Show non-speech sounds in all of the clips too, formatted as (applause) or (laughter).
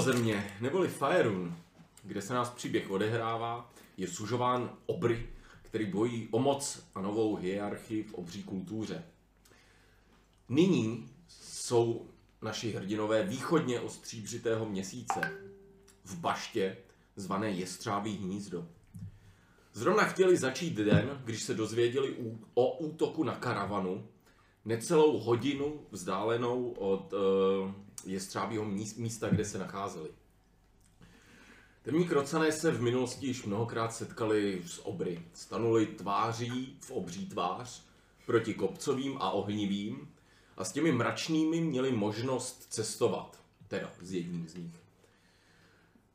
Země, neboli Faerun, kde se nás příběh odehrává, je sužován obry, který bojí o moc a novou hierarchii v obří kultuře. Nyní jsou naši hrdinové východně od stříbřitého měsíce, v baště zvané Jestřábí hnízdo. Zrovna chtěli začít den, když se dozvěděli o útoku na karavanu, necelou hodinu vzdálenou od uh, Jestřábího míst- místa, kde se nacházeli. Temní krocané se v minulosti již mnohokrát setkali s obry. Stanuli tváří v obří tvář proti kopcovým a ohnivým a s těmi mračnými měli možnost cestovat, teda s jedním z nich.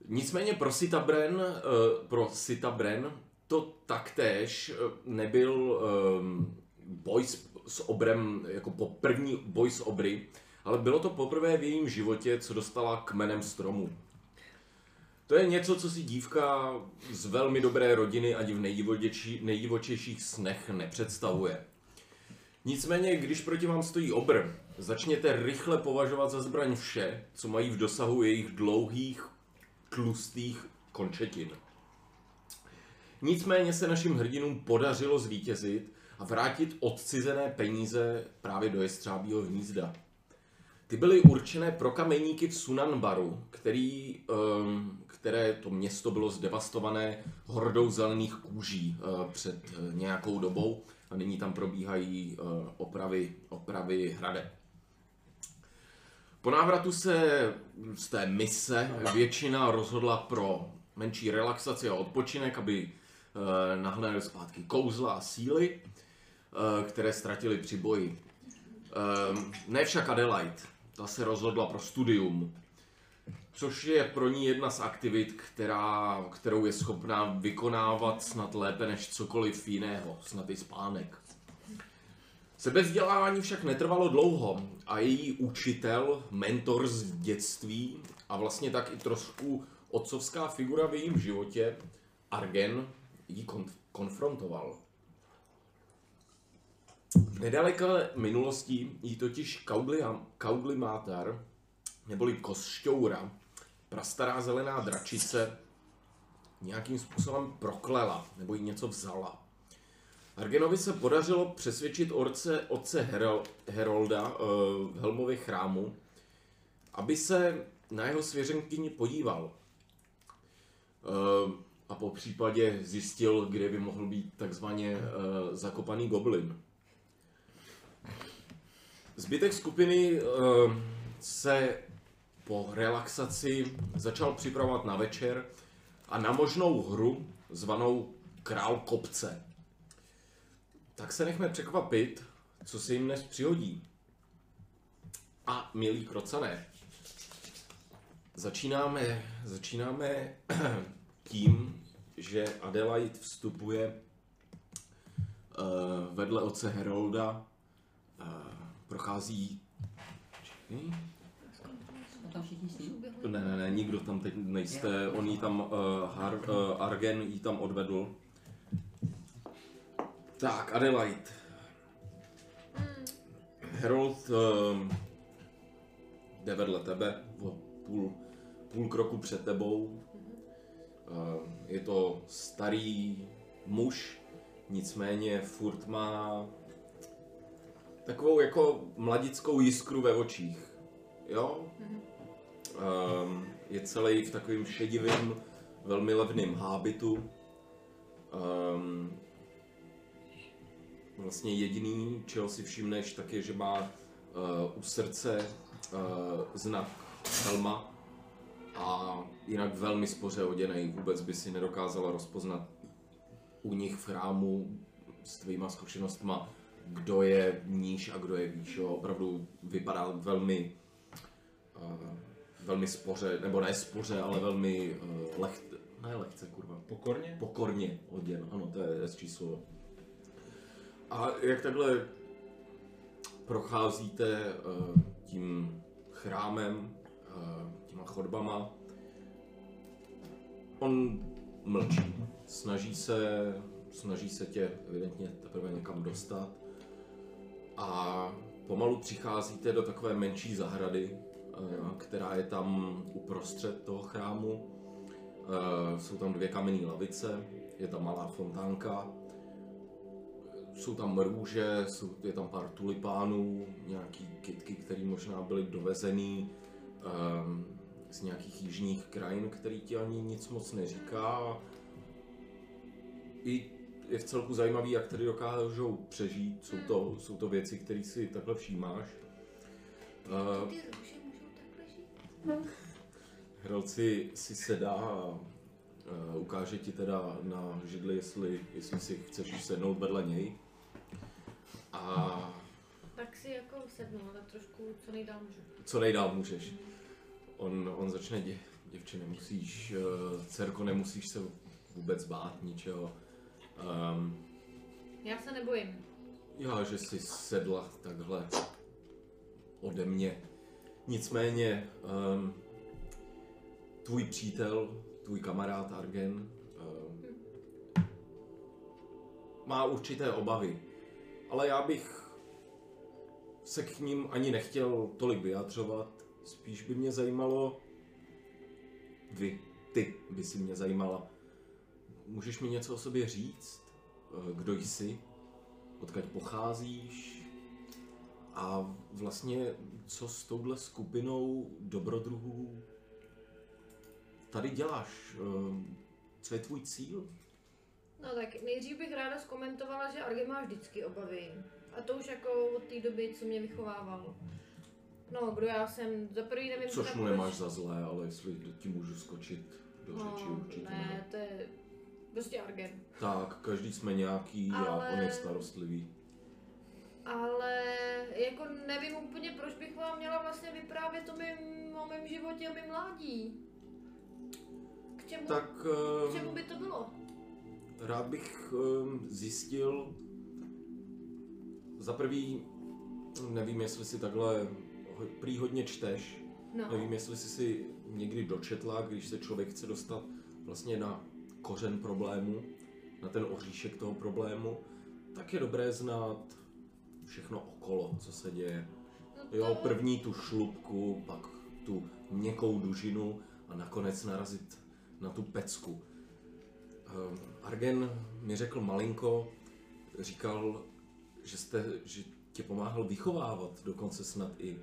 Nicméně pro Sitabren, eh, pro Sitabren to taktéž eh, nebyl ehm, boj s obrem, jako po první boj s obry, ale bylo to poprvé v jejím životě, co dostala kmenem stromu. To je něco, co si dívka z velmi dobré rodiny ani v nejdivočejší- nejdivočejších snech nepředstavuje. Nicméně, když proti vám stojí obr, začněte rychle považovat za zbraň vše, co mají v dosahu jejich dlouhých, tlustých končetin. Nicméně se našim hrdinům podařilo zvítězit a vrátit odcizené peníze právě do Jestřábího hnízda. Ty byly určené pro kameníky v Sunanbaru, který, um, které to město bylo zdevastované hordou zelených kůží uh, před uh, nějakou dobou a nyní tam probíhají uh, opravy, opravy hrade. Po návratu se z té mise většina rozhodla pro menší relaxaci a odpočinek, aby nahlédli zpátky kouzla a síly, které ztratili při boji. Um, ne však Adelaide. Ta se rozhodla pro studium, což je pro ní jedna z aktivit, která, kterou je schopná vykonávat snad lépe než cokoliv jiného, snad i spánek. Sebevzdělávání však netrvalo dlouho a její učitel, mentor z dětství a vlastně tak i trošku otcovská figura v jejím životě, Argen, ji konf- konfrontoval. V nedaleké minulosti jí totiž Kaudli, Mátar, neboli Kosšťoura, prastará zelená dračice, nějakým způsobem proklela, nebo jí něco vzala. Argenovi se podařilo přesvědčit orce, otce Herol, Herolda uh, v Helmově chrámu, aby se na jeho svěřenkyni podíval. Uh, a po případě zjistil, kde by mohl být takzvaně uh, zakopaný goblin. Zbytek skupiny uh, se po relaxaci začal připravovat na večer a na možnou hru zvanou Král kopce. Tak se nechme překvapit, co se jim dnes přihodí. A milí krocané, začínáme, začínáme (clears throat) tím, že Adelaide vstupuje uh, vedle otce Herolda, prochází... Ním? Ne, ne, ne, nikdo tam teď nejste, on jí tam, uh, Har, uh, Argen jí tam odvedl. Tak, Adelaide. Harold um, jde vedle tebe, půl, půl kroku před tebou. Uh, je to starý muž, nicméně furt má takovou jako mladickou jiskru ve očích. Jo? Um, je celý v takovým šedivým, velmi levným hábitu. Um, vlastně jediný, čeho si všimneš, tak je, že má uh, u srdce uh, znak helma a jinak velmi spoře oděnej. Vůbec by si nedokázala rozpoznat u nich v chrámu s tvýma zkušenostma, kdo je níž a kdo je výš. Jo. Opravdu vypadá velmi uh, velmi spoře, nebo ne spoře, ale velmi uh, leh, ne lehce, kurva, Pokorně? pokorně oděn, ano, to je hezčí slovo. A jak takhle procházíte uh, tím chrámem, uh, těma chodbama, on mlčí, snaží se, snaží se tě evidentně teprve někam dostat a pomalu přicházíte do takové menší zahrady, eh, která je tam uprostřed toho chrámu. Eh, Jsou tam dvě kamenné lavice, je tam malá fontánka, jsou tam růže, jsou, je tam pár tulipánů, nějaký kytky, které možná byly dovezený um, z nějakých jižních krajin, který ti ani nic moc neříká. I je v celku zajímavý, jak tady dokážou přežít. Jsou to, jsou to věci, které si takhle všímáš. Uh, Ty růže můžou takhle žít? Hrelci si sedá a uh, ukáže ti teda na židli, jestli, jestli si chceš sednout vedle něj. A Tak si jako sednu, ale trošku co nejdál můžu. co nejdál můžeš. On, on začne, dě, děvče, nemusíš, uh, dcerko, nemusíš se vůbec bát ničeho. Um, Já se nebojím. já, že jsi sedla takhle ode mě. Nicméně, um, tvůj přítel, tvůj kamarád Argen, um, má určité obavy, ale já bych se k ním ani nechtěl tolik vyjadřovat. Spíš by mě zajímalo, vy, ty by si mě zajímala. Můžeš mi něco o sobě říct? Eh, Kdo jsi? Odkud pocházíš? A vlastně, co s touhle skupinou dobrodruhů tady děláš? Eh, Co je tvůj cíl? No tak nejdřív bych ráda zkomentovala, že Arge má vždycky obavy. A to už jako od té doby, co mě vychovával. No, kdo já jsem, za prvý nevím, Což mu nemáš za zlé, ale jestli ti můžu skočit do řeči, No, určitě ne, ne. to je prostě Argen. Tak, každý jsme nějaký a Ale- on je starostlivý. Ale jako nevím úplně, proč bych vám měla vlastně vyprávět o mém, o mém životě, o mém mládí. K čemu, Tak k čemu by to bylo? rád bych eh, zjistil, za prvý, nevím, jestli si takhle ho- prý hodně čteš, No, nevím, jestli jsi si někdy dočetla, když se člověk chce dostat vlastně na kořen problému, na ten oříšek toho problému, tak je dobré znát všechno okolo, co se děje. no Jo, první tu šlubku, pak tu měkkou dužinu a nakonec narazit na tu pecku. Um, Argen mi řekl malinko, říkal, že, jste, že tě pomáhal vychovávat, dokonce snad i.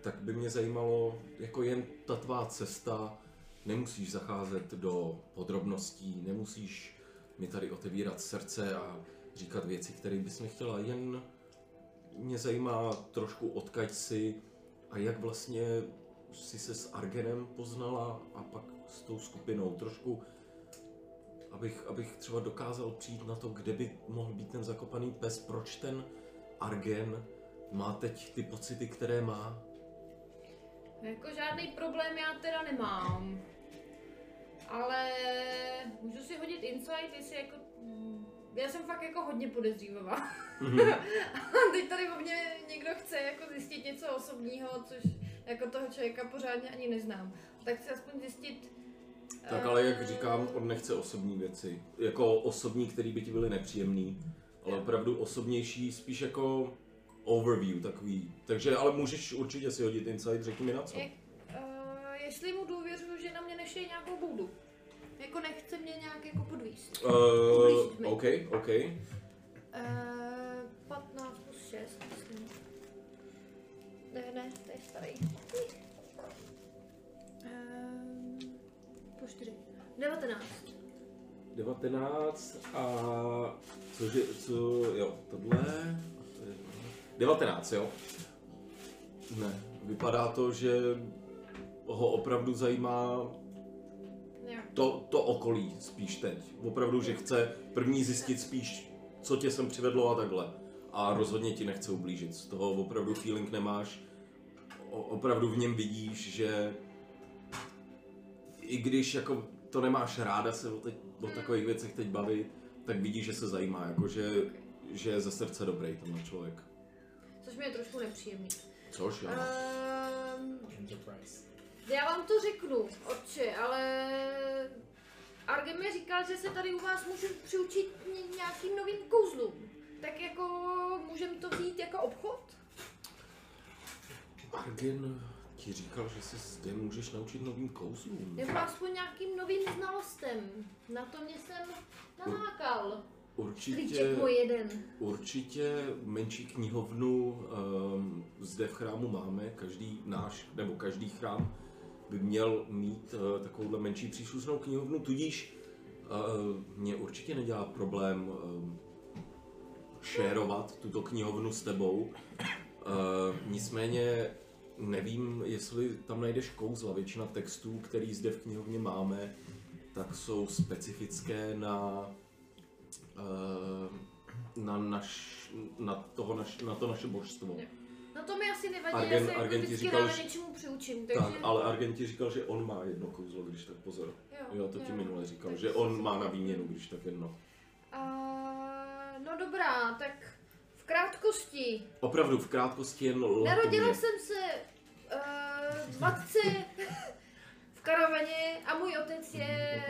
Tak by mě zajímalo, jako jen ta tvá cesta, nemusíš zacházet do podrobností, nemusíš mi tady otevírat srdce a říkat věci, které bys nechtěla, jen mě zajímá trošku odkaď si a jak vlastně si se s Argenem poznala a pak s tou skupinou. Trošku, abych, abych třeba dokázal přijít na to, kde by mohl být ten zakopaný pes, proč ten Argen má teď ty pocity, které má. Jako žádný problém já teda nemám. Ale můžu si hodit insight, jestli jako... Já jsem fakt jako hodně podezřívavá. Mhm. (laughs) A teď tady o mě někdo chce jako zjistit něco osobního, což jako toho člověka pořádně ani neznám. Tak chci aspoň zjistit... Tak ale jak eh, říkám, on nechce osobní věci. Jako osobní, které by ti byly nepříjemný, ale opravdu osobnější, spíš jako overview takový. Takže ale můžeš určitě si hodit insight, řekni mi na co. Jak, uh, jestli mu důvěřuju, že na mě nešije nějakou boudu. Jako nechce mě nějak jako podvíst. Uh. OK, OK. Uh, 15 plus 6, myslím. Ne, ne, to je starý. Uh, plus 4. 19. 19 a cože, co, jo, tohle, 19, jo. Ne, vypadá to, že ho opravdu zajímá. To, to okolí spíš teď. Opravdu, že chce první zjistit spíš, co tě sem přivedlo a takhle. A rozhodně ti nechce ublížit. Z toho opravdu feeling nemáš. O, opravdu v něm vidíš, že i když jako to nemáš ráda se o, teď, o takových věcech teď bavit, tak vidíš, že se zajímá, jako že, že je ze srdce dobrý tenhle člověk. Což mi je trošku nepříjemný. Což jo. Um, Enterprise. Já vám to řeknu, otče, ale... Argen mi říkal, že se tady u vás můžu přiučit ně- nějakým novým kouzlům. Tak jako můžem to vzít jako obchod? Argen ti říkal, že se zde můžeš naučit novým kouzlům. Nebo aspoň nějakým novým znalostem. Na to mě jsem nalákal. Určitě, určitě menší knihovnu um, zde v chrámu máme. Každý náš, nebo každý chrám by měl mít uh, takovouhle menší příslušnou knihovnu, tudíž uh, mě určitě nedělá problém um, šérovat tuto knihovnu s tebou. Uh, nicméně nevím, jestli tam najdeš kouzla. Většina textů, který zde v knihovně máme, tak jsou specifické na eh, na, naš, na, toho naš, na to naše božstvo. Jo. Asi nevadí, Argen- já se jako Argen říkal, že- něčemu přiučím, takže... Tak, ale Argent ti říkal, že on má jedno kouzlo, když tak pozor. Jo, to ti minule říkal, Tak že on má na výměnu, když tak jedno. A, no dobrá, tak v krátkosti. Opravdu, v krátkosti lakomě. Narodila jsem se uh, v matce v karavaně a můj otec je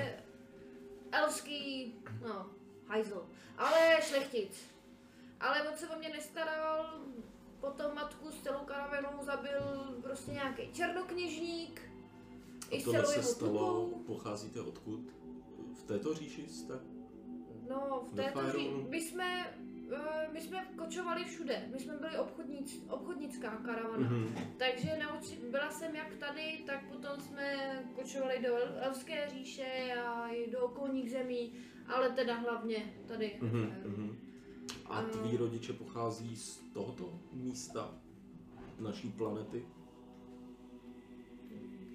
elský, no, hajzl, ale šlechtic. Ale moc se o mě nestaral, potom matku s celou karavanou zabil prostě nějaký černokněžník. A tohle se stalo, tlukou. pocházíte odkud? V této říši jste? No, v této ří... Fajronu? my jsme, eh, my jsme kočovali všude. My jsme byli obchodníc, obchodnická karavana. Mhm. Takže nauči... byla jsem jak tady, tak potom jsme kočovali do El- Elfské říše a i do okolních zemí, ale teda hlavně tady. Mhm. A A- tví rodiče pochází z tohoto místa naší planety?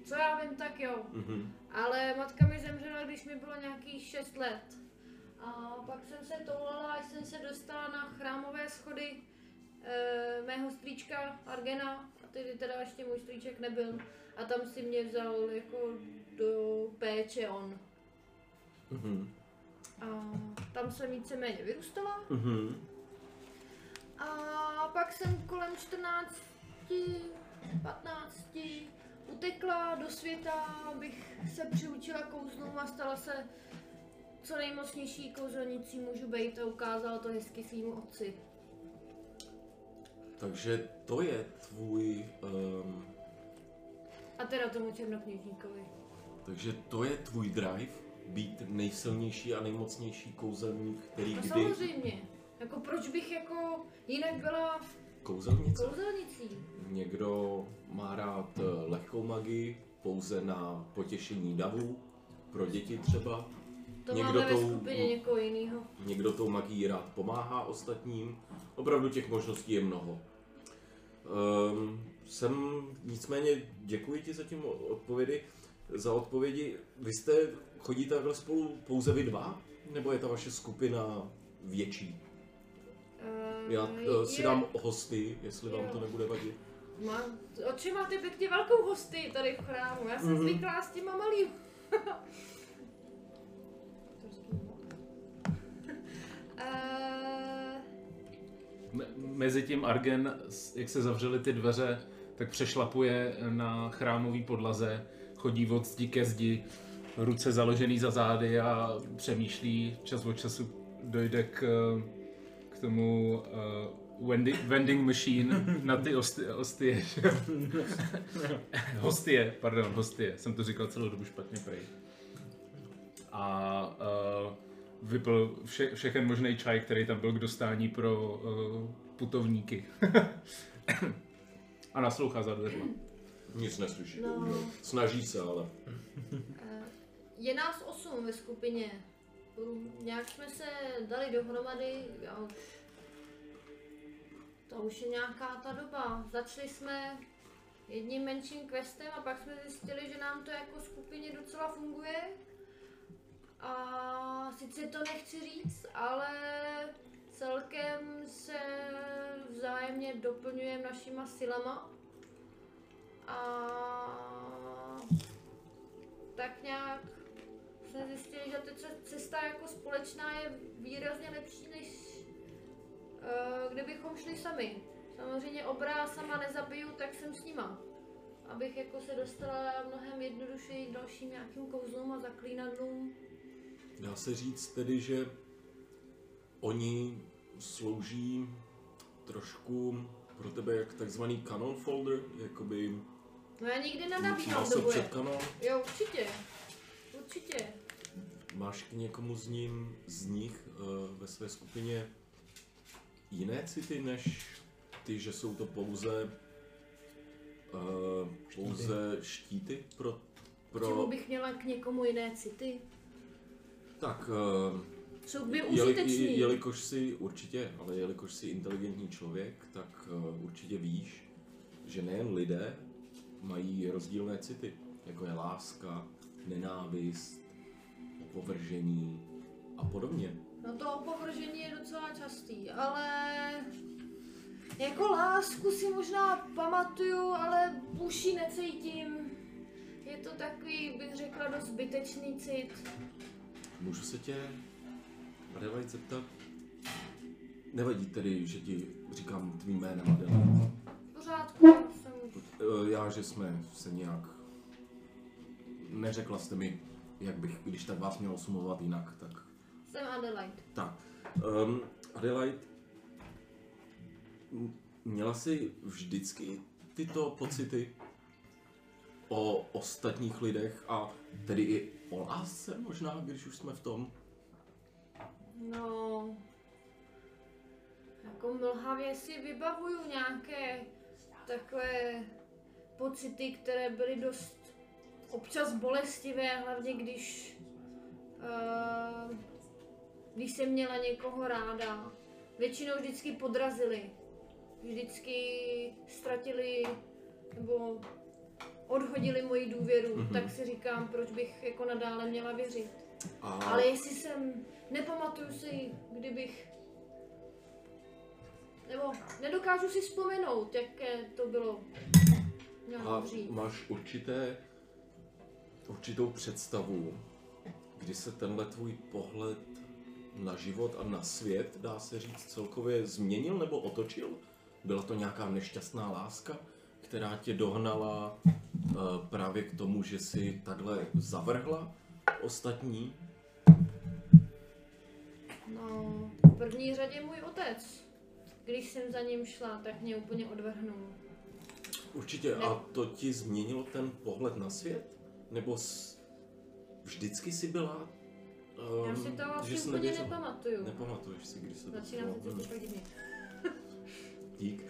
Co já vím, tak jo. Mhm. Ale matka mi zemřela, když mi bylo nějakých 6 let. A pak jsem se toulala, až jsem se dostala na chrámové schody e, mého strýčka Argena, a tedy teda ještě můj strýček nebyl. A tam si mě vzal jako do péče on. Mhm. A tam jsem víceméně vyrůstala. Mhm. A pak jsem kolem 14, 15 utekla do světa, abych se přiučila kouzlům a stala se co nejmocnější kouzelnicí můžu být a ukázala to hezky svýmu otci. Takže to je tvůj, um, A teda tomu černokněžníkovi. takže to je tvůj drive, být nejsilnější a nejmocnější kouzelník, který No kdy samozřejmě. Jako proč bych jako jinak byla kouzelnice. kouzelnicí? Někdo má rád eh, lehkou magii, pouze na potěšení davů, pro děti třeba. To Někdo máme ve tou- skupině někoho jiného. Někdo tou magií rád pomáhá ostatním. Opravdu těch možností je mnoho. Um, jsem nicméně děkuji ti za tím odpovědi. Za odpovědi. Vy jste chodíte takhle spolu pouze vy dva? Nebo je ta vaše skupina větší? Uh, Já uh, si dám hosty, jestli vám Jo. to nebude vadit. Má, oči máte pěkně velkou hosty tady v chrámu. Já jsem Mhm. zvyklá s těma malým. (laughs) Eh, Me- Mezi tím Argen, jak se zavřely ty dveře, tak přešlapuje na chrámový podlaze, chodí od zdi ke zdi, ruce založený za zády a přemýšlí, čas od času dojde k, k tomu uh, vending, vending machine na ty osty, ostie. že jo? (laughs) hostie, pardon, hostie, jsem to říkal celou dobu špatně prej. A uh, vypil vše, všechen možný čaj, který tam byl k dostání pro uh, putovníky. (laughs) a naslouchá za dveřma. Nic neslyší. No. Snaží se, ale. Je nás osm ve skupině. Nějak jsme se dali dohromady a už to už je nějaká ta doba. Začali jsme jedním menším questem a pak jsme zjistili, že nám to jako skupině docela funguje. A sice to nechci říct, ale celkem se vzájemně doplňujeme našima silama. A tak nějak jsme zjistili, že ta ce- cesta jako společná je výrazně lepší, než uh, kdybychom šli sami. Samozřejmě obrá sama nezabiju, tak jsem s nima. Abych jako se dostala mnohem jednodušeji k dalším nějakým kouzlům a zaklínadlům. Dá se říct tedy, že oni slouží trošku pro tebe jak takzvaný canon folder, jakoby No já nikdy nenabíhám do boje. kanon. Jo, určitě. Určitě. Máš k někomu z, ním, z nich uh, ve své skupině jiné city než ty, že jsou to pouze uh, pouze štíty pro, Pro... Čemu bych měla k někomu jiné city? tak uh, Jsou by jeli, jelikož jsi určitě, ale jelikož jsi inteligentní člověk, tak uh, určitě víš, že nejen lidé mají rozdílné city, jako je láska, nenávist, opovržení a podobně. No to opovržení je docela častý, ale jako lásku si možná pamatuju, ale už ji necítím. Je to takový, bych řekla, dost zbytečný cit. Můžu se tě, Adelaide, zeptat? Nevadí tedy, že ti říkám tvým jménem Adelaide. V pořádku, jsem Eh, Já, že jsme se nějak... Neřekla jste mi, jak bych, když tak vás měl sumovat jinak, tak... Jsem Adelaide. Tak, um, Adelaide, měla jsi vždycky tyto pocity o ostatních lidech a tedy i o lásce možná, když už jsme v tom? No, jako mlhavě si vybavuju nějaké takové pocity, které byly dost občas bolestivé, hlavně když, uh, když jsem měla někoho ráda. Většinou vždycky podrazili, vždycky ztratili nebo odhodili moji důvěru, Mhm. tak si říkám, proč bych jako nadále měla věřit. A Ale jestli jsem, nepamatuju si, kdybych, nebo nedokážu si vzpomenout, jaké to bylo. Měla A dřív. máš určité, určitou představu, kdy se tenhle tvůj pohled na život a na svět, dá se říct, celkově změnil nebo otočil? Byla to nějaká nešťastná láska, která tě dohnala uh, právě k tomu, že si takhle zavrhla ostatní? No, v první řadě můj otec. Když jsem za ním šla, tak mě úplně odvrhnul. Určitě. Ne. A to ti změnilo ten pohled na svět? Nebo s... vždycky si byla... Já ehm, si to vlastně jsi úplně nevěřila? nepamatuju. Nepamatuješ si, kdy se to Začínám se cítit divně. Dík.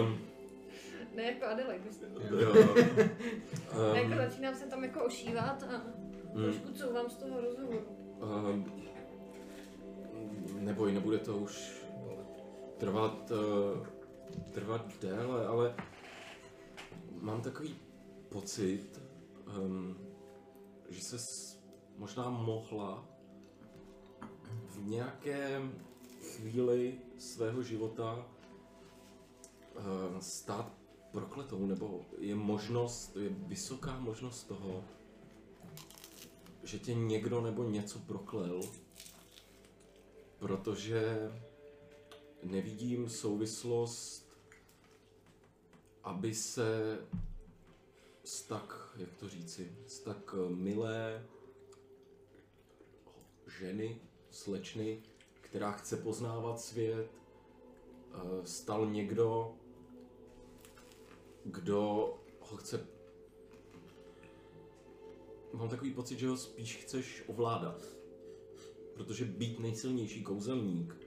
um, (laughs) Ne jako Adelaide, jo. Um, (laughs) jako Um, začínám se tam jako ošívat a mm, trošku couvám z toho rozhovoru. um, neboj, nebude to už trvat, uh, trvat déle, ale mám takový pocit, um, že se možná mohla v nějaké chvíli svého života uh, stát prokletou, nebo je možnost, je vysoká možnost toho, že tě někdo nebo něco proklel, protože nevidím souvislost, aby se z tak, jak to říci, z tak eh, milé ženy, slečny, která chce poznávat svět, eh, stal někdo, kdo ho chce Mám takový pocit, že ho spíš chceš ovládat. Protože být nejsilnější kouzelník, Je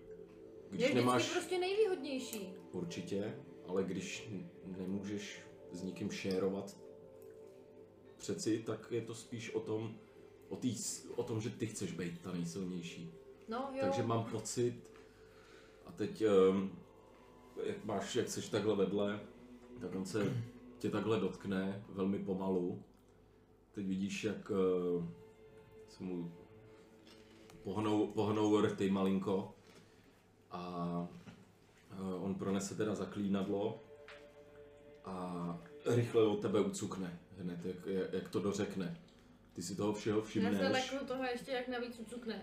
když vždycky nemáš prostě nejvýhodnější. určitě, ale když nemůžeš s nikým šérovat přeci, tak je to spíš o tom, o, tý, o tom, že ty chceš být ta nejsilnější. No jo. Takže mám pocit, a teď, um, jak máš, jak seš takhle vedle, tak on se tě takhle dotkne velmi pomalu. Teď vidíš, jak uh, se mu pohnou, pohnou rty malinko a uh, on pronese teda zaklínadlo a rychle od tebe ucukne hned, jak, jak, jak to dořekne. Ty si toho všeho Já se všimneš. leknu toho ještě jak navíc ucukne.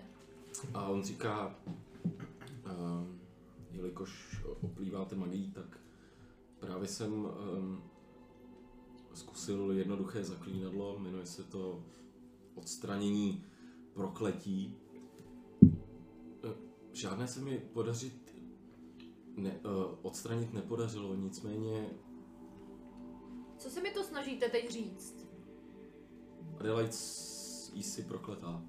A on říká, um, jelikož oplýváte magií, tak právě jsem um, zkusil jednoduché zaklínadlo, jmenuje se to odstranění prokletí. Eh, Žádné se mi podařit ne, uh, odstranit nepodařilo, nicméně Co se mi to snažíte teď říct? Adelaide jsi prokletá.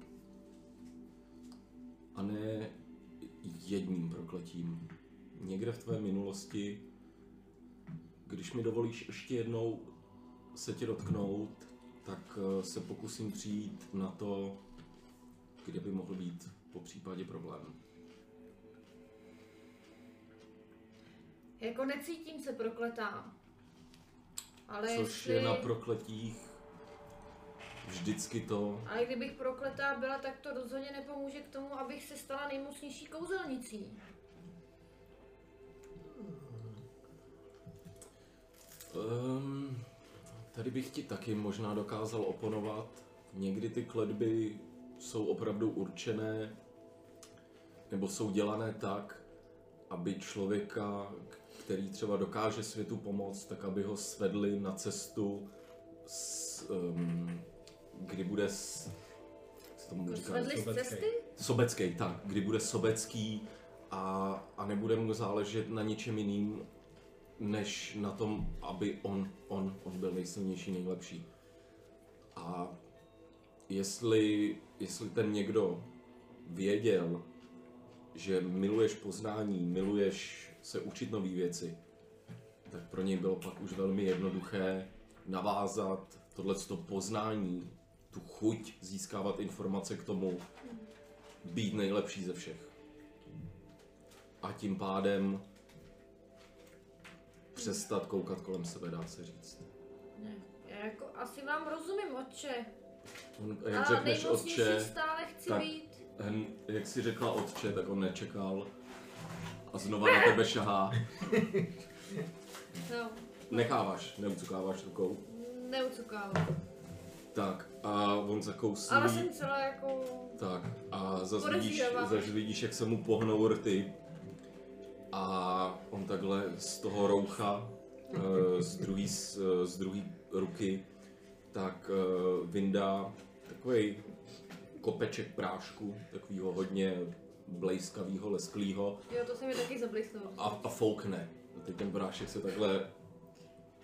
A ne jedním prokletím. Někde v tvé minulosti, když mi dovolíš ještě jednou se tě dotknout, tak eh, se pokusím přijít na to, kde by mohl být po případě problém. Jako necítím se prokletá. Ale Což jestli... je na prokletích vždycky to, Ale kdybych prokletá byla, tak to rozhodně nepomůže k tomu, abych se stala nejmocnější kouzelnicí. Um, tady bych ti taky možná dokázal oponovat. Někdy ty kletby jsou opravdu určené nebo jsou dělané tak, aby člověka, který třeba dokáže světu pomoct, tak aby ho svedli na cestu, s, um, kdy bude s, tomu říká? Sobecký. cesty? Sobecký, tak, kdy bude sobecký a, a nebude mu záležet na ničem jiným, než na tom, aby on, on, on byl nejsilnější, nejlepší. A jestli, jestli ten někdo věděl, že miluješ poznání, miluješ se učit nové věci, tak pro něj bylo pak už velmi jednoduché navázat tohleto poznání, tu chuť získávat informace k tomu, být nejlepší ze všech. A tím pádem přestat koukat kolem sebe, dá se říct. Ne. Já jako asi vám rozumím, otče. On, jak A řekneš otče, stále chci tak- být. hen, jak si řekla otče, tak on nečekal. A znova na tebe šahá. No, Necháváš, neucukáváš rukou. neucukávám. Tak a on zakousne. Ale jsem celá jako... Tak a zase vidíš, zase vidíš, jak se mu pohnou rty. A on takhle z toho roucha, eh, z druhé z druhý ruky, tak eh, vyndá takový kopeček prášku, takového hodně blejskavého, lesklého Jo, to se mi taky zablízkalo. a, a foukne. A teď ten prášek se takhle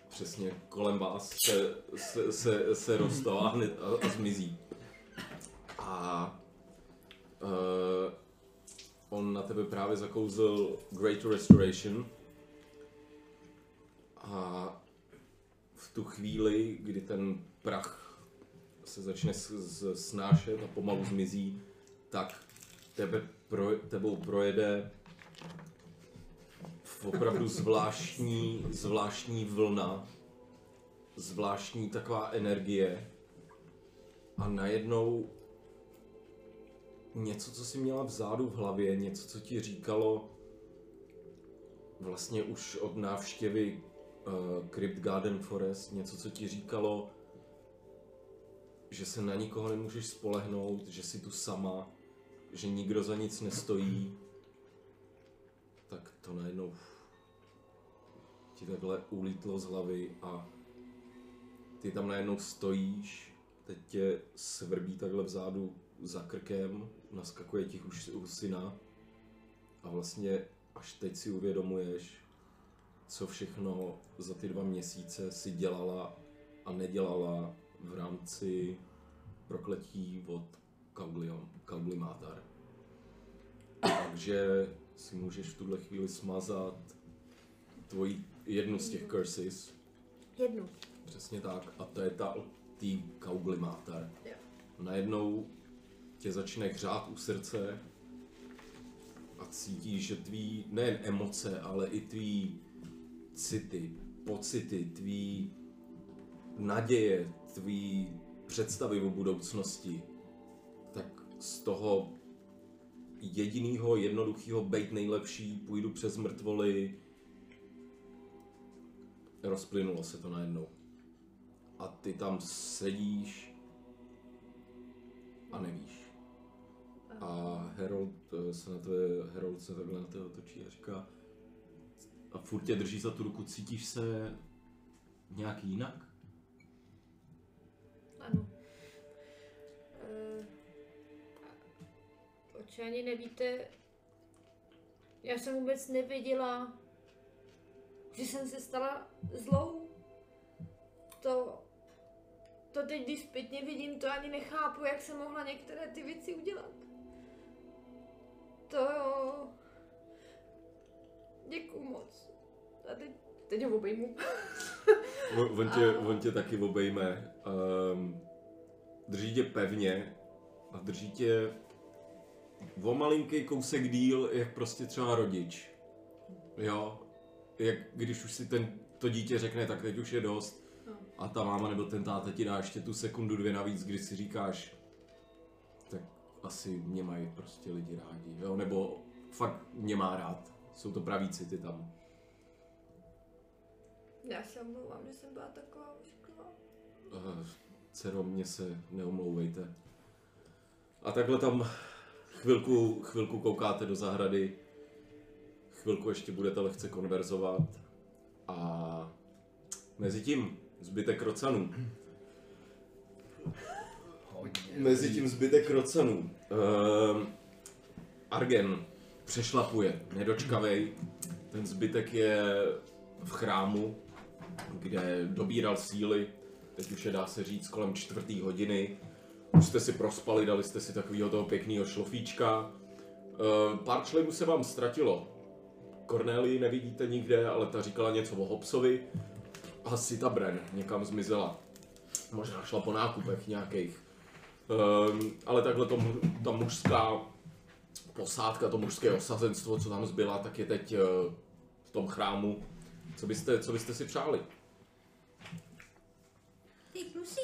přesně kolem vás se, se, se, se roztáhne a, a zmizí. A uh, on na tebe právě zakouzl Great Restoration a v tu chvíli, kdy ten prach se začne s, s, snášet a pomalu zmizí, tak tebe pro, tebou projede opravdu zvláštní, zvláštní vlna, zvláštní taková energie a najednou něco, co si měla vzadu v hlavě, něco, co ti říkalo vlastně už od návštěvy uh, Crypt Garden Forest, něco, co ti říkalo, že se na nikoho nemůžeš spolehnout, že jsi tu sama, že nikdo za nic nestojí, tak to najednou ti takhle ulítlo z hlavy a ty tam najednou stojíš, teď tě svrbí takhle vzadu za krkem, naskakuje ti už husina a vlastně až teď si uvědomuješ, co všechno za ty dva měsíce si dělala a nedělala v rámci prokletí od Kauglion- Kauglimátar. Takže si můžeš v tuhle chvíli smazat tvoji jednu z těch curses, Jednu. přesně tak, a to je ta od tý Kauglimátar. Jo. Najednou tě začne hřát u srdce a cítíš, že tvý nejen emoce, ale i tvý city, pocity, tvý naděje, tvý představy o budoucnosti, z toho jedinýho, jednoduchého bejt nejlepší, půjdu přes mrtvoly, rozplynulo se to najednou. A ty tam sedíš a nevíš. A Harold eh, se na tebe, Harold se takhle na tebe otočí a říká a furt tě drží za tu ruku, cítíš se nějak jinak? Ano. Uh, oči ani nevíte, já jsem vůbec nevěděla, že jsem se stala zlou. to, to teď, když zpětně vidím, to ani nechápu, jak se mohla některé ty věci udělat. To... Děkuju moc. A teď, teď ho obejmu. On, on, tě, on tě taky obejme. Um, drží tě pevně a drží tě o malinký kousek díl, jak prostě třeba rodič. Jo, jak když už si ten, to dítě řekne, tak teď už je dost. No. A ta máma nebo ten táta ti dá ještě tu sekundu, dvě navíc, kdy si říkáš, tak asi mě mají prostě lidi rádi, jo, nebo fakt mě má rád. Jsou to pravíci ty tam. Já se omlouvám, že jsem byla taková ošklivá. Uh, dcero, mě se neomlouvejte. A takhle tam chvilku, chvilku koukáte do zahrady, chvilku ještě budete lehce konverzovat a mezi tím zbytek rocanů. Mezi tím zbytek rocanů. Uh, Argen přešlapuje, nedočkavej. Ten zbytek je v chrámu, kde dobíral síly. Teď už je dá se říct kolem čtvrtý hodiny. Už jste si prospali, dali jste si takového toho pěkného šlofíčka. Uh, pár členů se vám ztratilo. Cornelii nevidíte nikde, ale ta říkala něco o Hobsovi. A Sita Bren někam zmizela. Možná šla po nákupech nějakých. Um, ale takhle to, ta mužská posádka, to mužské osazenstvo, co tam zbyla, tak je teď uh, v tom chrámu. Co byste, co byste si přáli? Ty kluci.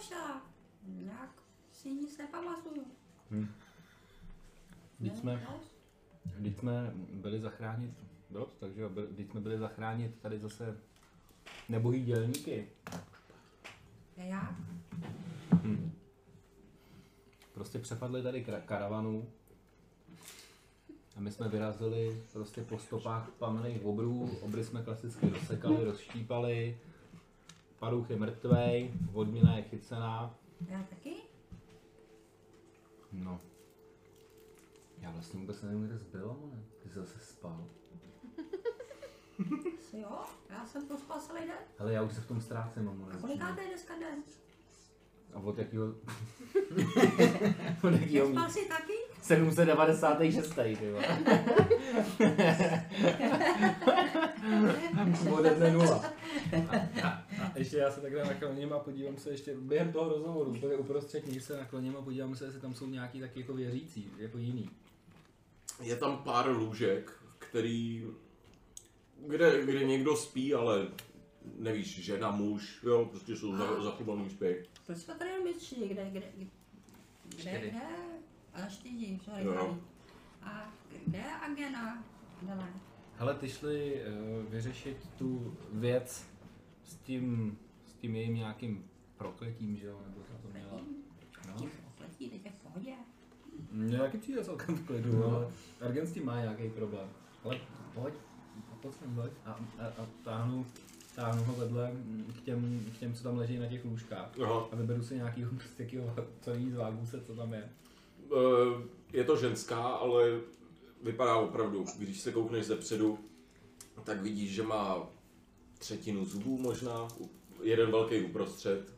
Včera? Jak si nic nepamatuju. Vždyť jsme, vždyť jsme byli zachránit, dost, takže jo, byli- vždyť jsme byli zachránit tady zase nebohý dělníky. Je jak? Prostě přepadli tady karavanu a my jsme vyrazili prostě po stopách plamených obrů, obry jsme klasicky rozsekali, rozštípali, padouch je mrtvej, odměna je chycená. Já taky? No. Já vlastně vůbec nevím, kde jsi byl, ale ty jsi zase spal. (laughs) Asi jo? Já jsem pospal celý den. Hele, já už se v tom ztrácím, A ale kolikátý je dneska den? A od jakýho... (laughs) od jakýho Spal jsi taky? 796. ty vole. (laughs) Ode dne nula. A ještě já se takhle nakloním a podívám se ještě během toho rozhovoru, úplně uprostřed nich se nakloním a podívám se, jestli tam jsou nějaký taky jako věřící, jako jiný. Je tam pár lůžek, který... Kde, kde někdo spí, ale nevíš, žena, muž, jo, prostě jsou za, zachovaný spěch. Proč jsme tady jenom šli? Kde, kde, kde, kde, kde? A čtyři, sorry, Jo. A kde je Agena? Hele, Hele, ty šli uh, vyřešit tu věc s tím, s tím jejím nějakým prokletím, že jo, nebo to měla. No. Tím letí, teď je v pohodě. Mně taky přijde celkem v klidu, No. ale Argen s tím má nějaký problém. Ale pojď, pojď sem, pojď. A, a, a táhnu, táhnu ho vedle k těm, k těm, co tam leží na těch lůžkách. Aha. A vyberu si nějakýho prostě jakýho, co jí zvágu se, co tam je. Eh, Je to ženská, ale vypadá opravdu, když se koukneš zepředu, tak vidíš, že má třetinu zubů možná, jeden velký uprostřed,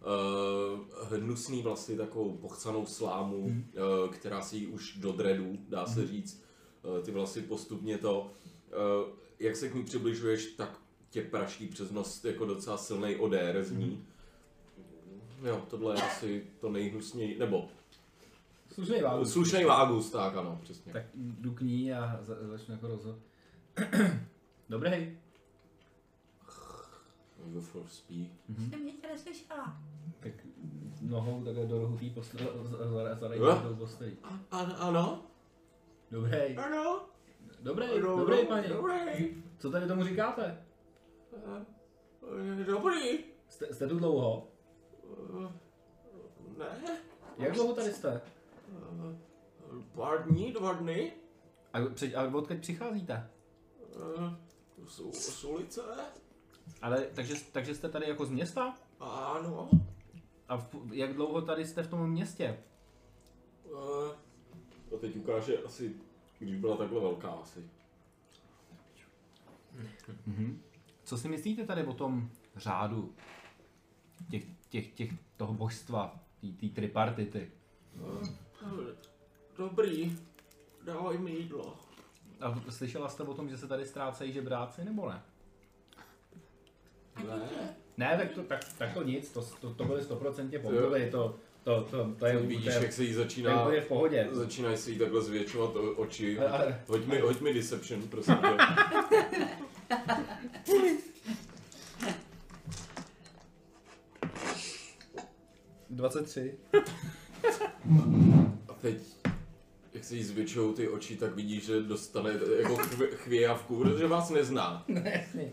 eh, hnusný vlasy, takovou pochcanou slámu, eh, která si už do dreadů, dá se říct, Eh, ty vlasy postupně to, eh, jak se k ní přibližuješ, tak tě praští přes nos jako docela silný odér z ní. Jo, tohle je asi to nejhnusnější, nebo Slušný vágus. Slušný vágus, tak ano, přesně. Tak jdu k ní a za, začnu jako rozhovor. (clears throat) Dobrý. Go for speed. Jsem mě tě neslyšela. Tak nohou takhle do rohu tý postele, Jo. do posteli. A, ano? Dobrý. Ano? Dobrý, Ano, dobrý, paní. Dobrý. Co tady tomu říkáte? Eh, Dobrý. Jste, jste tu dlouho? Eh, Ne? Jak dlouho tady jste? Eh, Pár dní, dva dny? A, při, a odkud přicházíte? Eh, Z, u- z ulice? Ale, takže, takže jste tady jako z města? Ano. A v, jak dlouho tady jste v tom městě? Eh, A teď ukáže asi, když byla takhle velká asi. Mhm. Co si myslíte tady o tom řádu těch, těch, těch toho božstva, té tripartity? Dobrý, dávaj mi jídlo. A slyšela jste o tom, že se tady ztrácejí žebráci, nebo ne? Ne. Ne, tak to, tak, tak to nic, to, to, to byly stoprocentně pomluvy, to, to, to, to, je, Vidíš, to, je, jak se jí to je začíná, v pohodě. začínají se jí takhle zvětšovat o- oči. Ale- ale- Hoď mi, hoď mi deception, prosím tě. 23. A teď, jak se jí zvětšují ty oči, tak vidíš, že dostane jako chv- chvějavku, protože vás nezná. Ne, jasně.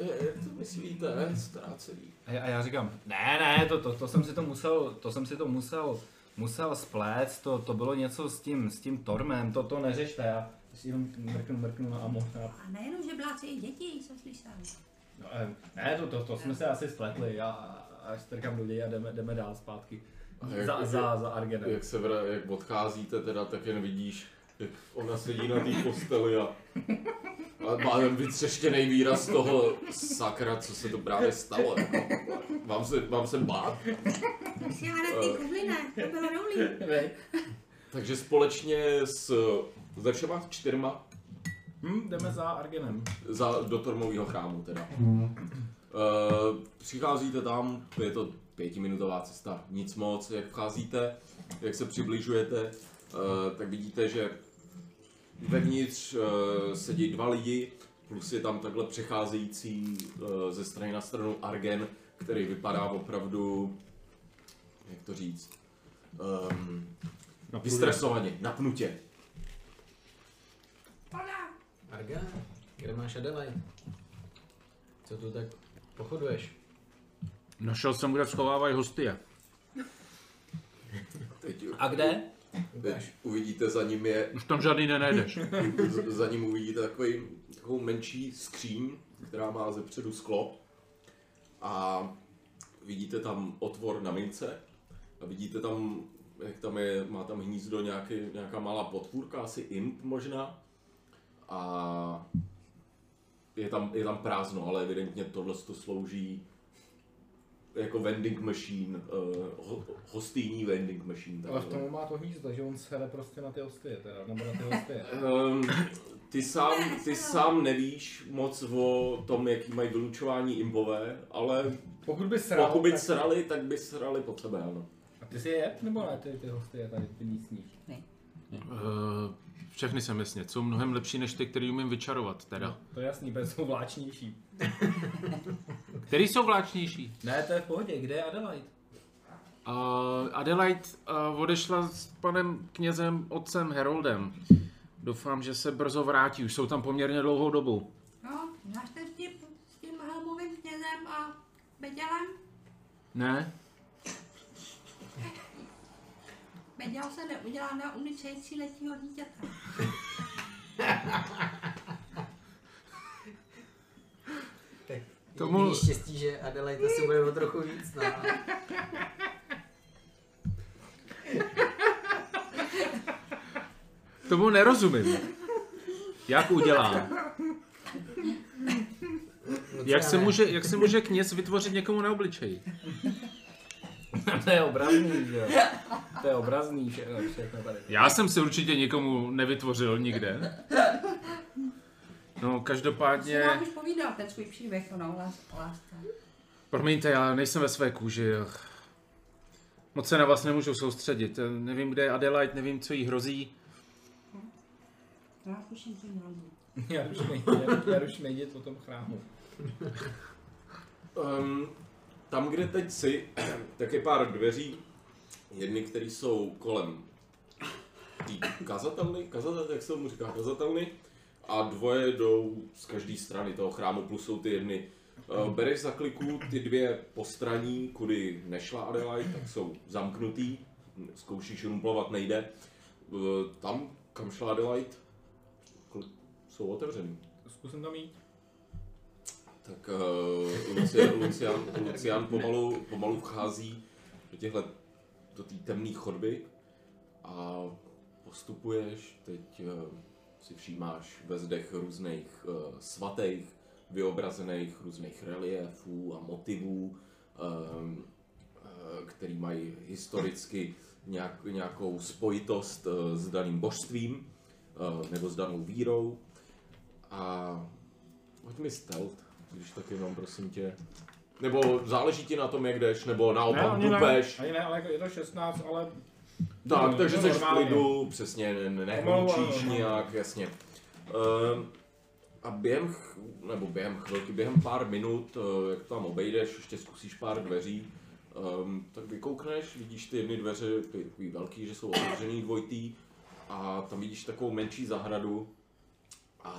Jak to myslíte, ztrácený? A já, a já říkám, ne, ne, to, to, to jsem si to musel, to jsem si to musel, musel splést, to, to bylo něco s tím, s tím Tormem, to, to neřešte, já si jenom mrknu, mrknu na Amo. A, nejenom, že bláci i děti, jsem slyšel. no, eh, ne, to, to, to jsme se asi spletli, já až strkám do ději a jdeme, jdeme dál zpátky. A jak- Za, za, za Argenem. Jak se vra, jak odcházíte teda, tak jen vidíš, jak ona sedí na té posteli a, a má ten vytřeštěný výraz toho sakra, co se to právě stalo. Jako. Mám se, mám se bát. Tak si kubline, to bylo roulí. Takže společně s začala čtyřma Hm, jdeme za Argenem. za, do Tormového chrámu teda. Uh, přicházíte tam, je to pětiminutová cesta, nic moc, jak vcházíte, jak se přibližujete, uh, tak vidíte, že vevnitř uh, sedí dva lidi, plus je tam takhle přecházející uh, ze strany na stranu Argen, který vypadá opravdu, jak to říct, um, vystresovaně, napnutě. Pana, Arga, kde máš Adelaide? Co tu tak pochoduješ? Našel jsem, kde schovávají hostie. Teď, A kde? Teď uvidíte za ním je Už tam žádný nenajdeš. (laughs) Za ním uvidíte takový, takovou menší skříň, která má ze předu sklo. A vidíte tam otvor na mince. A vidíte tam, jak tam je, má tam hnízdo nějaký, nějaká malá potvůrka, asi imp možná. A je tam, je tam prázdno, ale evidentně tohle to slouží jako vending machine, uh, ho, hostýní vending machine. Ale v tomu má to hnízdo, že on sere prostě na ty hostie, teda, nebo na ty hostie. Um, ty, sám, ty sám nevíš moc o tom, jaký mají vylučování imbové, ale Pokud by sral, pokud by tak... srali, tak by srali pod sebe, ano. A ty si je jet, nebo ne, ty, ty hostie tady, ty místní? Uh, všechny jsem jasně, jsou mnohem lepší než ty, který umím vyčarovat teda. To je jasný, protože jsou vláčnější. (laughs) Který jsou vláčnější? Ne, to je v pohodě, kde je Adelaide? Uh, Adelaide uh, odešla s panem knězem otcem Heroldem. Doufám, že se brzo vrátí, už jsou tam poměrně dlouhou dobu. no, vtip s tím helmovým knězem a Bedělem? Ne? Beděl se neudělá na ulici tříletního dítěte. Tak Tomu- Tomu... štěstí, že Adelaide asi bude o trochu víc, no. Tomu nerozumím. Jak udělám? Jak se, může, jak se může kněz vytvořit někomu na obličeji? (laughs) to je obrazný, že jo? To je obrazný všechno, všechno tady. Já jsem si určitě někomu nevytvořil nikde. No, každopádně... nám už povídal ten svůj příběh o lás- o lásce. Promiňte, já nejsem ve své kůži. Moc se na vás nemůžu soustředit. Nevím, kde je Adelaide, nevím, co jí hrozí. Já hrozí. Já už nejde, já už nejde o tom chrámu. Um, tam, kde teď jsi, (clears throat) tak je pár dveří. Jedny, které jsou kolem té kazatelny, kazatel, jak se tomu říká, kazatelny. A dvoje jdou z každé strany toho chrámu, plus jsou ty jedny. Uh, bereš za kliku ty dvě postraní, kudy nešla Adelaide, tak jsou zamknutý. Zkoušíš rumplovat, nejde. Uh, tam, kam šla Adelaide, jsou otevřený. Zkusím tam jít. Tak uh, Lucian, Lucian, Lucian pomalu, pomalu vchází do těchhle, do té temné chodby a postupuješ, teď uh, si všímáš ve zdech různých uh, svatých, vyobrazených různých reliefů a motivů, ehm, eh, který mají historicky nějak, nějakou spojitost eh, s daným božstvím eh, nebo s danou vírou. A hoď mi stealth, když tak jenom prosím tě. Nebo záleží ti na tom, jak jdeš, nebo naopak ne, dupeš. ani ne, ale jako je to 16, ale Tak, No, takže no, jsi v klidu, přesně, ne- ne- nehlučíš ale- nějak, jasně. Ehm, a během, ch- nebo během chvilky, během pár minut, eh, jak tam obejdeš, ještě zkusíš pár dveří, ehm, tak vykoukneš, vidíš ty jedny dveře, ty takový velký, že jsou otevřený dvojitý, a tam vidíš takovou menší zahradu a,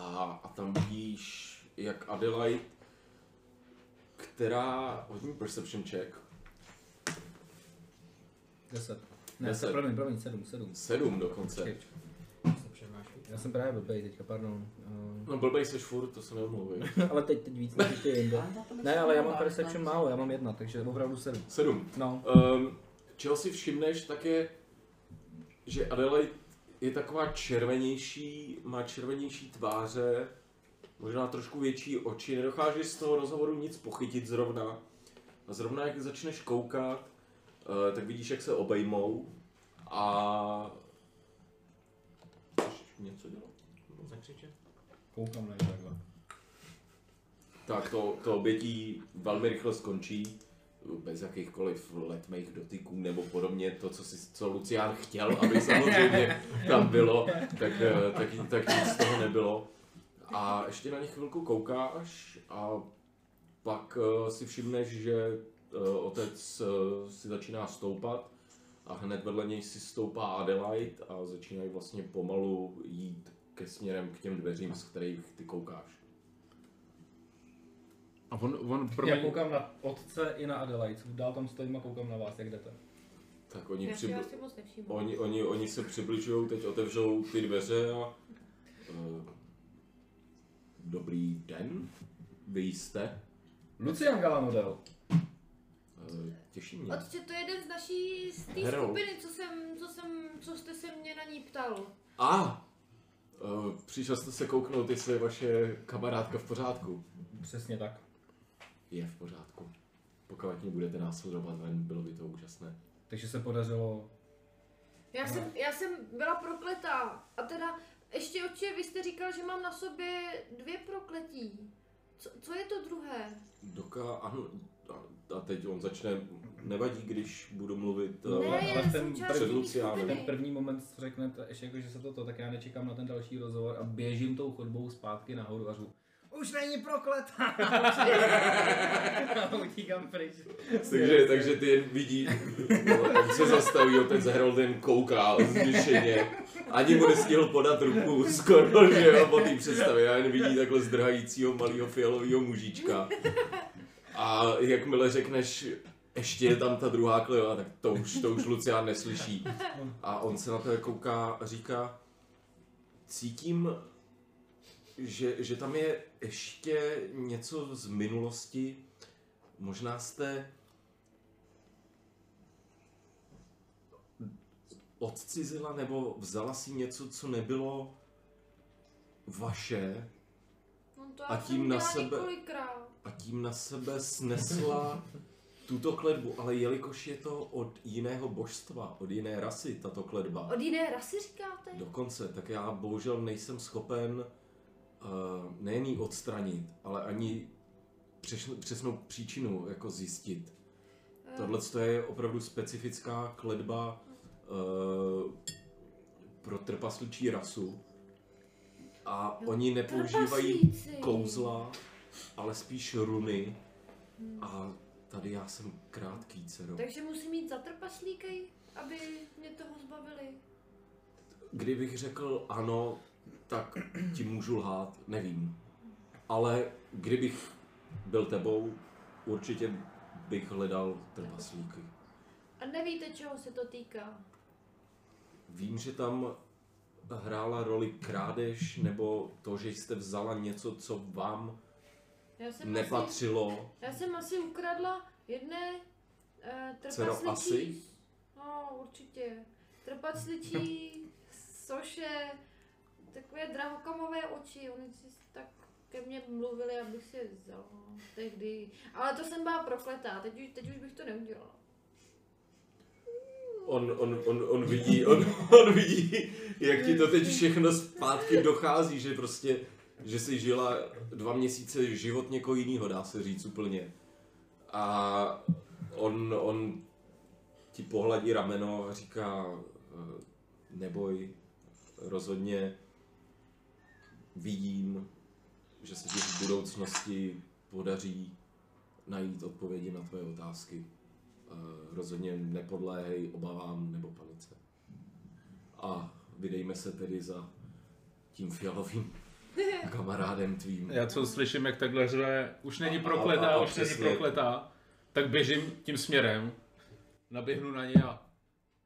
a tam vidíš, jak Adelaide, která, hodně perception check, 10. Ne, Deset. se, promiň, promiň, 7, 7. sedm dokonce. Počkej. Já jsem právě blbej teďka, pardon. Uh, No blbej seš furt, to se neomlouvej. (laughs) ale teď, teď víc než ještě jinde. Ne, ale já mám perception málo, já mám jedna, takže opravdu 7. Sedm. No, Um, čeho si všimneš, tak je, že Adelaide je taková červenější, má červenější tváře, možná trošku větší oči, nedokážeš z toho rozhovoru nic pochytit zrovna. A zrovna jak začneš koukat, uh, tak vidíš, jak se obejmou a... Chceš něco dělat? Zakřičet? koukám na ně takhle. Tak to, to obětí velmi rychle skončí, bez jakýchkoliv letmých dotyků nebo podobně, to, co, si, co Lucián chtěl, aby samozřejmě (laughs) tam bylo, tak, eh, tak, tak nic z toho nebylo. A ještě na ně chvilku koukáš a pak eh, si všimneš, že eh, otec eh, si začíná stoupat a hned vedle něj si stoupá Adelaide a začínají vlastně pomalu jít ke směrem k těm dveřím, z kterých ty koukáš. A on, on pro Já koukám na otce i na Adelaide, dál tam stojím a koukám na vás, jak jdete. Tak oni, Já si přibl... asi moc nevšímám. oni, oni, oni se přibližují, teď otevřou ty dveře a... Uh, dobrý den, vy jste? Lucian Galanodel. Uh, těší mě. Otče, to je jeden z naší, z té skupiny, co jsem, co jsem, co jste se mě na ní ptal. A! Uh, přišel jste se kouknout, jestli je vaše kamarádka v pořádku. Přesně tak. Je v pořádku. Pokud mě budete následovat ven, bylo by to úžasné. Takže se podařilo... Já jsem, já jsem byla prokletá. A teda, ještě oče, vy jste říkal, že mám na sobě dvě prokletí. Co, co je to druhé? Doka, ano, a, a teď on začne, nevadí, když budu mluvit... Ne, uh, ale je ten skupiny. Ten první moment co řeknete, ještě jako, že se to, to, tak já nečekám na ten další rozhovor a běžím tou chodbou zpátky nahoru a řvu. Už není prokletá! a (laughs) utíkám pryč. Takže, takže ty jen vidí, on se zastaví, otec Herolden kouká zděšeně. Ani mu nestihl podat ruku skoro, že jo, po té představě. A jen vidí takhle zdrhajícího malého fialového mužička. A jakmile řekneš, ještě je tam ta druhá kleva, tak to už, to už Lucián neslyší. A on se na tebe kouká a říká, cítím, že, že tam je ještě něco z minulosti. Možná jste odcizila nebo vzala si něco, co nebylo vaše No to A tím na sebe- několikrát. a tím na sebe snesla tuto kledbu, ale jelikož je to od jiného božstva, od jiné rasy tato kledba, Od jiné rasy říkáte? dokonce, tak já bohužel nejsem schopen nejen ji odstranit, ale ani přesnou příčinu jako zjistit. Eh, Tohle je opravdu specifická kledba uh, pro trpasličí rasu. A Jo, oni nepoužívají trpaslíci. kouzla, ale spíš runy. A tady já jsem krátký, dcero. Takže musím mít za trpaslíkej, aby mě toho zbavili. Kdybych řekl ano, tak ti můžu lhát, nevím. Ale kdybych byl tebou, určitě bych hledal trpaslíky. A nevíte, čeho se to týká. Vím, že tam hrála roli krádež, nebo to, že jste vzala něco, co vám Já jsem, asi, nepatřilo. já jsem asi ukradla jedné uh, Dcero, trpasličí... asi? No, určitě. Trpasličí soše, takové drahokamové oči, oni si tak ke mně mluvili, abych si je vzala tehdy. Ale to jsem byla prokletá, teď už, teď už bych to neudělala. On, on, on, on, vidí, on, on vidí, jak ti to teď všechno zpátky dochází, že prostě, že jsi žila dva měsíce život někoho jiného, dá se říct úplně. A on, on ti pohladí rameno a říká, eh, neboj, rozhodně vidím, že se ti v budoucnosti podaří najít odpovědi na tvoje otázky. Eh, rozhodně nepodléhej obavám nebo panice. A vydejme se tedy za tím fialovým (laughs) kamarádem tvým. Já co slyším, jak takhle řve, už není prokletá, a- a už není přesně. prokletá, tak běžím tím směrem, naběhnu na ně a...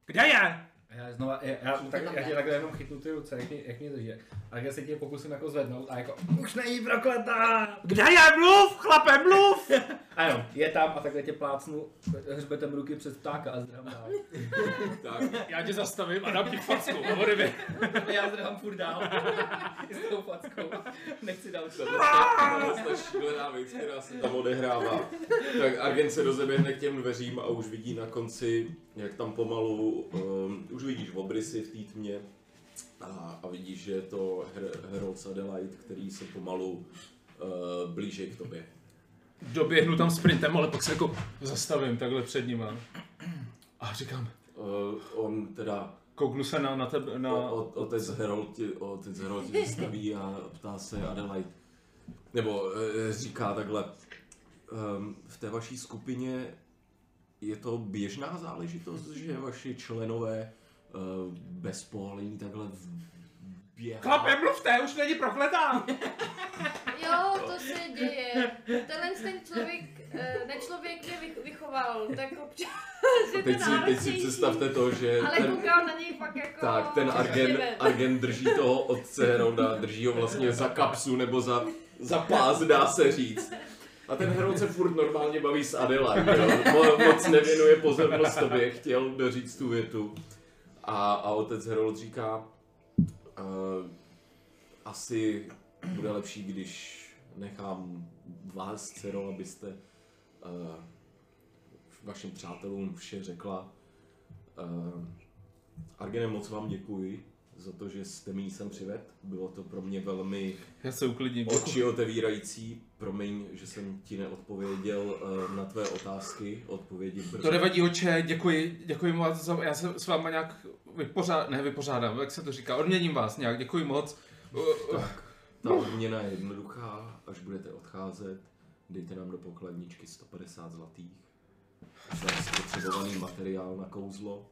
Kde je? A Já znova, já, já, tak, já tě takhle jenom chytnu ty ruce, jak mě, jak mě drží. A já se tě pokusím jako zvednout a jako, už není prokletá! Kde je? Mluv, chlape, mluv! (laughs) A jo, je tam a takhle tě plácnu hřbetem ruky přes ptáka a zdrhám dál. (laughs) Tak, Já tě zastavím a dám ti facku, a odebě. Já zdrhám furt dál. S tou fackou. Nechci další. ta šílená věc, která se tam odehrává. Tak agent se rozeběhne k těm dveřím a už vidí na konci, jak tam pomalu, um, už vidíš obrysy v té tmě a, a vidíš, že je to Her- Herald Adelaide, který se pomalu uh, blíží k tobě. Doběhnu tam sprintem, ale pak se jako zastavím takhle před nima. A říkám, Uh, on teda kouknu se na, na tebe, na... O, o, otec Herold ti, otec Herold ti zastaví a ptá se Adelaide. Nebo e, říká takhle, um, v té vaší skupině je to běžná záležitost, že vaši členové uh, bez povolení takhle běhají? Chlape, mluvte, už není prokletá! (laughs) Jo, to se děje. Tenhle ten člověk, eh, nečlověk mě vych- vychoval, tak občas (laughs) je to Teď si, teď si představte to, že Ale ten, koukám na něj fakt jako... tak, ten Argen. (laughs) Argen drží toho otce Herolda, drží ho vlastně za kapsu nebo za, za pás, dá se říct. A ten Herold se furt normálně baví s Adelaide, jo? Mo- moc nevěnuje pozornost tobě, chtěl doříct tu větu. A, a otec Herold říká, uh, asi bude lepší, když nechám vás, dcero, abyste uh, vašim přátelům vše řekla. Uh, Argene, moc vám děkuji za to, že jste mi sem přived. Bylo to pro mě velmi Já se uklidním. oči otevírající. Promiň, že jsem ti neodpověděl eh, na tvé otázky. Odpovědi brzy. To nevadí, oče, děkuji, děkuji moc, za, já se s váma nějak vypořádám, ne vypořádám, jak se to říká, odměním vás nějak, děkuji moc. Uh, Tak, ta odměna je jednoduchá. Až budete odcházet, dejte nám do pokladničky 150 zlatých za spotřebovaný materiál na kouzlo.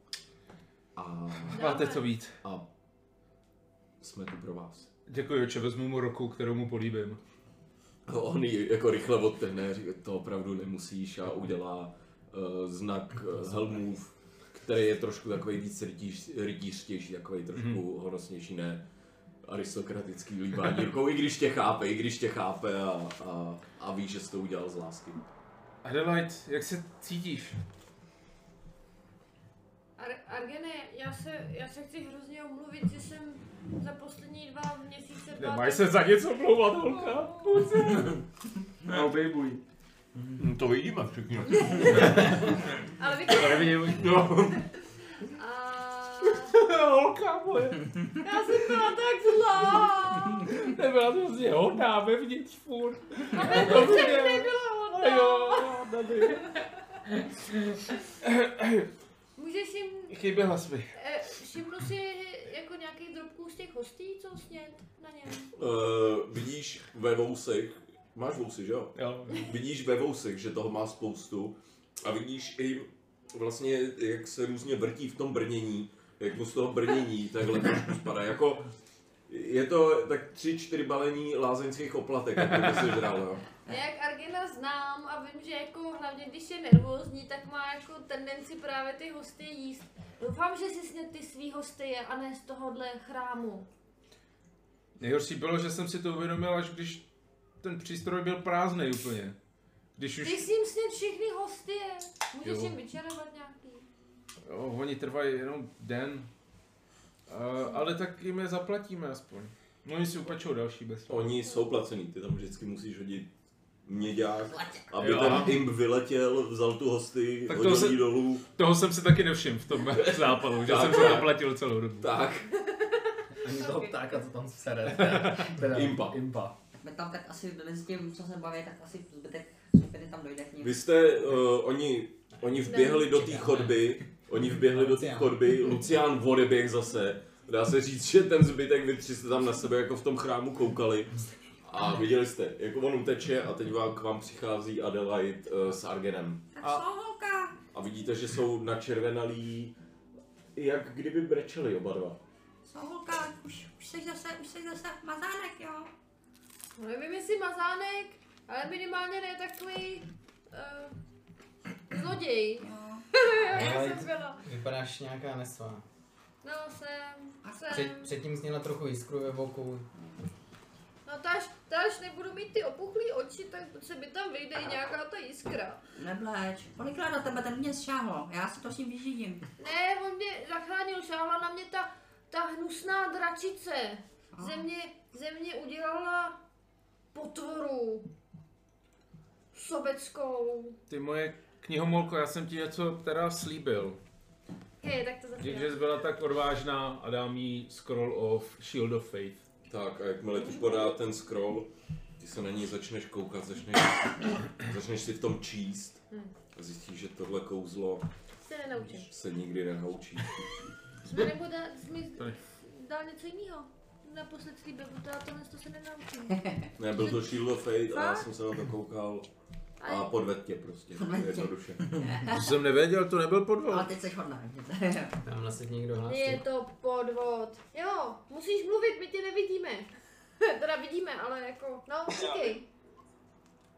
A, Máte co víc. a jsme tu pro vás. Děkuji, oče, vezmu mu roku, kterou mu políbím. On ji jako rychle odtrhne, říká, to opravdu nemusíš a udělá uh, znak uh, helmův, který je trošku takový víc rytíř, rytířtější, takový trošku mm-hmm. honosnější, ne aristokratický líbání rukou, i když tě chápe, i když tě chápe a, a, a ví, že jsi to udělal z lásky. Adelaide, jak se cítíš? Ar- Argene, já se, já se chci hrozně omluvit, že jsem za poslední dva měsíce... byla Nemáš tak- se za něco omlouvat, holka? No, baby. To vidíme všichni. Ale vy... No, A... holka moje. Já jsem byla tak zlá. Nebyla to vlastně hodná vevnitř furt. A to jsem nebyla hodná. Jo, tady. Můžeš jim... Chyběla jsi mi. Eh, všimnu si jako nějakých drobků z těch hostí, co snět na něm. Uh, vidíš ve vousech, máš vousy, že jo? Jo. Vidíš ve vousech, že toho má spoustu a vidíš i vlastně, jak se různě vrtí v tom brnění, jak mu z toho brnění takhle trošku spadá. Jako, je to tak tři, čtyři balení lázeňských oplatek, jako by se žral, jo. (laughs) Jak Argena znám a vím, že jako hlavně když je nervózní, tak má jako tendenci právě ty hosty jíst. Doufám, že si snět ty svý hosty a ne z tohohle chrámu. Nejhorší bylo, že jsem si to uvědomil, až když ten přístroj byl prázdný úplně. Když Ty už, s ním snět všechny hosty, můžeš Jo. jim vyčarovat nějaký. jo, oni trvají jenom den. Uh, ale tak jim je zaplatíme aspoň. No oni si upečou další bez. Oni jsou placený, ty tam vždycky musíš hodit měďák, aby Jo. ten imp vyletěl, vzal tu hosty, Tak to hodil se- jí dolů. Toho jsem si taky nevšiml v tom (laughs) zápalu, že Tak, jsem se zaplatil celou dobu. Tak, Ani toho ptáka, co tam sere. (laughs) Teda Impa. Impa. Tak my tam tak asi mezi tím, co se baví, tak asi zbytek skupiny tam dojde k ním. vy jste, uh, oni, oni vběhli do té chodby, oni vběhli do té chodby, Lucián odeběh zase. Dá se říct, že ten zbytek vy tři jste tam na sebe jako v tom chrámu koukali. A viděli jste, jak on uteče a teď vám k vám přichází Adelaide uh, s Argenem. A-? A vidíte, že jsou načervenalí, jak kdyby brečeli oba dva. Co, holka? Už, už jsi zase, už jsi zase mazánek, jo? No, nevím jestli mazánek, ale minimálně ne takový uh, zloděj. Jo. (laughs) Ale- jsem byla. Vypadáš nějaká nesvá. No jsem, jsem. Před, předtím jsi měla trochu jiskru ve voku. No to až, to až nebudu mít ty opuchlý oči, tak se mi tam vyjde i nějaká ta jiskra. Nebleč. Kolikrát na tebe ten mě šáhlo? Já si to s ním vyřídím. Ne, on mě zachránil, šáhla na mě ta, ta hnusná dračice. A. Ze mě, ze mě udělala potvoru. Sobeckou. Ty moje knihomolko, já jsem ti něco teda slíbil. Hej, tak to Že, začíná. že jsi byla tak odvážná a dám jí Scroll of Shield of Faith. Tak a jakmile ti podá ten scroll, ty se na něj začneš koukat, začneš, (coughs) začneš si v tom číst a zjistíš, že tohle kouzlo Se nenaučím. se nikdy nenaučí. Jsme nebo dá, jsi mi dal něco jiného. Naposled slíbil, protože já tohle to se nenaučím. Ne, byl to Shield of Fate a já jsem se na to koukal a podved tě prostě, jednoduše. (laughs) To jsem nevěděl, to nebyl podvod. Ale teď jsi hodná. (laughs) Tamhle se někdo hlásí. je to podvod. Jo, musíš mluvit, my tě nevidíme. (laughs) teda vidíme, ale jako, no, říkej.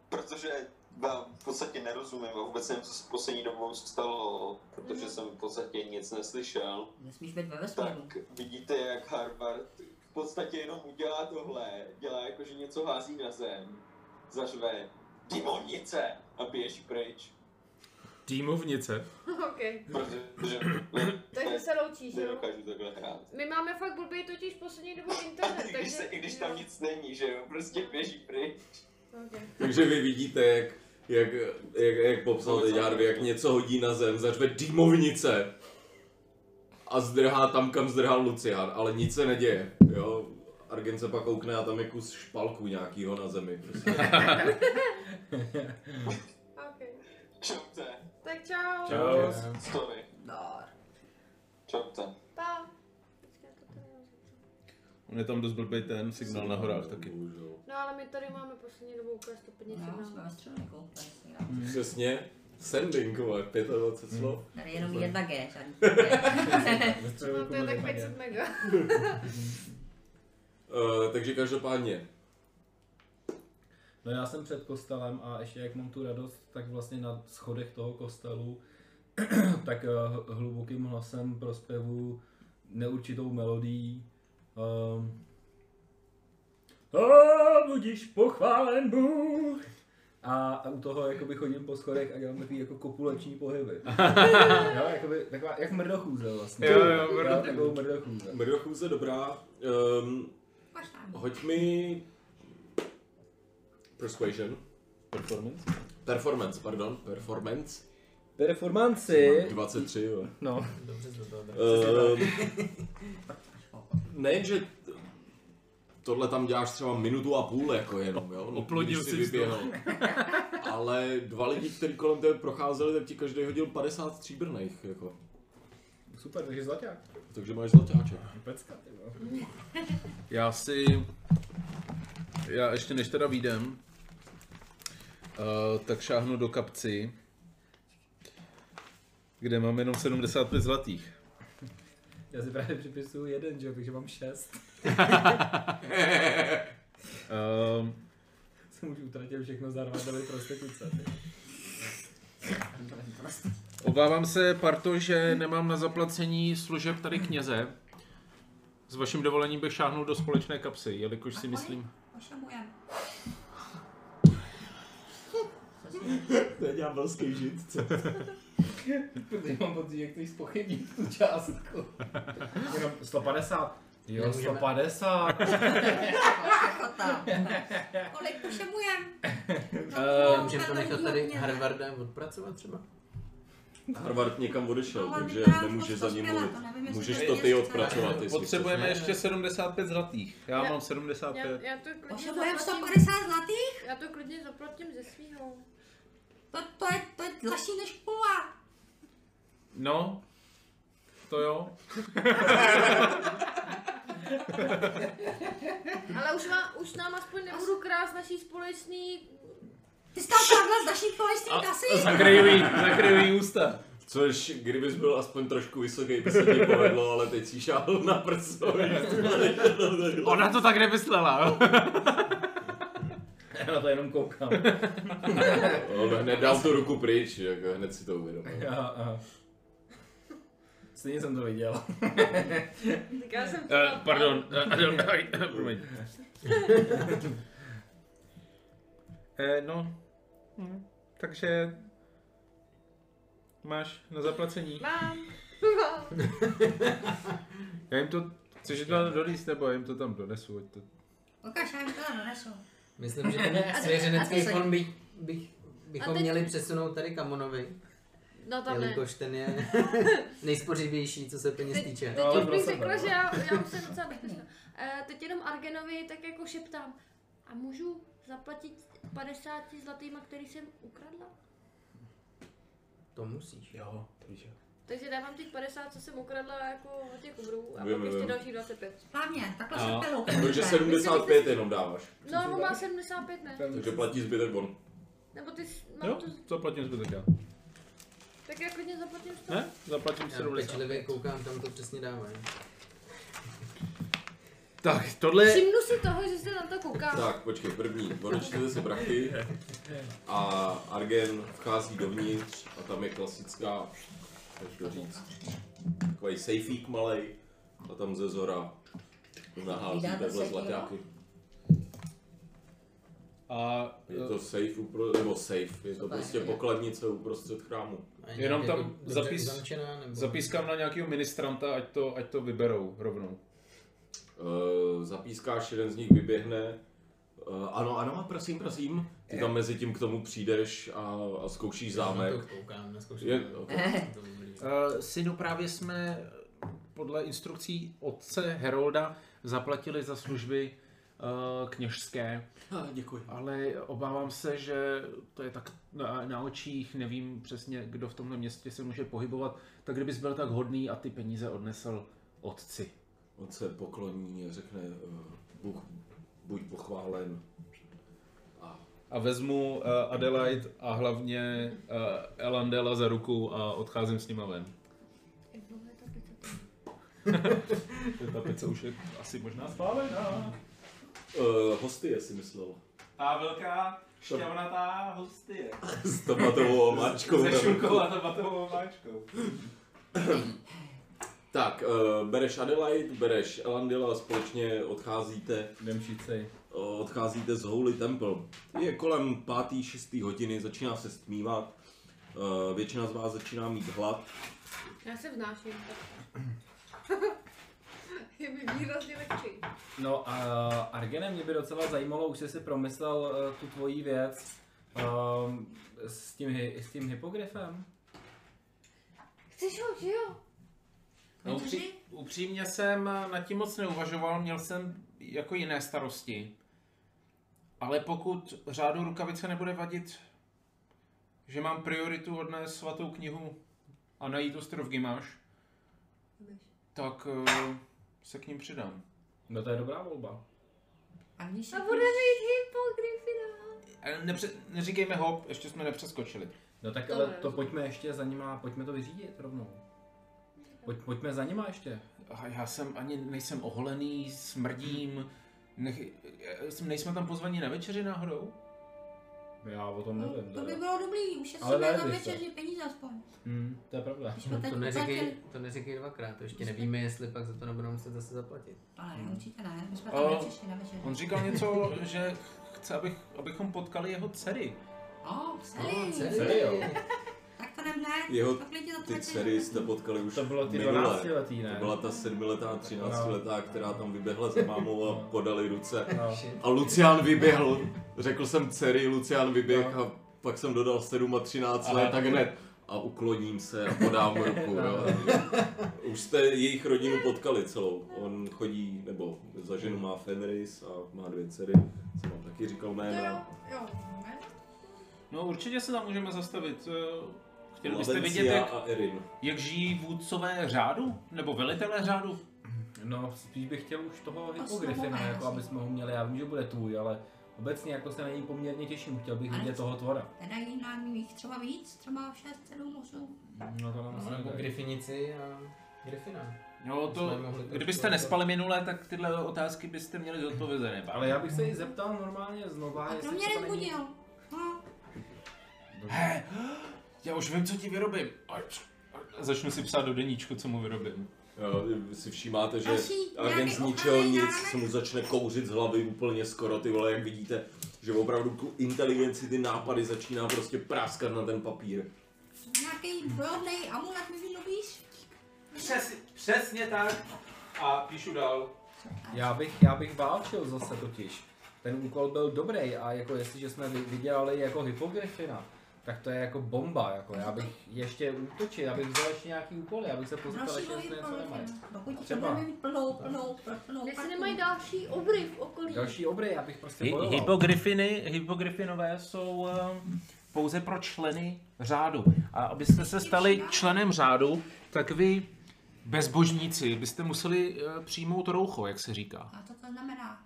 Protože vám v podstatě nerozumím a vůbec nevím, co se poslední dobou stalo, protože jsem v podstatě nic neslyšel. Nesmíš být ve vesmíru. Tak vidíte, jak Harvard v podstatě jenom udělá tohle, dělá jako, že něco hází na zem, zařve demonice a běží pryč. Týmovnice. (laughs) OK. Protože Takže se loučíš, jo? nedokážu takhle hrát. My máme fakt blbý totiž poslední dobou internet, (laughs) I když, se, takže... I když tam nic není, že jo, prostě běží pryč. Okay. Takže vy vidíte, jak, jak, jak, jak popsal teď Harvey, jak něco hodí na zem, zařve dýmovnice a zdrhá tam, kam zdrhal Lucián, ale nic se neděje, jo. Argen se pak koukne a tam je kus špalku nějakýho na zemi. Prostě. (laughs) Čaute. Tak čau. Čau. Story. Dar. Čaute. Pa. On je tam dost blbý ten signál na horách taky. No ale my tady máme poslední dobou úplně stupně No, jsme signál. signál. Přesně. Sending, vole, 25 slov. Tady je jenom jedna G, žádný (laughs) to je tak 500 mega. Uh, takže každopádně, No já jsem před kostelem a ještě jak mám tu radost, tak vlastně na schodech toho kostelu (clears throat) tak eh, hlubokým hlasem prospěvu neurčitou melodii. Um, a budíš pochválen Bůh. A, a u toho jakoby chodím po schodech a dělám takový jako kopuleční pohyby. (laughs) jo, jakoby, taková, jak mrdochůze vlastně. Jo, jo, mrdochůze. Takovou mrdochůze. Mrdochůze dobrá. Um, hoď mi Persuasion. Performance? Performance, pardon. Performance. Performanci. 23, jo. No. Dobře jsi do toho dal. Um, ne, že t- tohle tam děláš třeba minutu a půl, jako jenom, jo? Oplodil když jsi vyběhl. Ale dva lidi, kteří kolem tebe procházeli, tak ti každý hodil 50 stříbrných, jako. Super, takže zlaťák. Takže máš zlatáček. Pecka, ty. Já si... Já ještě než teda výjdem, uh, tak šáhnu do kapci, kde mám jenom 75 zlatých. Já si právě připisuju jeden, že jo, takže mám šest. Um, (laughs) Jsem už utratil všechno za Armádovy prostituce. obávám se, Parto, že nemám na zaplacení služeb tady kněze. S vaším dovolením bych šáhnul do společné kapsy, jelikož si myslím... Ošamujem. (laughs) To je ďábelský žid, co? Protože mám pocit, že chceš spochybnit tu částku. Jenom 150. Jo, Nemůžeme- 150. Ochota. Kolik pošemujem? Uh, můžeme to nechat tady Harvarda odpracovat třeba? Harvard někam odešel, No, takže nemůže za ním mluvit. to nevím, jestli Můžeš to ty odpracovat, jestli Potřebujeme ještě 75 zlatých. Já Ne. mám 75. Já, já to klidně zaplatím. 150 zlatých? Já to klidně zaplatím ze svýho. To, to je, to je dražší než půla. No, to jo. (laughs) Ale už, má, už nám aspoň nebudu krást naší společný... Ty jsi tam kradla z naší společné kasy? Zakryju jí, zakryju jí ústa. Což, kdybys byl aspoň trošku vysoký, by se ti povedlo, ale teď si šáhl na prso. Ona to tak nemyslela. (laughs) (laughs) Já na to jenom koukám. (laughs) On hned dal tu ruku pryč, jako hned si to uvědomil. Aha, aha. Stejně jsem to viděl. (laughs) Tak já jsem Uh, chtěla- pardon, uh, promiň. Eh, no, hm, takže máš na zaplacení. Mám. Mám. Já jim to, chceš to donést, nebo já jim to tam donesu, ať to... Ukaž, já jim to donesu. Myslím, že ten (laughs) svěřenecký fond bych, bych, bychom teď- měli přesunout tady Kamonovi, No tam ne. jelikož ten je (laughs) nejspořivější, co se peněz Teď, týče. teď No, ale už bych řekla, no. že já, já už jsem docela bezpečná. Eh, teď jenom Argenovi tak jako šeptám. A můžu zaplatit 50 zlatýma, který jsem ukradla? To musíš. Jo, to víš. Takže dávám těch 50, co jsem ukradla jako od těch umrů a pak ještě vím. dalších 25. Správně, takhle se pelou. Takže 75 jenom dáváš. No, on má 75, ne? Takže platí zbytek on. Nebo ty jsi- mám Jo, to, zaplatím zbytek já. tak já klidně zaplatím 100. Ne? Zaplatím Já 70. pečlivě koukám, tam to přesně dávají. (laughs) Tak, tohle... Všimnu si toho, že se na to koukám. Tak, počkej, první, odečtete si prachy a Argen vchází dovnitř a tam je klasická, to říct, takový sejfík malej a tam ze zora nahází takhle zlaťáky. A Je to safe, upro, nebo safe, je to prostě pokladnice uprostřed chrámu. Jenom tam nebo... zapískám na nějakého ministranta, ať to, ať to vyberou rovnou. Uh, zapískáš, jeden z nich vyběhne. Uh, ano, ano, prosím, prosím. Ty tam mezi tím k tomu přijdeš a, a zkoušíš zámek. Já to koukám, neskouším. Je- to. okay. (laughs) Uh, synu, právě jsme podle instrukcí otce Herolda zaplatili za služby uh, kněžské, děkuji. ale obávám se, že to je tak na, na očích, nevím přesně, kdo v tomhle městě se může pohybovat, tak kdybys byl tak hodný a ty peníze odnesl otci. On se pokloní a řekne, uh, Bůh, buď pochválen. A A vezmu uh, Adelaide a hlavně uh, Elandela za ruku a odcházím s nima ven. Ta pizza? Ta už je asi možná spálená. uh, hosty, jestli myslel. A velká šťavnatá hostie. S tomatovou omáčkou. Se šunkou a tomatovou omáčkou. Tak, uh, bereš Adelaide, bereš Elandila, společně odcházíte, Jdem šícej. Uh, odcházíte z Holy Temple. Je kolem pátý, šestý hodiny, začíná se stmívat. Uh, většina z vás začíná mít hlad. Já se vnáším. (laughs) je mi výrazně lehčí. No a Argene, mě by docela zajímalo, už jsi si promyslel uh, tu tvoji věc um, s, tím, s tím hypogryfem? Chceš ho, že jo? No, upří, upřímně jsem nad tím moc neuvažoval, měl jsem jako jiné starosti. Ale pokud řádu rukavice nebude vadit, že mám prioritu odnést svatou knihu a najít ostrov Gimáš, tak uh, se k ním přidám. No to je dobrá volba. A A bude mít hypogryfina. Ale nepře- neříkejme hop, ještě jsme nepřeskočili. No tak Dobré, ale to rozumím. pojďme ještě za nima, pojďme to vyřídit rovnou. Pojď, pojďme za nima ještě. A já jsem ani nejsem oholený, smrdím, nech, jsem- nejsme tam pozvaní na večeři náhodou? Já o tom nevím. To by bylo dobrý, Ale ušetříme jste. večeři peníze aspoň. Hm, to je pravda. No to neříkej, to neříkej dvakrát, to ještě nevíme, jestli pak za to nebudeme muset zase zaplatit. To ne, určitě ne, my jsme O, tam nepřišli na večeři. On říkal něco, že chce, abych, abychom potkali jeho dcery. O, No, celý. celý. Celý, jo. (laughs) Tak to To Lucianem ne, jeho to klidně ty zaplatit. dcery jste potkali už To bylo ty minule. 12 letý, ne? To byla ta sedmiletá, třináctiletá, která tam vyběhla za mámou a No. podali ruce. No. A Lucián vyběhl, řekl jsem dcery, Lucián vyběh a pak jsem dodal 7 a 13 Ale- let, tak hned. A ukloním se a podám ruku. jo. Už jste jejich rodinu potkali celou. On chodí, nebo za ženu má Fenris a má dvě dcery. Jsem vám taky říkal To jo, jména. jo, ne? No určitě se tam můžeme zastavit. Chtěli byste vidět, jak, a Erin. jak žijí vůdcové řádu? Nebo velitelé řádu? No, spíš bych chtěl už toho hypogryfina, jako aby jsme ho měli. Já vím, že bude tvůj, ale obecně jako se na něj poměrně těším. Chtěl bych Ale vidět toho tvora. Teda jí nám jich třeba víc, třeba 6, 7, 8. No to nám No, asi nebo nebude. Griffinici a Griffina. Jo, to, to kdybyste udělat. nespali minule, tak tyhle otázky byste měli zodpovězené. Ale já bych se jí zeptal normálně znova, A to jestli mě třeba není... nezbudil. No, He, já už vím, co ti vyrobím. Začnu si psát do deníčku, co mu vyrobím. Jo, vy si všímáte, že agent nějaký z ničeho nic se mu začne kouřit z hlavy úplně skoro, ty vole, jak vidíte, že opravdu tu inteligenci, ty nápady začíná prostě práskat na ten papír. nějaký brodnej amulet mi vylobíš? Přes, přesně tak. A píšu dál. Já bych, já bych válčil zase totiž. Ten úkol byl dobrý a jako jestliže jsme vy- vydělali jako hypogryfina, tak to je jako bomba, jako já bych ještě útočil, já bych vzal ještě nějaký úkoly, já bych se pozeptal jestli něco nemají. Pokud Třeba. plnou, plnou, plnou Jestli nemají další obry v okolí. Další obry, já bych prostě bojoval. hypogryfiny, hypogryfinové jsou um, pouze pro členy řádu. A abyste se stali členem řádu, tak vy bezbožníci byste museli uh, přijmout roucho, jak se říká. A co to znamená?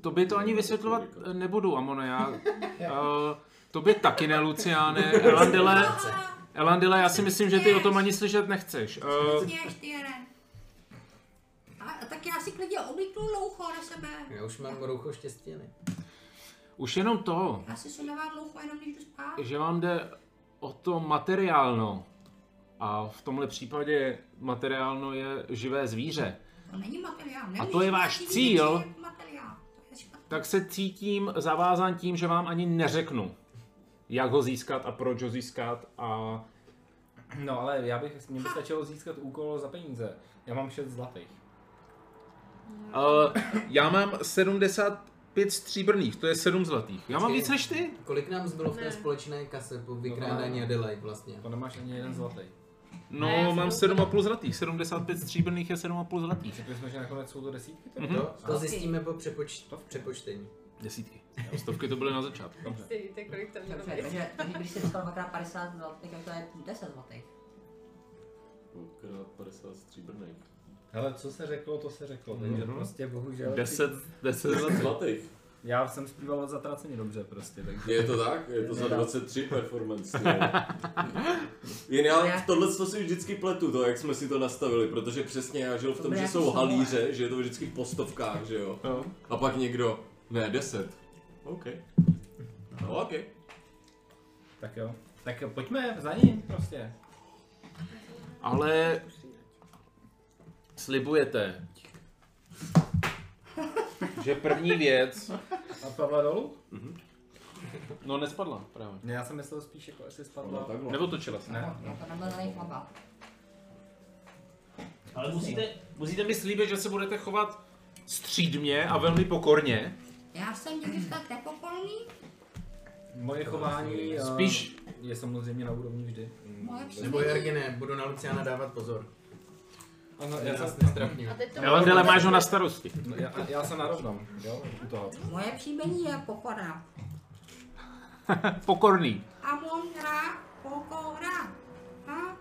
To by to ani vysvětlovat eh, nebudu, Amone. Já, (laughs) uh, to by taky ne, Luciáne. (laughs) Elandile, Elandile, já si myslím, že ty o tom ani slyšet nechceš. Uh. A, tak já si klidně oblíknu loucho na sebe. Já už mám roucho štěstěny. už jenom to, Já si sundávám loucho jenom když jdu spát. že vám jde o to materiálno. A v tomhle případě materiálno je živé zvíře. To není materiál. A to je váš cíl? Materiál. To je špatný. Tak se cítím zavázán tím, že vám ani neřeknu, jak ho získat a proč ho získat a No ale já bych, mě by stačilo získat úkol za peníze. Já mám 6 zlatých. Uh, já mám 75 stříbrných, to je 7 zlatých. Já mám víc než ty? Kolik nám zbylo v té společné kase po vykrádání Adelaide vlastně? To nemáš ani jeden zlatý. No, Ne, mám to 7,5 zlatých. 75 stříbrných je 7,5 zlatých. Řekli jsme, že nakonec jsou to desítky? tak? Mhm. To, to zjistíme po přepoč, přepočtení. Desítky. Stovky to byly na začátku. Dobře. Si víte, kolik to mělo Dobře, být. takže, takže když jsi dostal dvakrát 50 zlatých, tak to je 10 zlatých. Dvakrát 50 stříbrných. Hele, co se řeklo, to se řeklo, takže Mhm. prostě bohužel... 10, 10 Zlatých. Já jsem zpíval zatraceně dobře prostě, takže... Je to tak? Je to za Nedá. 23 performance. Jen já v tohle to si vždycky pletu, to jak jsme si to nastavili, protože přesně já žil v tom, že jsou halíře, že je to vždycky po stovkách, že jo. No. A pak někdo, ne, 10. OK. No, OK. Tak jo. Tak pojďme za ním prostě. Ale slibujete, (laughs) že první věc... A Pavla dolů? No nespadla právě. Ne, já jsem myslel spíš jako jestli spadla. takhle. Nebo točila se. Ne, No to nebyl nich chlapa. Ale musíte, musíte mi slíbit, že se budete chovat střídmě a velmi pokorně. Já jsem někdy tak nepokorný. Moje chování eh, Spíš je samozřejmě na úrovni vždy. Moje Nebo příjmení. Jargine, budu na Luciana dávat pozor. Ano, Já já, nás jsem, nestrapňuji. A teď to Elandele máš ho na starosti. no, já, já jsem na rovnom, jo, u toho. Moje příjmení je pokora. (laughs) Pokorný. Amon Ra Pokora. Ha?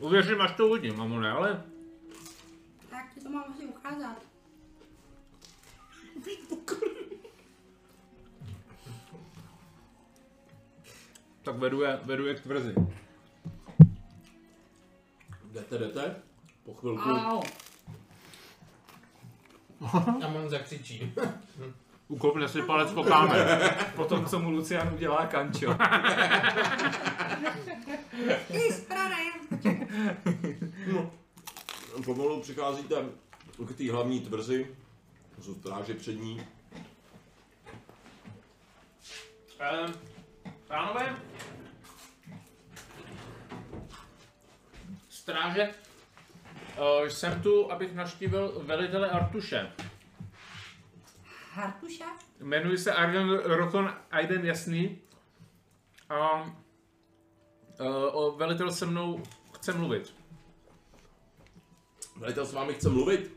Uvěřím, až to uvidím, mamone, ale Mám asi ukázat. tak vedu je, vedu je k tvrzi. Jdete, jdete? Po chvilku. Au. A on zakřičí. (laughs) Ukopne si palec po kámen. (laughs) Potom, co mu Lucian udělá kančo. (laughs) Ty sprade. Pomalu přicházíte k té hlavní tvrzi, jsou stráže před ní. Ehm, pánové? Stráže, uh, jsem tu, abych naštívil velitele Artuše. Hartuša? Jmenuji se Arden Rokon Aiden Jasný a uh, o velitel se mnou chce mluvit. Velitel s vámi chce mluvit?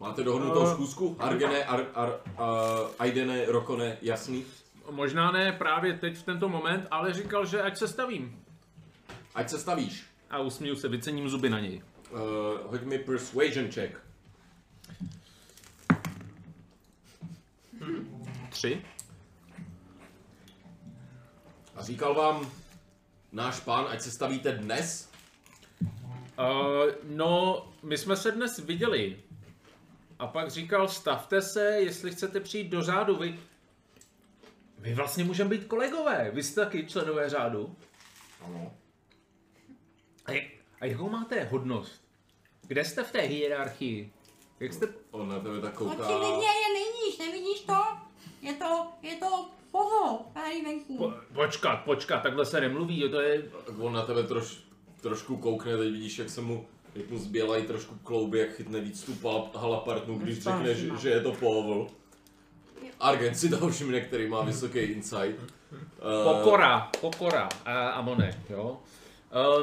Máte dohodnutou Eh. schůzku? Argene, ar, ar, uh, Aidene, Rokone, jasný? Možná ne právě teď v tento moment, ale říkal, že ať se stavím. Ať se stavíš. A usmíju se, vycením zuby na něj. Uh, hoď mi persuasion check. Tři. A říkal vám náš pán, ať se stavíte dnes? Uh, no, my jsme se dnes viděli. A pak říkal, stavte se, jestli chcete přijít do řádu. Vy, vy vlastně můžeme být kolegové. Vy jste taky členové řádu. Ano. A, jak, a jakou máte hodnost? Kde jste v té hierarchii? Jak jste... On na tebe tak kouká. Očividně je nejníž, nevidíš to? Je to, je to povo, tady venku. Po, počkat, počkat, takhle se nemluví, jo, to je... Tak on na tebe troš, trošku koukne, teď vidíš, jak se mu, jak mu zbělají trošku klouby, jak chytne víc tu halapartnu, když řekne, že, že je to povol. Argent si toho všimne, který má vysoký insight. Uh, Pokora, pokora a Amone, jo.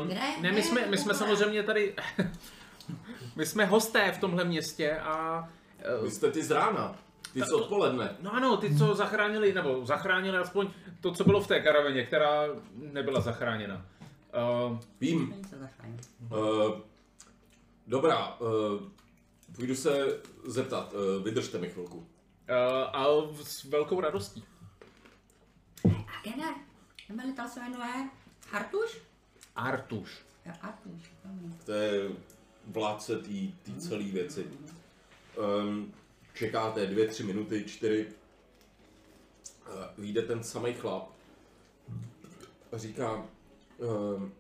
Um, ne, my jsme, my jsme samozřejmě tady... (laughs) my jsme hosté v tomhle městě a... uh, Vy jste ty z rána, ty z odpoledne. No ano, ty, co zachránili, nebo zachránili aspoň to, co bylo v té karaveně, která nebyla zachráněna. Uh, Vím, uh, dobrá, uh, půjdu se zeptat, uh, vydržte mi chvilku. uh, a s velkou radostí. Agene, ten velitel se jmenuje Hartuš? Artuš. Jo, Artuš. dobrý. To je vládce té celé věci. Um, čekáte dvě, tři minuty, čtyři. Uh, vyjde ten samý chlap a říká, um,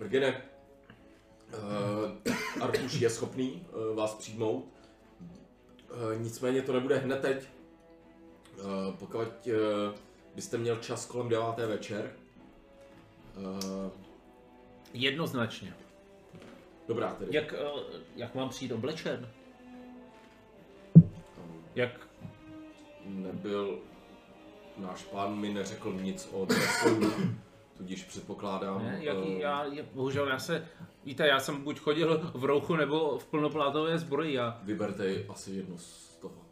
Rgene, uh, Artuš je schopný uh, vás přijmout, uh, nicméně to nebude hned teď. Uh, pokud uh, byste měl čas kolem deváté večer, uh, Jednoznačně. dobrá tedy. Jak, uh, jak mám přijít oblečen? Jak nebyl, náš pán mi neřekl nic o dresu, tudíž předpokládám, Ne, jaký, já, je, bohužel já se, víte, já jsem buď chodil v rouchu nebo v plnoplátové zbroji a... vyberte asi jedno z toho.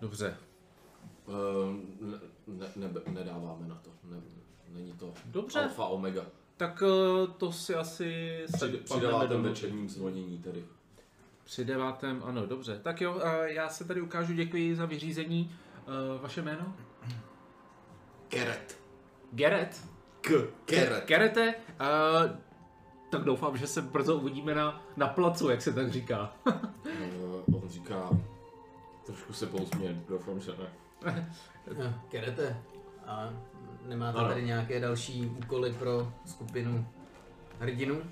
Dobře, Eh, ne, ne, ne, nedáváme na to, ne, není to Dobře. alfa omega. tak uh, to si asi Při, při devátém večerním zvonění tedy. Při devátém, ano, dobře. Tak jo, uh, já se tady ukážu, děkuji za vyřízení. Uh, vaše jméno? Keret. Gerrit. K. Keret. Gerete, uh, tak doufám, že se brzo uvidíme na, na placu, jak se tak říká. Eh, (laughs) on říká, trošku se pousměje, doufám, že ne. (laughs) Kerete, a nemáte Ano. tady nějaké další úkoly pro skupinu hrdinů?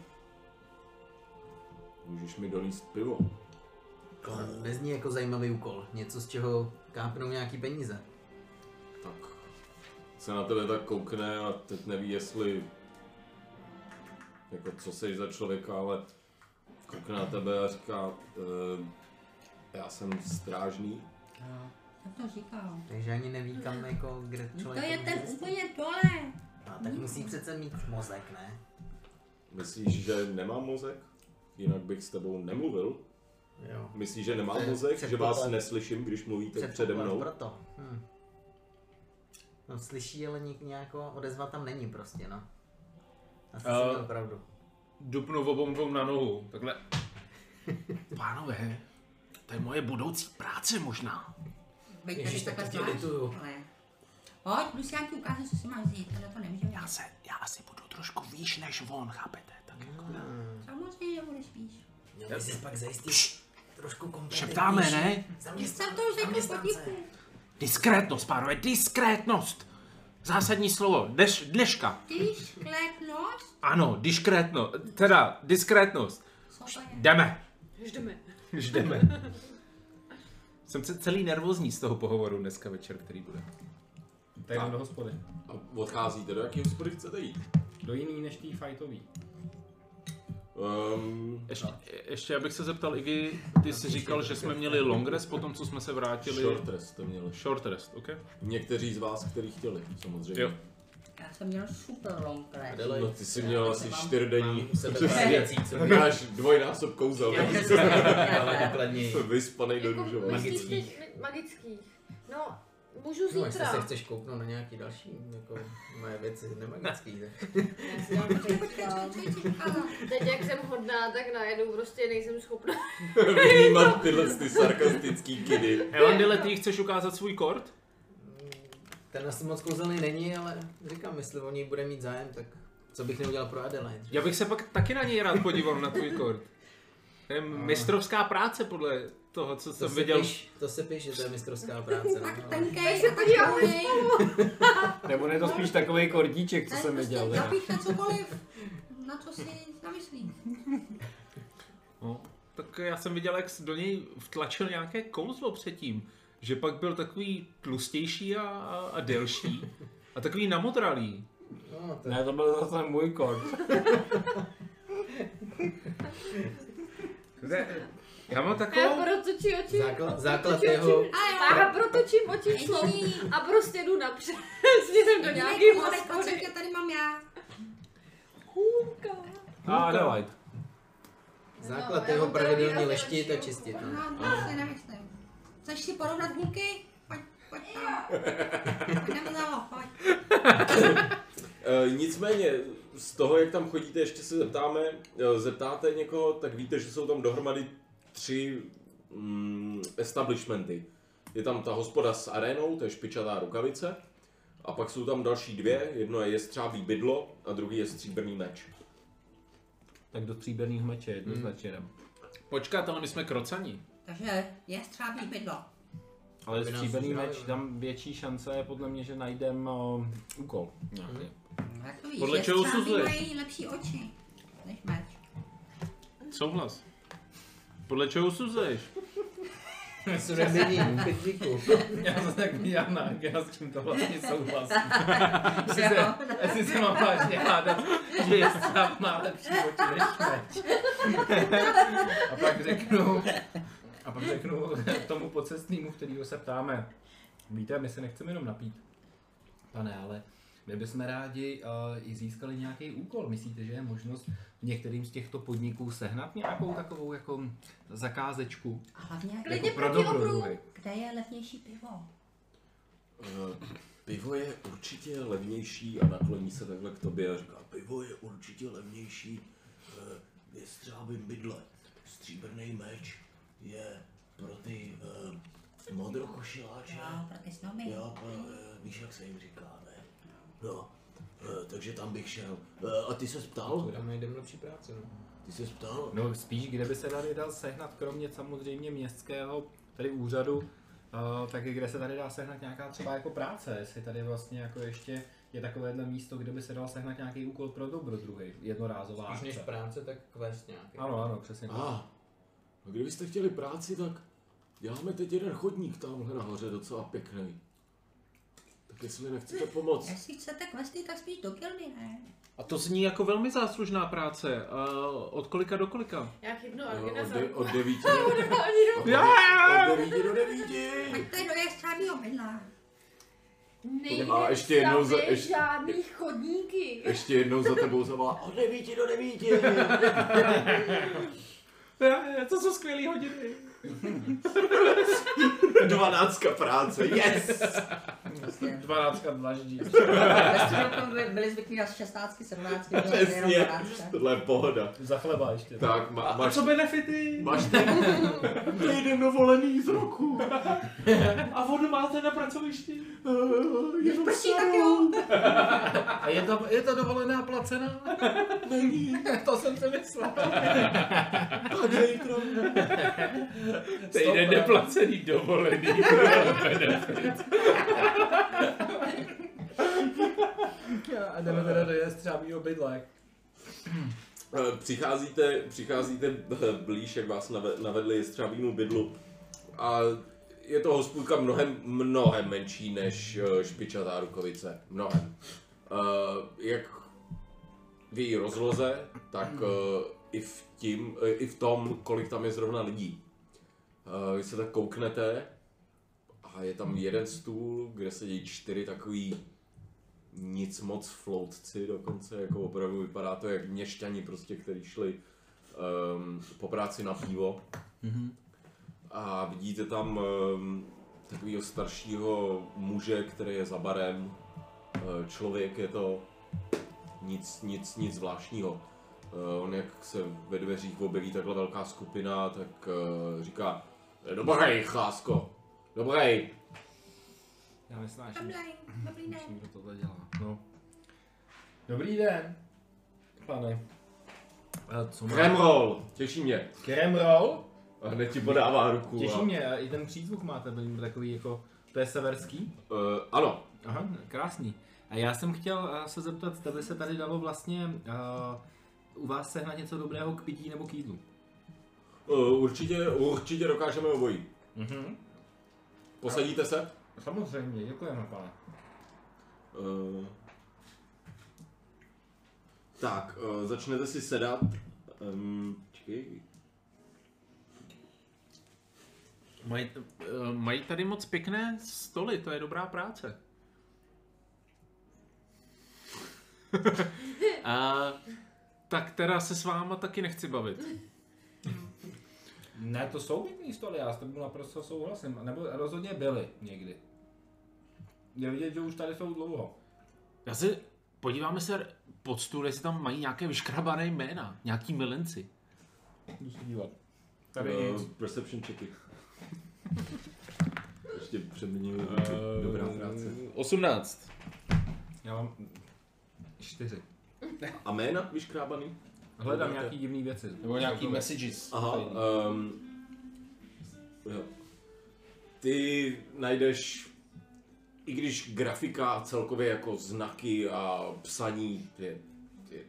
Můžeš mi dolíst pivo. To nezní jako zajímavý úkol. Něco, z čeho kápnou nějaký peníze. Tak se na tebe tak koukne a teď neví, jestli jako co jsi za člověka, ale koukne na tebe a říká, e, já jsem strážný. Jo, to to říkal. Takže ani neví kam jako, kde To člověk... je ten úplně dole. A tak musí přece mít mozek, ne? Myslíš, že nemám mozek? Jinak bych s tebou nemluvil. Jo. Myslíš, že nemám To je mozek? Že vás neslyším, když mluvíte přede mnou? Proto. Hm. No slyší, ale nik nějako odezva tam není prostě, no. Asi Eh, uh, měl pravdu. Dupnu obou dvou na nohu, takhle. (laughs) Pánové, to je moje budoucí práce možná. Ježiš, tady tak tě lituju. ale- Pojď, jdu si já ti ukážu, co si máš vzít, ale to nemůžeme. Já se, já asi budu trošku výš než on, chápete? Tak jako... Samozřejmě, že budeš víš. Měl by si pak zajistit trošku kompetentnější Šeptáme, ne? Já Zaměstnan- jsem to už řekl zaměstnance. Diskrétnost, pánové, diskrétnost! Zásadní slovo, dneš, dneška. Šklepnost? Ano, diskrétnost, teda diskrétnost. Jdeme. Jdeme. Jdeme. Jsem ce- celý nervózní z toho pohovoru dneska večer, který bude. Tak jdem do hospody. A odcházíte, do jakého hospody chcete jít? Do jiný než tý fightový. Um, Ještě, ještě abych se zeptal, Iggy, ty jsi říkal, že jsme měli long rest po tom, co jsme se vrátili. short rest jste měli. Short rest, ok? Někteří z vás, kteří chtěli, samozřejmě. Jo. Já jsem měl super long rest. No, ty jsi měl asi čtyřdenní. Máš dvojnásob kouzel. ale. Vyspanej do růžové. myslíš Magických. magických. No, můžu No, jestli se zítra. chceš kouknout na nějaký další, jako moje věci nemagický, tak. Teď jak jsem hodná, tak najednou prostě nejsem schopná. (laughs) Vnímat tyhle ty sarkastický kidy. Elandile, ty chceš ukázat svůj kort? Ten asi moc kouzelný není, ale říkám, jestli o něj bude mít zájem, tak co bych neudělal pro Adelaide. Já bych se pak taky na něj rád podíval, na tvůj kort. To je mistrovská práce podle toho, co To jsem se, viděl. píš, to se píš, že to je mistrovská (laughs) práce. No, Tak ale- tenkej a takovej. Nebo je to (laughs) spíš takový kordíček, co jsem prostě viděl. teda. Zapíšte cokoliv, na co si zamyslí. No, tak já jsem viděl, jak jsi do něj vtlačil nějaké kouzlo předtím. Že pak byl takový tlustější a, a, a delší. A takový namodralý. No, to, Ne, to byl zase můj kord. (laughs) Já mám Já takovou... protočí oči. základ, základ protočí jeho, oči. A já protočím oči Jediný, a prostě jdu napřed. (laughs) Směrem do nějaký hospody. oček, tady mám já. A Adelaide. základ já jeho pravidelně leštit a lepší čistit. No. No, to si nemyslím. Chceš si porovnat hulky? Pojď, pojď tam. Jdeme za ho, pojď. E, nicméně, z toho, jak tam chodíte, ještě se zeptáme, e, zeptáte někoho, tak víte, že jsou tam dohromady tři mm, establishmenty. Je tam ta hospoda s arénou, to je špičatá rukavice. A pak jsou tam další dvě, jedno je jestřábí bydlo a druhý je stříbrný meč. Tak do stříbrných meče jednoznačně jdem. Počkat, ale my jsme krocani. Takže je střábí bydlo. Ale Aby nás stříbrný meč, ne? tam větší šance je podle mě, že najdem uh, úkol. Nějaký. No, Jak to víš, Podle čeho střábí usuzuješ? mají lepší oči než meč. Souhlas. Podle čeho usuzuješ? Surendení, pytlíku. (laughs) Já jsem tak Jana, já s tím to vlastně souhlasím. (laughs) Jestli se, Jo. jestli se mám vážně hádat, že je stav má lepší oči než meč. A pak řeknu, a pak řeknu tomu pocestnému, kterýho se ptáme. Víte, my se nechceme jenom napít. Pane, ale my bychom rádi uh, i získali nějaký úkol. Myslíte, že je možnost v některým z těchto podniků sehnat nějakou takovou jako zakázečku? A hlavně, jako pro dobrodruhy? kde je levnější pivo? E, pivo je určitě levnější a nakloní se takhle k tobě a říká, pivo je určitě levnější e, jestřábím bydle. Stříbrný meč je pro ty e, modrokošiláče. Jo, pro ty snoby. Jo, pro, e, víš, jak se jim říká? No, e, takže tam bych šel. E, a ty se ptal? Tam najdeme lepší práci. No. Ty se ptal? No spíš, kde by se tady dal sehnat, kromě samozřejmě městského tady úřadu, uh, tak kde se tady dá sehnat nějaká třeba jako práce, jestli tady vlastně jako ještě je takovéhle místo, kde by se dal sehnat nějaký úkol pro dobrodruhy, jednorázová Spíš než práce, tak quest nějaký. Ano, ano, přesně. A, a kdybyste chtěli práci, tak děláme teď jeden chodník tamhle nahoře, docela pěkný. Tak jestli nechcete pomoct. Jestli chcete questy, tak spíš do gildy, ne? A to zní jako velmi záslužná práce. A od kolika do kolika? Já chytnu No, od, de, od devíti. (laughs) od, Já! od devíti do devíti. Pojďte do jestřábího bydla. Nejde ještě jednou za- ještě- žádný chodníky. Ještě jednou za tebou zavolá od devíti do devíti. (laughs) To jsou skvělé hodiny. (laughs) Dvanáctka práce, yes! Prostě. 12 dlaždí. Ve středokom by byli zvyklí na 16, 17, bylo to jenom Přesně, 12. tohle je pohoda. Za chleba ještě. Tak, má, A máš, co benefity? máš (laughs) ten týden dovolený z roku. (laughs) A vodu máte na pracovišti? Uh, Když prší, tak jo. A je to, je to dovolená placená? (laughs) Není, to jsem si myslel. tak zítra. Týden neplacený dovolený. A jdeme teda do jestřábího bydlek. Eh, Přicházíte, přicházíte eh, blíž, jak vás nave- navedli jestřábímu bydlu. A je to hospůdka mnohem, mnohem menší než eh, špičatá rukovice. Mnohem. Jak v její rozloze, tak i, v tím, i v tom, kolik tam je zrovna lidí. Vy se tak kouknete a je tam jeden stůl, kde sedí čtyři takový nic moc floutci dokonce, jako opravdu vypadá to jak měšťani prostě, kteří šli um, po práci na pivo. A vidíte tam um, takového staršího muže, který je za barem. Uh, člověk je to nic, nic, nic zvláštního. Uh, on jak se ve dveřích objeví takhle velká skupina, tak uh, říká Dobrý, chlásko, dobrý. Já nesnáším. Dobrý, dobrý den. Myslím, že tohle dělá. No. Dobrý den, pane. A co má? Kremroll, těší mě. Krem roll? A hned ti podává ruku. Těší a, mě, a i ten přízvuk máte, byl takový jako, to je severský? Uh, ano, Aha, krásný. A já jsem chtěl eh, se zeptat, zda by se tady dalo vlastně uh, u vás sehnat něco dobrého k pití nebo k jídlu. uh, určitě, určitě dokážeme obojí. Mhm. Posadíte se? Samozřejmě, děkujeme, pane. Uh, tak, uh, začnete si sedat. Um, čekej. Mají, eh, mají tady moc pěkné stoly, to je dobrá práce. (laughs) A tak teda se s váma taky nechci bavit. Ne, to jsou pěkný stoly, já s tebou naprosto souhlasím. Nebo rozhodně byly někdy. Je vidět, že už tady jsou dlouho. Já se podíváme se pod stůl, jestli tam mají nějaké vyškrabané jména, nějaký milenci. Jdu se dívat. Tady Uh, nic. perception checky. (laughs) Ještě přeměnil dobrá práce. 18. Já mám čtyři. A jména vyškrábaný? Hledám nějaký divný věci. Nebo nějaký messages. Aha, um, jo. Ty najdeš, i když grafika celkově jako znaky a psaní je, je,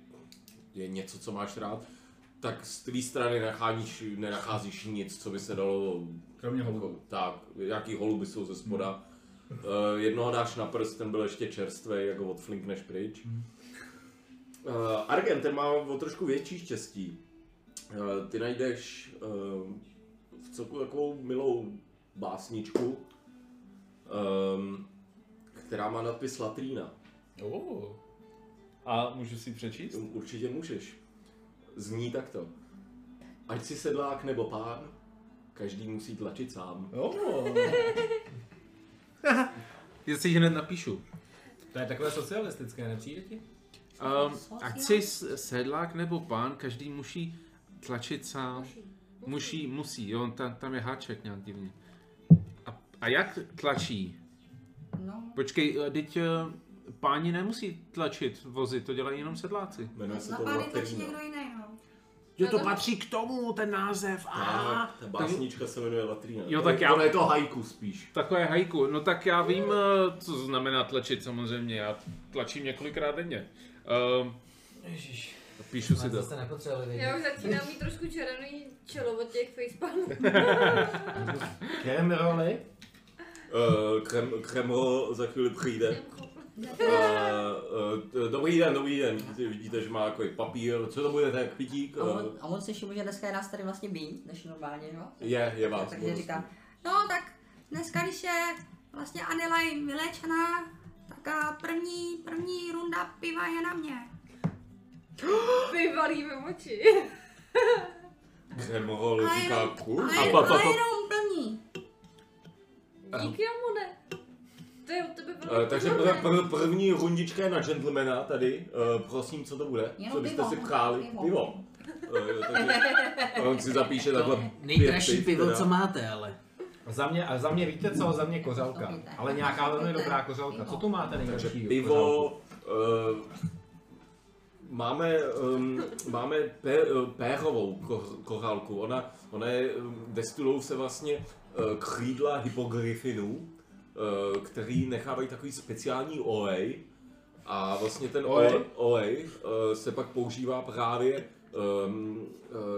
je něco, co máš rád, tak z tvý strany nacházíš, nenacházíš nic, co by se dalo Kromě holubů. Jako, tak, jaký holuby jsou ze spoda. Uh, jednoho dáš na prst, ten byl ještě čerstvý, jako odflinkneš pryč. Uh, Argen, ten má o trošku větší štěstí. Uh, ty najdeš uh, v celku takovou milou básničku, um, která má nadpis Latrína. Oh. A můžu si přečíst? Určitě můžeš. Zní takto. Ať si sedlák nebo pán, každý musí tlačit sám. Oh. Já si hned napíšu. To je takové socialistické, nepřijde ti? Um, ať si sedlák nebo pán, každý musí tlačit sám. Musí, musí, jo, tam, tam je háček nějak divně. A, a jak tlačí? No, Počkej, eh, teď eh, páni nemusí tlačit vozy, to dělají jenom sedláci. Jmenuje se na to pány tlačí někdo jiný, no. Jo, to patří k tomu, ten název. A ta básnička se jmenuje Latrína. Jo, tak já- Ono je to haiku spíš. Takové hajku. No tak já vím, eh, co znamená tlačit samozřejmě. Já tlačím několikrát denně. Um, Ježíš. píšu si to. Já už začínám mít trošku červený čelo od těch facepalmů. (laughs) Krem roli? Uh, krem, kremro za chvíli přijde. Uh, uh, dobrý den, dobrý den. Vidíte, vidíte, že má jako papír. Co to bude tak pitík? A on, a on si všiml, že dneska je nás tady vlastně míň, než normálně, jo? je, je vás. Takže říká, no tak dneska, když je vlastně Anilaj vylečená, tak a první, první runda piva je na mě. (gasps) Vyvalí mi oči. Jenom, cool. a A jenom, pa, pa, pa, jenom první. Díky, Amone. To je od tebe velmi takže pr- pr- první rundička je na gentlemana tady. Uh, prosím, co to bude? Jenom co byste pivo. si přáli? Pivo. Pivo. Uh, takže (laughs) on si zapíše takhle pět Nejdražší piv pivo, teda. co máte, ale. A za mě, a za mě víte co? Za mě kořalka. Ale nějaká velmi dobrá kořalka. Co tu máte nejdražší pivo, uh, máme, um, máme pé, uh, pérovou ko- korálku. Ona, ona je, destilou se vlastně uh, křídla hypogryfinů, uh, který nechávají takový speciální olej. A vlastně ten Olej? olej, olej uh, se pak používá právě um,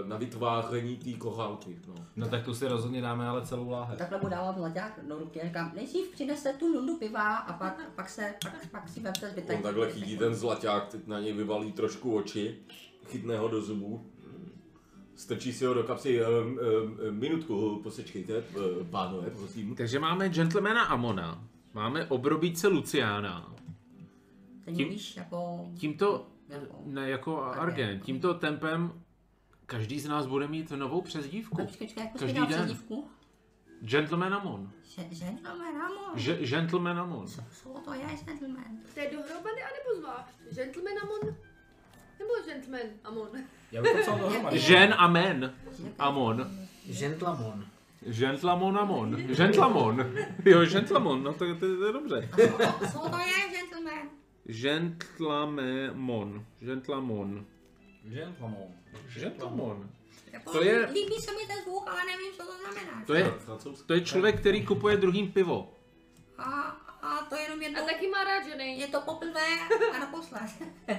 na vytváření té korálky. No. No tak tu si rozhodně dáme ale celou láhev. Takhle mu dávám zlaťák do ruky a říkám, nejdřív přinese tu lundu piva a pak, pak, se, pak, pak si vemte zbytek. On takhle chytí ten zlaťák, teď na něj vyvalí trošku oči, chytne ho do zubů, strčí si ho do kapsy. Um, um, minutku, posečkejte, eh, pánové, prosím. Takže máme gentlemana Amona, máme obrobíce Luciana. Teď tím- víš, jako... Tímto, jako ne jako Argen. Argen, tímto tempem každý z nás bude mít novou přezdívku. Počkej, počkej, jak Každý den. přezdívku? Gentleman Amon. Gentleman, Amon. Že, gentleman Amon. Co to je gentleman? To je dohromady anebo zvlášť? Gentleman Amon? Nebo gentleman Amon? Já bych to psal dohromady. Žen a men. Amon. Gentlamon. Gentlamon Amon. Gentlamon. Jo, gentlamon, no to, to, to je dobře. Co to je gentleman? Gentlamon. Gentlamon. Gentleman. Gentlamon. Jako, To je- Líbí se mi ten zvuk, ale nevím, co to znamená. To je, to je člověk, který kupuje druhým pivo. A, a to jenom A jednou, taky má rád ženy. je to poprvé a naposled.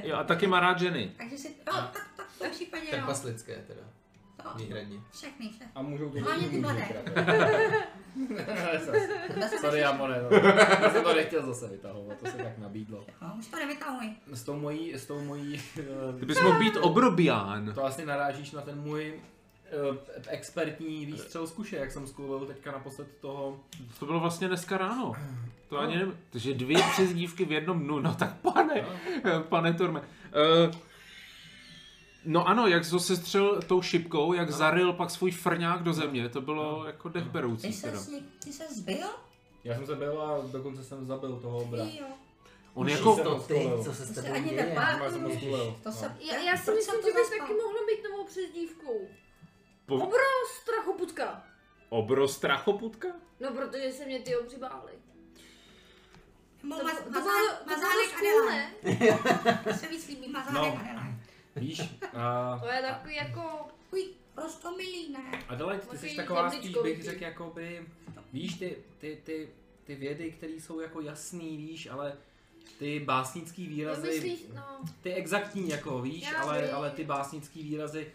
Jo, a taky má rád ženy. Takže si, jo, tak, tak v tom případě jo. Trpaslické teda, To, výhradně. všechny, všechny. A můžou to Hlavně ty teda. (laughs) (laughs) Sorry, Amone, no. Já jsem to nechtěl zase vytahovat, to se tak nabídlo. No, už to nevytahuj. S tou mojí, s tou mojí, eh, Ty bys mohl být obrobián. to asi narážíš na ten můj eh, expertní výstřel z kuše, jak jsem zkulil teďka naposled toho. To bylo vlastně dneska ráno. To ani nevím. Takže dvě přezdívky v jednom dnu. No tak pane, pane Torme. Uh, no ano, jak to se střel tou šipkou, jak zaril pak svůj frňák do země. To bylo jako Ty dechberoucí se, teda. ty se zbyl? Já jsem se byl a dokonce jsem zabil toho obra. Jo. On jako, To ty, co se s To tebou ani děje? To se... Já, já si myslím, to že by zaspal? taky mohlo být novou přezdívkou. Po- Obro strachoputka. obro strachoputka? No, protože se mě ty obři báli. Nebo To, maz, to, bylo, mazá, to bylo mazánek cool, Adelaide. ne? To se víc líbí mazánek No. Adelaide. Víš, a To je takový jako... Uj, rostomilý, ne? Adelaide, ty jsi taková spíš bych řekl jakoby, víš ty, ty, ty, ty vědy, které jsou jako jasný, víš, ale ty básnický No, výrazy, myslíš, no. ty exaktní jako, víš, Já ale, ale ty básnický výrazy,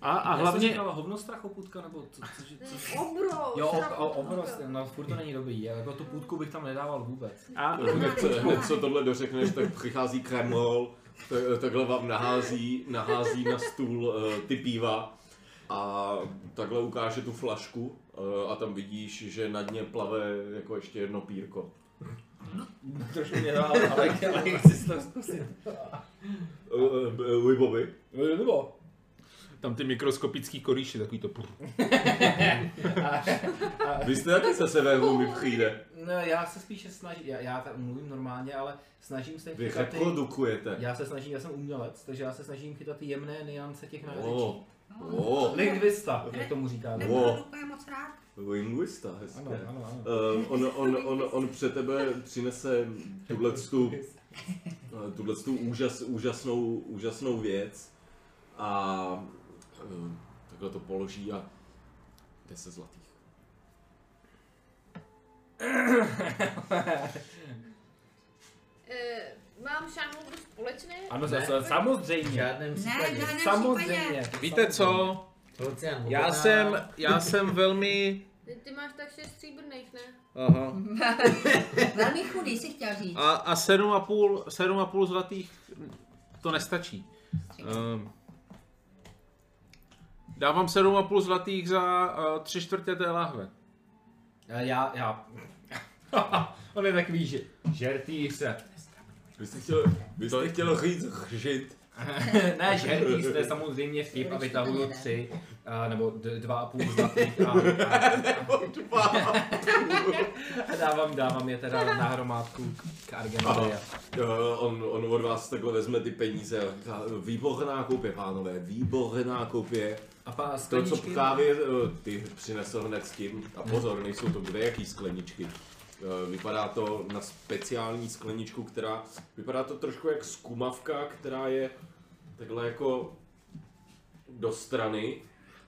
A, a jak hlavně, říkala, hovno strachoputka, nebo co, co, co, co Obro, Jo, o, o, strachoputka. obrost, no furt to není dobrý, jako tu půdku bych tam nedával vůbec. a, (laughs) Hned, hned co tohle dořekneš, tak přichází Kreml, tak- takhle vám nahází, nahází na stůl uh, ty piva a takhle ukáže tu flašku uh, a tam vidíš, že na dně plave jako ještě jedno pírko. Trošku mě dál, ale, ale chci si to zkusit. Bobby. Nebo? tam ty mikroskopický korýši, takový to. (laughs) Vy jste taky ze severu mi přijde. No, já se spíše snažím, já, já tak mluvím normálně, ale snažím se Vy chytat ty, reprodukujete. já se snažím, já jsem umělec, takže já se snažím chytat ty jemné niance těch nářečí. Oh, oh, Lingvista, jak tomu říkáme. Neprodukuje moc rád. linguista, hezké. Ano, ano, ano. Uh, on, on, on, on před tebe přinese tuhle tu, tuhle tu úžas, úžasnou, úžasnou věc a uh, takhle to položí a 10 zlatých. Eh, mám šámlu společné? Ano, Ne. zase, V samozřejmě. žádném Ne, v případě. žádném Samozřejmě. případě. Víte co? Lucian, Já jsem, já jsem velmi... Ty, ty máš tak šest stříbrných, ne? Aha. (laughs) Velmi chudý si chtěl říct. A, a 7,5 7,5 zlatých to nestačí. Um, dávám 7,5 zlatých za uh, tři čtvrtě té lahve. A Já, já. (laughs) On je takový, že žertý se. Vy jste chtěl, vy jste chtěl říct chřit. (laughs) ne, žertý to je samozřejmě vtip a vytahuju tři, a, nebo d- dva a půl zlatých a, (laughs) a, a dávám, dávám je teda na hromádku k, k Argenovi. a- Uh, on, on od vás takhle vezme ty peníze a říká, výborná koupě, pánové, výborná koupě. A pa, To, co skleničky, právě uh, ty přinesl hned s tím, a pozor, nejsou to kde jaký skleničky. Uh, Vypadá to na speciální skleničku, která, vypadá to trošku jak skumavka, která je takhle jako do strany.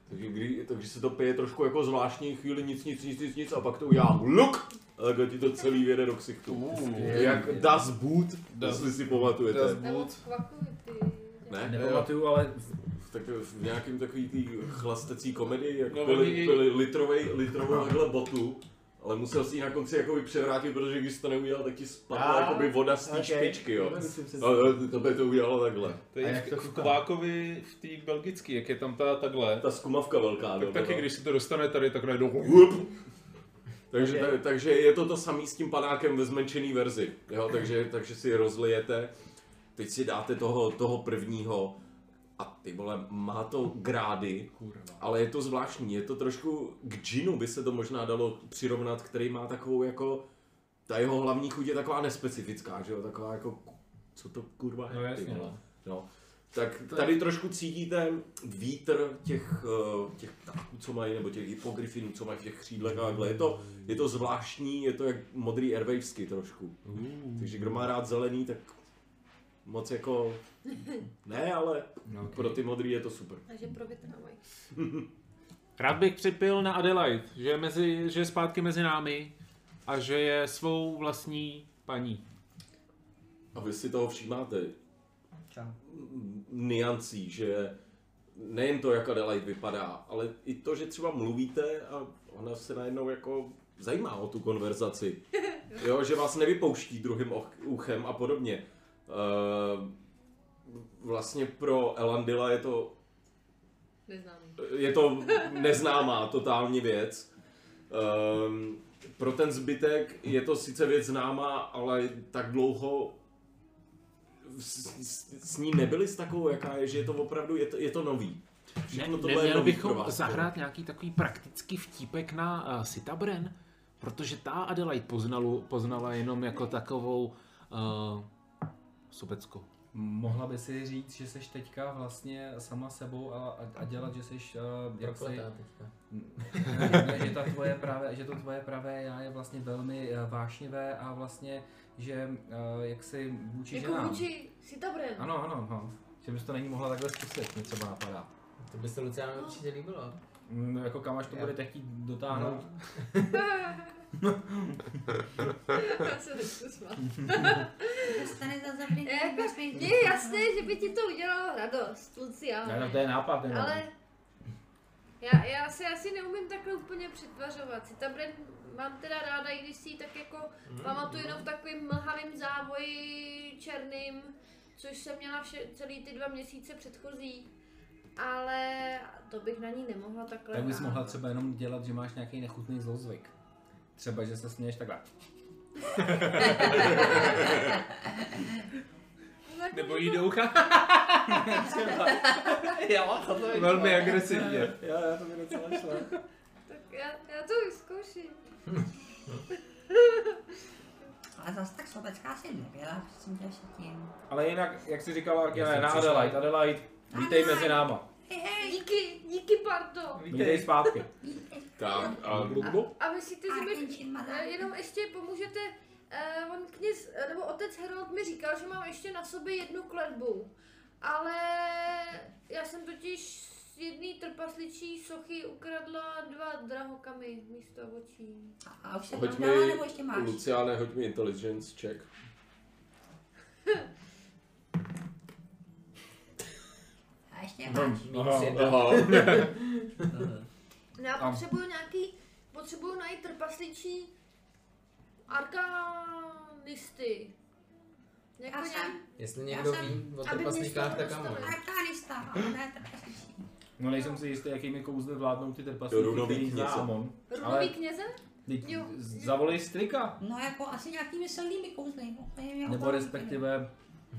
Takže, kdy, takže se to pije trošku jako zvláštní chvíli, nic, nic, nic, nic, nic a pak to udělá luk a takhle ti to celý věde do ksichtu. Jak Das Boot, jestli si pamatujete. Kvakuj ty. Ne? Nepamatuju, ale V tak v nějakým takový tý chlastecí komedii, jak No, pili, pili litrovej, litrovou takhle botu, ale musel si ji na konci jakoby převrátit, protože když jsi to neudělal, tak ti spadla Ah, jakoby voda z té ok. špičky, jo. Představit. A to by to udělalo takhle. To je v, to v? Kovákovi v té belgické, jak je tam ta takhle, Ta skumavka velká. tak no, taky no. když si to dostane tady, tak najednou Takže, Ok. ta, takže je to to samý s tím panákem ve zmenšený verzi. Jo? Takže, takže si rozlijete, teď si dáte toho, toho prvního a ty vole, má to grády, Kurva. ale je to zvláštní, je to trošku, k džinu by se to možná dalo přirovnat, který má takovou jako, ta jeho hlavní chuť je taková nespecifická, že jo, taková jako, co to kurva No je, jasně, ty vole. no. No. Tak tady trošku cítíte vítr těch, eh, těch ptáků, co mají, nebo těch hypogryfinů, co mají v těch křídlech a takhle. Je to, je to zvláštní, je to jak modrý airwavesky trošku. Takže kdo má rád zelený, tak moc jako, ne, ale No, okay. pro ty modrý je to super. Takže provětrávaj. (laughs) Rád bych připil na Adelaide, že je, mezi, že je zpátky mezi námi a že je svou vlastní paní. A vy si toho všímáte, Čau. niancí, že nejen to, jak Adelaide vypadá, ale i to, že třeba mluvíte a ona se najednou jako zajímá o tu konverzaci. (laughs) Jo, že vás nevypouští druhým och- uchem a podobně. Uh, vlastně pro Elandila je to, Neznámý. je to neznámá totální věc. Um, pro ten zbytek je to sice věc známá, ale tak dlouho s, s, s ní nebyli s takovou, jaká je, že je to opravdu, je to, je to nový. Všechno tohle je Neměli nový bychom pro vás. zahrát nějaký takový praktický vtípek na uh, Sitabren? Protože ta Adelaide poznalu, poznala jenom jako takovou uh, sobeckou. Mohla by si říct, že jsi teďka vlastně sama sebou a, a, a dělat, že jsi, uh, jak si, Prokletá teďka. (laughs) ne, že, ta tvoje pravé, že to tvoje pravé já je vlastně velmi uh, vášnivé a vlastně, že uh, jak si vůči Jako ženám. vůči Sitabren. Ano, ano, ano. Že bys to není mohla takhle zkusit, mě třeba napadá. To by se Luciano určitě líbilo. Mm, jako kam až to Já. budete chtít dotáhnout. (laughs) Já se nechci smát. Dostane za zavřený Jako, vesmír. Mně je jasné, že by ti to udělalo radost, Luciano. Ne, no, to je nápad, jenom. Ale já, já se asi neumím takhle úplně přetvařovat. Citabren mám teda ráda, i když si ji tak jako Mhm. pamatuju jenom v takovým mlhavým závoji černým, což jsem měla vše, celý ty dva měsíce předchozí. Ale to bych na ní nemohla takhle Tak bys mohla třeba jenom dělat, že máš nějaký nechutný zlozvyk. Třeba, že se směješ takhle. Tak (laughs) Nebo jí do ucha. jo, to to Velmi agresivně. Jo, já to mi docela šlo. Tak já, já to vyzkouším. (laughs) Ale zase tak sobecká si nebyla, prosím tě, tím. Ale jinak, jak jsi říkal, jsem na. Adelaide, Adelaide, vítej mezi náma. Hej, Díky, díky Parto. Vítej zpátky. Tak a A myslíte, že mi Jenom ještě pomůžete, uh, on kněz, nebo otec Harold mi říkal, že mám ještě na sobě jednu kletbu, ale já jsem totiž z jedné trpasličí sochy ukradla dva drahokamy místo očí. A už se hoď tam dala, nebo ještě máš? Luciane, hoď mi intelligence check. (laughs) (laughs) A ještě máš. Minus. No já A- potřebuju nějaký, potřebuju najít trpasličí arkanisty. Jako Já nějak, jsem Jestli Já někdo jsem- ví o aby mě trpaslíkách, z toho tak ano. dostali. arkanista, ale ne trpasličí. No nejsem si jistý, jakými kouzly vládnou ty Jo, runový který zná kněze. Amon. runový kněze? teď Jo. zavolej strika. No jako asi nějakými silnými kouzly. no, jeho Nebo respektive,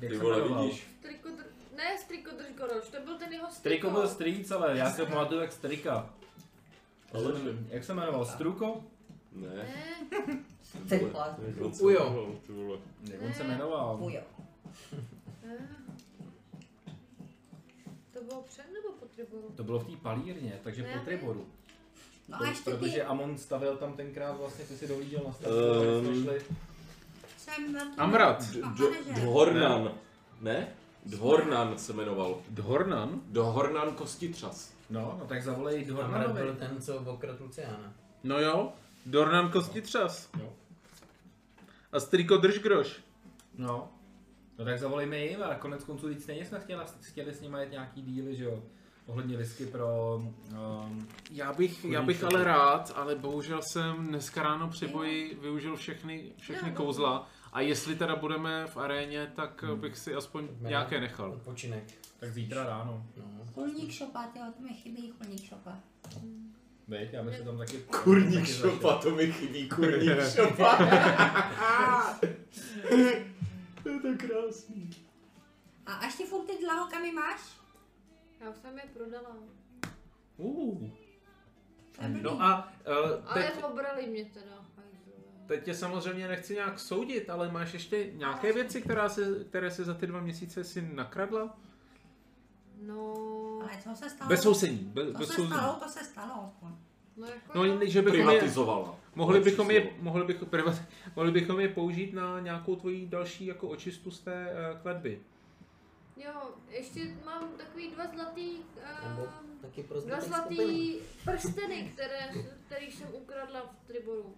jak Ty se vole, jmenoval? vidíš. Strikodr... Ne, strikodrž Goroš, to byl ten jeho Striko byl strýc, ale já se pamatuju jak strika. Ale Jak se jmenoval? Struko? Ne. Ne, Ty vole. Ujo. jmenoval, ty vole. Jak on se jmenoval? Ujo. ne. To bylo před nebo po triboru? To bylo v té palírně, takže Ne, po ne. Triboru. No a ještě Protože ty Amon stavěl tam tenkrát, vlastně ty si dohlížel na stav, Ehm. um, šli. jsem... Amrat. D- manažer. Dvornan. Ne? Dvornan se jmenoval. Dhornan? Dohornan Kostitřas. No, no tak zavolej do Amrat byl ten, co okradl Luciana. No jo, Dornan Kostitřas. Jo. A Striko Držgroš. No. No tak zavolejme jim a konec konců víc stejně jsme chtěli, chtěli s nimi jet nějaký díly, že jo. ohledně whisky pro... Um, Já bych, já bych ale rád, ale bohužel jsem dneska ráno při boji využil všechny, všechny no. kouzla. A jestli teda budeme v aréně, tak bych si aspoň nějaké nechal. Odpočinek. tak zítra ráno. No. Kulník šopa, tyjo, to mi chybí kulník šopa. Veď, já bych se tam taky... Kurník taky šopa, to mi chybí, kurník šopa. (laughs) to je tak krásný. A až ty furt ty dlaholkami máš? Já už jsem je prodala. Uh. No a uh, Ale teď, obrali mě teda. Teď tě samozřejmě nechci nějak soudit, ale máš ještě nějaké věci, která se, které se za ty dva měsíce si nakradla? No, Ale co se stalo? Bez souzení. Bez, To bez se souzení. stalo, to se stalo. no jako No, že bychom je, Privatizovala. mohli bychom je, mohli bychom, privat, mohli bychom je použít na nějakou tvoji další jako očistu z té uh, kletby. Jo, ještě mám takový dva zlatý, uh, taky pro dva skupiny. zlatý prsteny, které, který jsem ukradla v Triboru.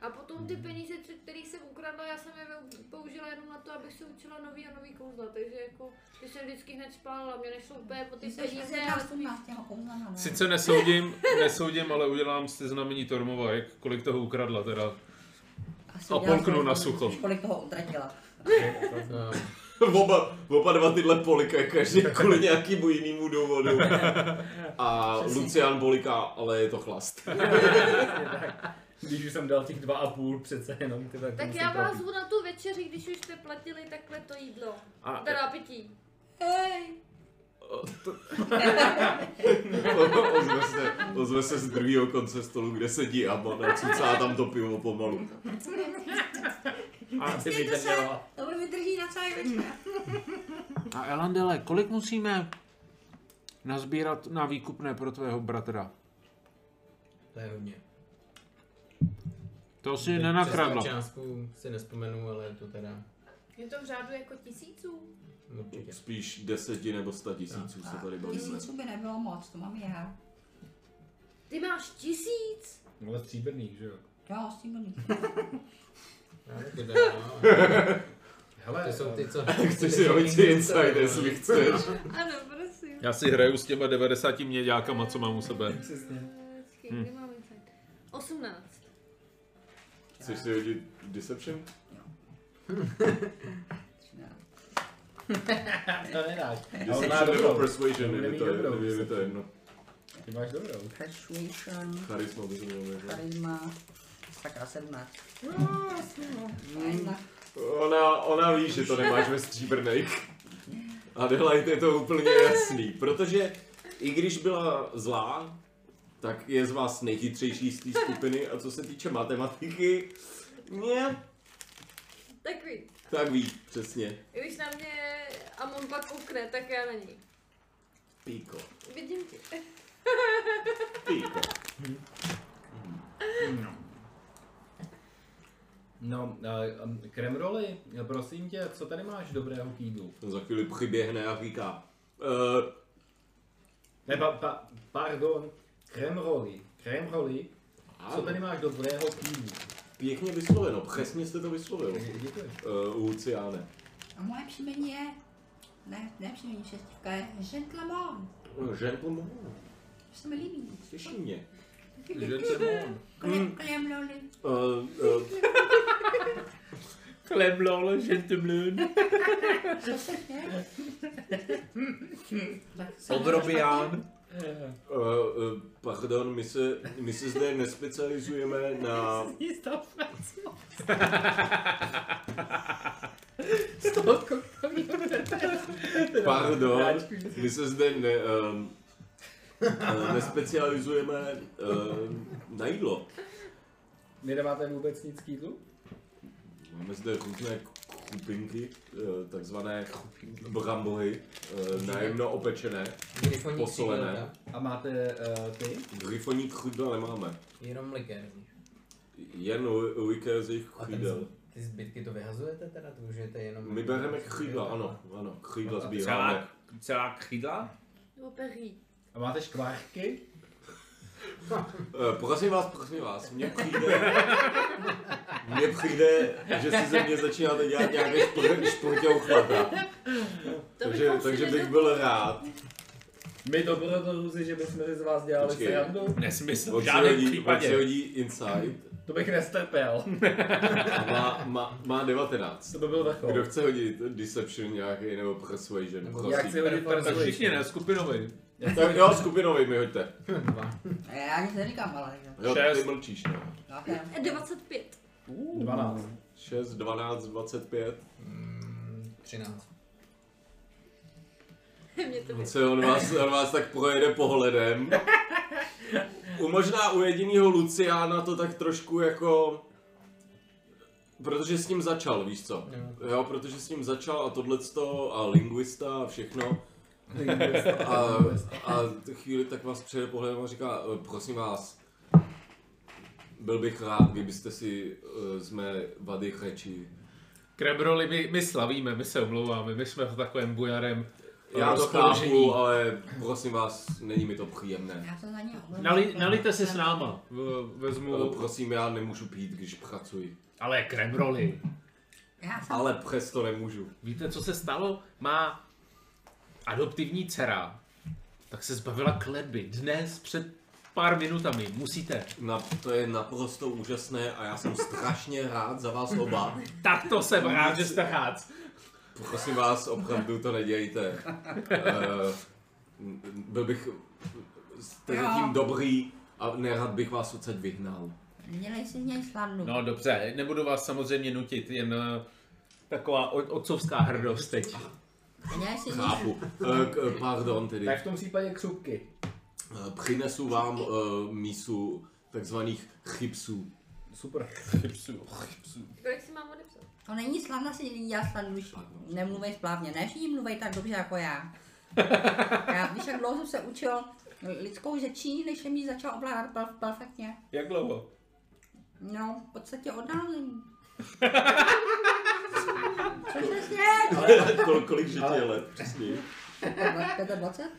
A potom ty peníze, které jsem ukradla, já jsem je použila jenom na to, abych se učila nový a nový kouzla, takže jako, ty jsem vždycky hned spálila, mě nešlo úplně po ty peníze, ale. Sice nesoudím, nesoudím, ale udělám si znamení Tormova, jak kolik toho ukradla teda. Asi a polknu na sucho. Kolik toho utratila. (laughs) Oba, oba dva tyhle polikají každý kvůli nějakému jinému důvodu. (laughs) A Lucian poliká, ale je to chlast. (laughs) Když už jsem dal těch dva a půl přece jenom, ty tak, to tak já vás zvu na tu večeři, když už jste platili takhle to jídlo. A, Teda pití. Hej, (laughs) ozve, se, ozve se z druhého konce stolu, kde sedí Amon a cucá tam to pivo pomalu. A ty vydržela. to mi vydrží na celý večer. (laughs) a Elandele, kolik musíme nazbírat na výkupné pro tvého bratra? To je hodně. To si Přesnou nenakradla. částku si nespomenu, ale je to teda Je to v řádu jako tisíců? určitě. Spíš deseti nebo sta tisíců se tady bavíme. Tisíců by nebylo moc, to mám já. Ty máš tisíc? Ale stříbrných, že jo? Jo, s tím blbý. Já taky teda, no. Hele, To jsou ty, co... Chceš si hodit si inside, jestli chceš. Ano, prosím. Já si hraju s těma 90 měďákama, co mám u sebe. Přesně. Počkej, kde mám insight? 18. Chceš si hodit Deception? (laughs) To nedáš. On má Deception nebo dobrou. Persuasion, On je mi to, dobrou, je mi to jedno. Ty máš dobrou. Persuasion, Charisma by to mělo být. ne? charisma, sakra 17. No, no. Ona, ona ví, že to nemáš ve stříbrných. (laughs) Adelaide je to úplně jasný, protože i když byla zlá, tak je z vás nejchytřejší z té (laughs) skupiny a co se týče matematiky, mě, Tak ví. tak ví, přesně. Když na mě Amon pak koukne, tak já na něj. Píko, Vidím tě. píko. No, a, kremroly, prosím tě, co tady máš dobrého k jídlu? Za chvíli přiběhne a říká, uh, Ne, pa, pa, pardon, kremroly, kremroly, co tady máš dobrého jídlu? pěkně vysloveno, přesně jste to vyslovil, Dě- Děkuji. uh, Luciane. A moje příjmení je, ne, ne příjmení šestivka, je Gentleman. Gentleman, To se mi líbí. těší mě. Gentleman. Klem, klem, loli. Uh, uh, gentleman. (laughs) Obrobián. Uh, uh, pardon, my se, my se zde nespecializujeme na... Pardon, my se zde ne, um, uh, nespecializujeme uh, na jídlo. Nedáváte vůbec nic k jídlu? Máme zde různé chupinky, uh, takzvané brambohy, uh, najemno opečené, Posolené. A máte uh, ty? gryfoní křídla nemáme, Jenom likér. jen u- likér z jejich křídel. ty zbytky to vyhazujete teda? To užijete jenom... My bereme křídla, ano, ano, křídla sbíráme. Celá, celá křídla? Nebo peří. A máte škvárky? Eh, Prosím vás, prosím vás, mně přijde, mně přijde, že si ze mě začínáte dělat nějaké špr- šprťouchlata. Takže, bychom si takže bych byl rád, My dobrodruzi, že bychom si z vás dělali Počkej. srandu, Nesmysl, v žádném případě. hodí inside to bych nestrpěl. a má, má, má 19. To by byl vrchol. Kdo chce hodit Deception nějaký nebo Persuasion? Nebo prosím. Já chci hodit Tak persuasion. všichni ne, skupinový. Tak jo, skupinový mi hoďte. Dva. Já nic neříkám, ale Jo, Šest. ty mlčíš, no. okay. 25. 12. 6, 12, 25. Mm, 13. Mě to On se on vás, on vás tak projede pohledem. U možná u jediného Luciána to tak trošku jako... Protože s ním začal, víš co? Jo, protože s ním začal a tohleto a linguista a všechno. A, a chvíli tak vás přejde pohledem a říká, "Eh, prosím vás, byl bych rád, kdybyste si eh, z mé vady řeči. Krebroli, my, my slavíme, my se omlouváme, my jsme v takovém bujarém Já to chápu, ale prosím vás, není mi to příjemné. Já jsem za ní Nali, nalijte si s náma, v- vezmu, Eh, Prosím, já nemůžu pít, když pracuji. ale kremroli. Já jsem... Ale přesto nemůžu. Víte, co se stalo? Má adoptivní dcera, tak se zbavila kletby. Dnes, před pár minutami, musíte. Na, to je naprosto úžasné a já jsem strašně rád za vás oba. Tak to jsem rád, že jste rád. Prosím vás, opravdu to nedějte. Uh, byl bych jste zatím dobrý a nerad bych vás odsaď vyhnal. Dělej si z něj slandu. No dobře, nebudu vás samozřejmě nutit, jen eh, taková otcovská hrdost teď. Chápu. Uh, k, pardon tedy. Tak v tom případě křupky. Eh, Přinesu vám uh, mísu takzvaných chipsů. Super. Kolik si mám odepsat? To není slavna si dělat slandu, když nemluvej správně. Ne všichni mluví tak dobře jako já. (laughs) Já víš, jak dlouho jsem se učil lidskou řečí, než jsem ji začal ovládat perf- perfektně. Jak dlouho? No, v podstatě od narození. (laughs) Co přesně? Kol, kolik že ti je let, přesně. 25?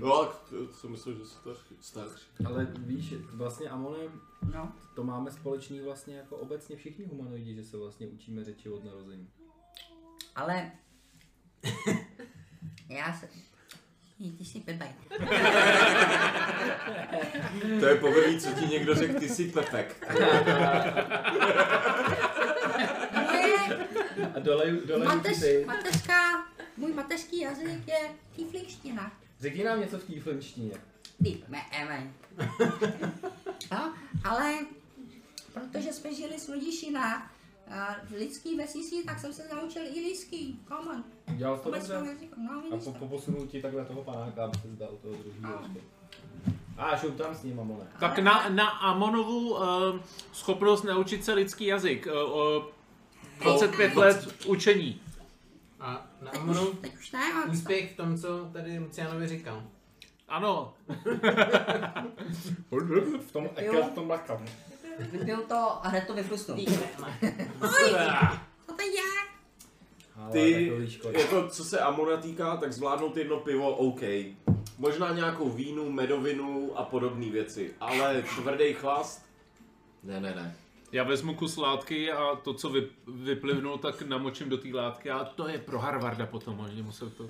No, tak to jsem myslel, že jsi starší. starší. Ale víš, vlastně Amonem No, to máme společný vlastně jako obecně všichni humanoidi, že se vlastně učíme řeči od narození. ale... (laughs) já se... Ty jsi pebej. To je poprvé, co ti někdo řekl, ty jsi pepek. (laughs) Moje A dole, dole mateř, ty. mateřská, můj mateřský jazyk je tifliština. Řekni nám něco v týflenštině. Ty, me, emen. No, ale protože jsme žili s rodiči na uh, lidský vesnici, tak jsem se naučil i lidský, common, Dělal to dobře? No, A po, to. poposunu ti takhle toho panáka, aby se zdal toho druhého ještě. A šup tam s ním, Amone. Tak na, na Amonovu uh, schopnost naučit se lidský jazyk. Uh, uh, 25 let učení. A na Amonu už, teď už ne, ale úspěch v tom, co tady Lucianovi říkal. Ano. (laughs) V tom ekel, v tom lakam. vypiju to a hned to vyfrusnu. Co to je? Ty, jako co se Amona týká, tak zvládnout jedno pivo OK. Možná nějakou vínu, medovinu a podobné věci, ale tvrdý chlast? Ne, ne, ne. Já vezmu kus látky a to, co vy, vyplivnu, tak namočím do té látky a to je pro Harvarda potom, oni musí to...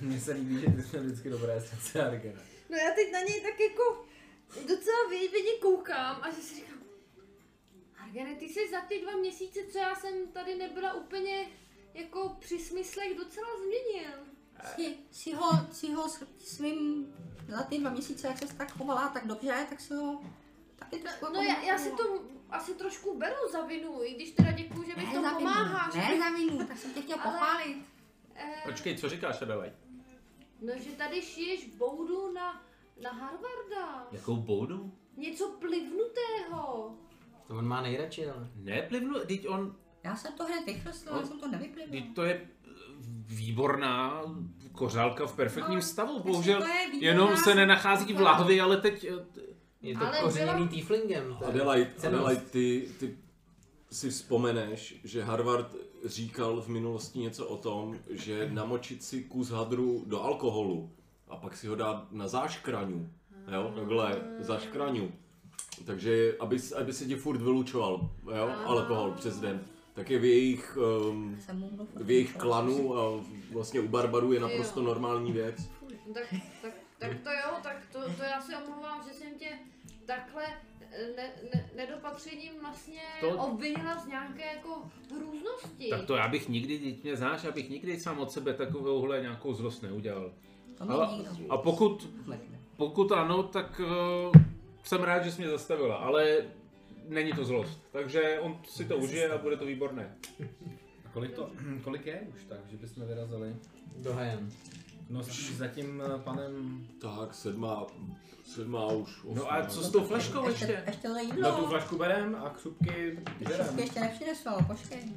Mně se líbí, že ty jsi měl vždycky dobré srdce, Argena. No já teď na něj tak jako docela věděně koukám a že si říkám, Argene, ty jsi za ty dva měsíce, co já jsem tady nebyla úplně jako při smyslech docela změnil. Si, si ho, si ho s svým za ty dva měsíce, jak se tak chovala tak dobře, tak si ho No já, já si to asi trošku beru za vinu, i když teda děkuju, že mi v tom pomáháš. Ne za vinu, tak jsem tě chtěl pochválit. Eh, Počkej, co říkáš, Adelaide? no, že tady šiješ boudu na, na Harvarda. Jakou boudu? Něco plivnutého. To on má nejradši, ale. Ne, plivnu, teď on, Já jsem to hned vychrstila, já jsem to nevyplivla. teď to je eh, výborná kořálka v perfektním No, stavu, bohužel to je výborná, jenom se nenachází v lahvi, ale teď... Je to Ale kořeněný byla- tieflingem. je Adelaide. Adelaide ty, ty si vzpomeneš, že Harvard říkal v minulosti něco o tom, že namočit si kus hadru do alkoholu a pak si ho dát na záškraňu, jo, takhle, zaškraňu. Takže, aby, aby se ti furt vylučoval, jo, alkohol přes den. Tak je v jejich, um, v jejich klanu a vlastně u barbarů je naprosto normální věc. No tak, tak, tak to jo, tak to, to já se omlouvám, že jsem tě takhle eh, ne, ne, nedopatřením vlastně To- obvinila z nějaké jako hrůznosti. Tak to já bych nikdy, teď mě znáš, já bych nikdy sám od sebe takovouhle nějakou zlost neudělal. Ale, nikdo. a pokud, pokud ano, tak uh, jsem rád, že jsi mě zastavila, ale není to zlost. Takže on si to užije a bude to výborné. A kolik to, (clears throat) kolik je už tak, že bychom vyrazili? Dohajem. No spíš za tím eh, panem... Tak, sedmá, sedmá už. No a osmá. co s tou flaškou Ještě, ještě? ještě to No tu jídlo. flašku berem a křupky žerem. Ještě, ještě nepřineslo, počkej.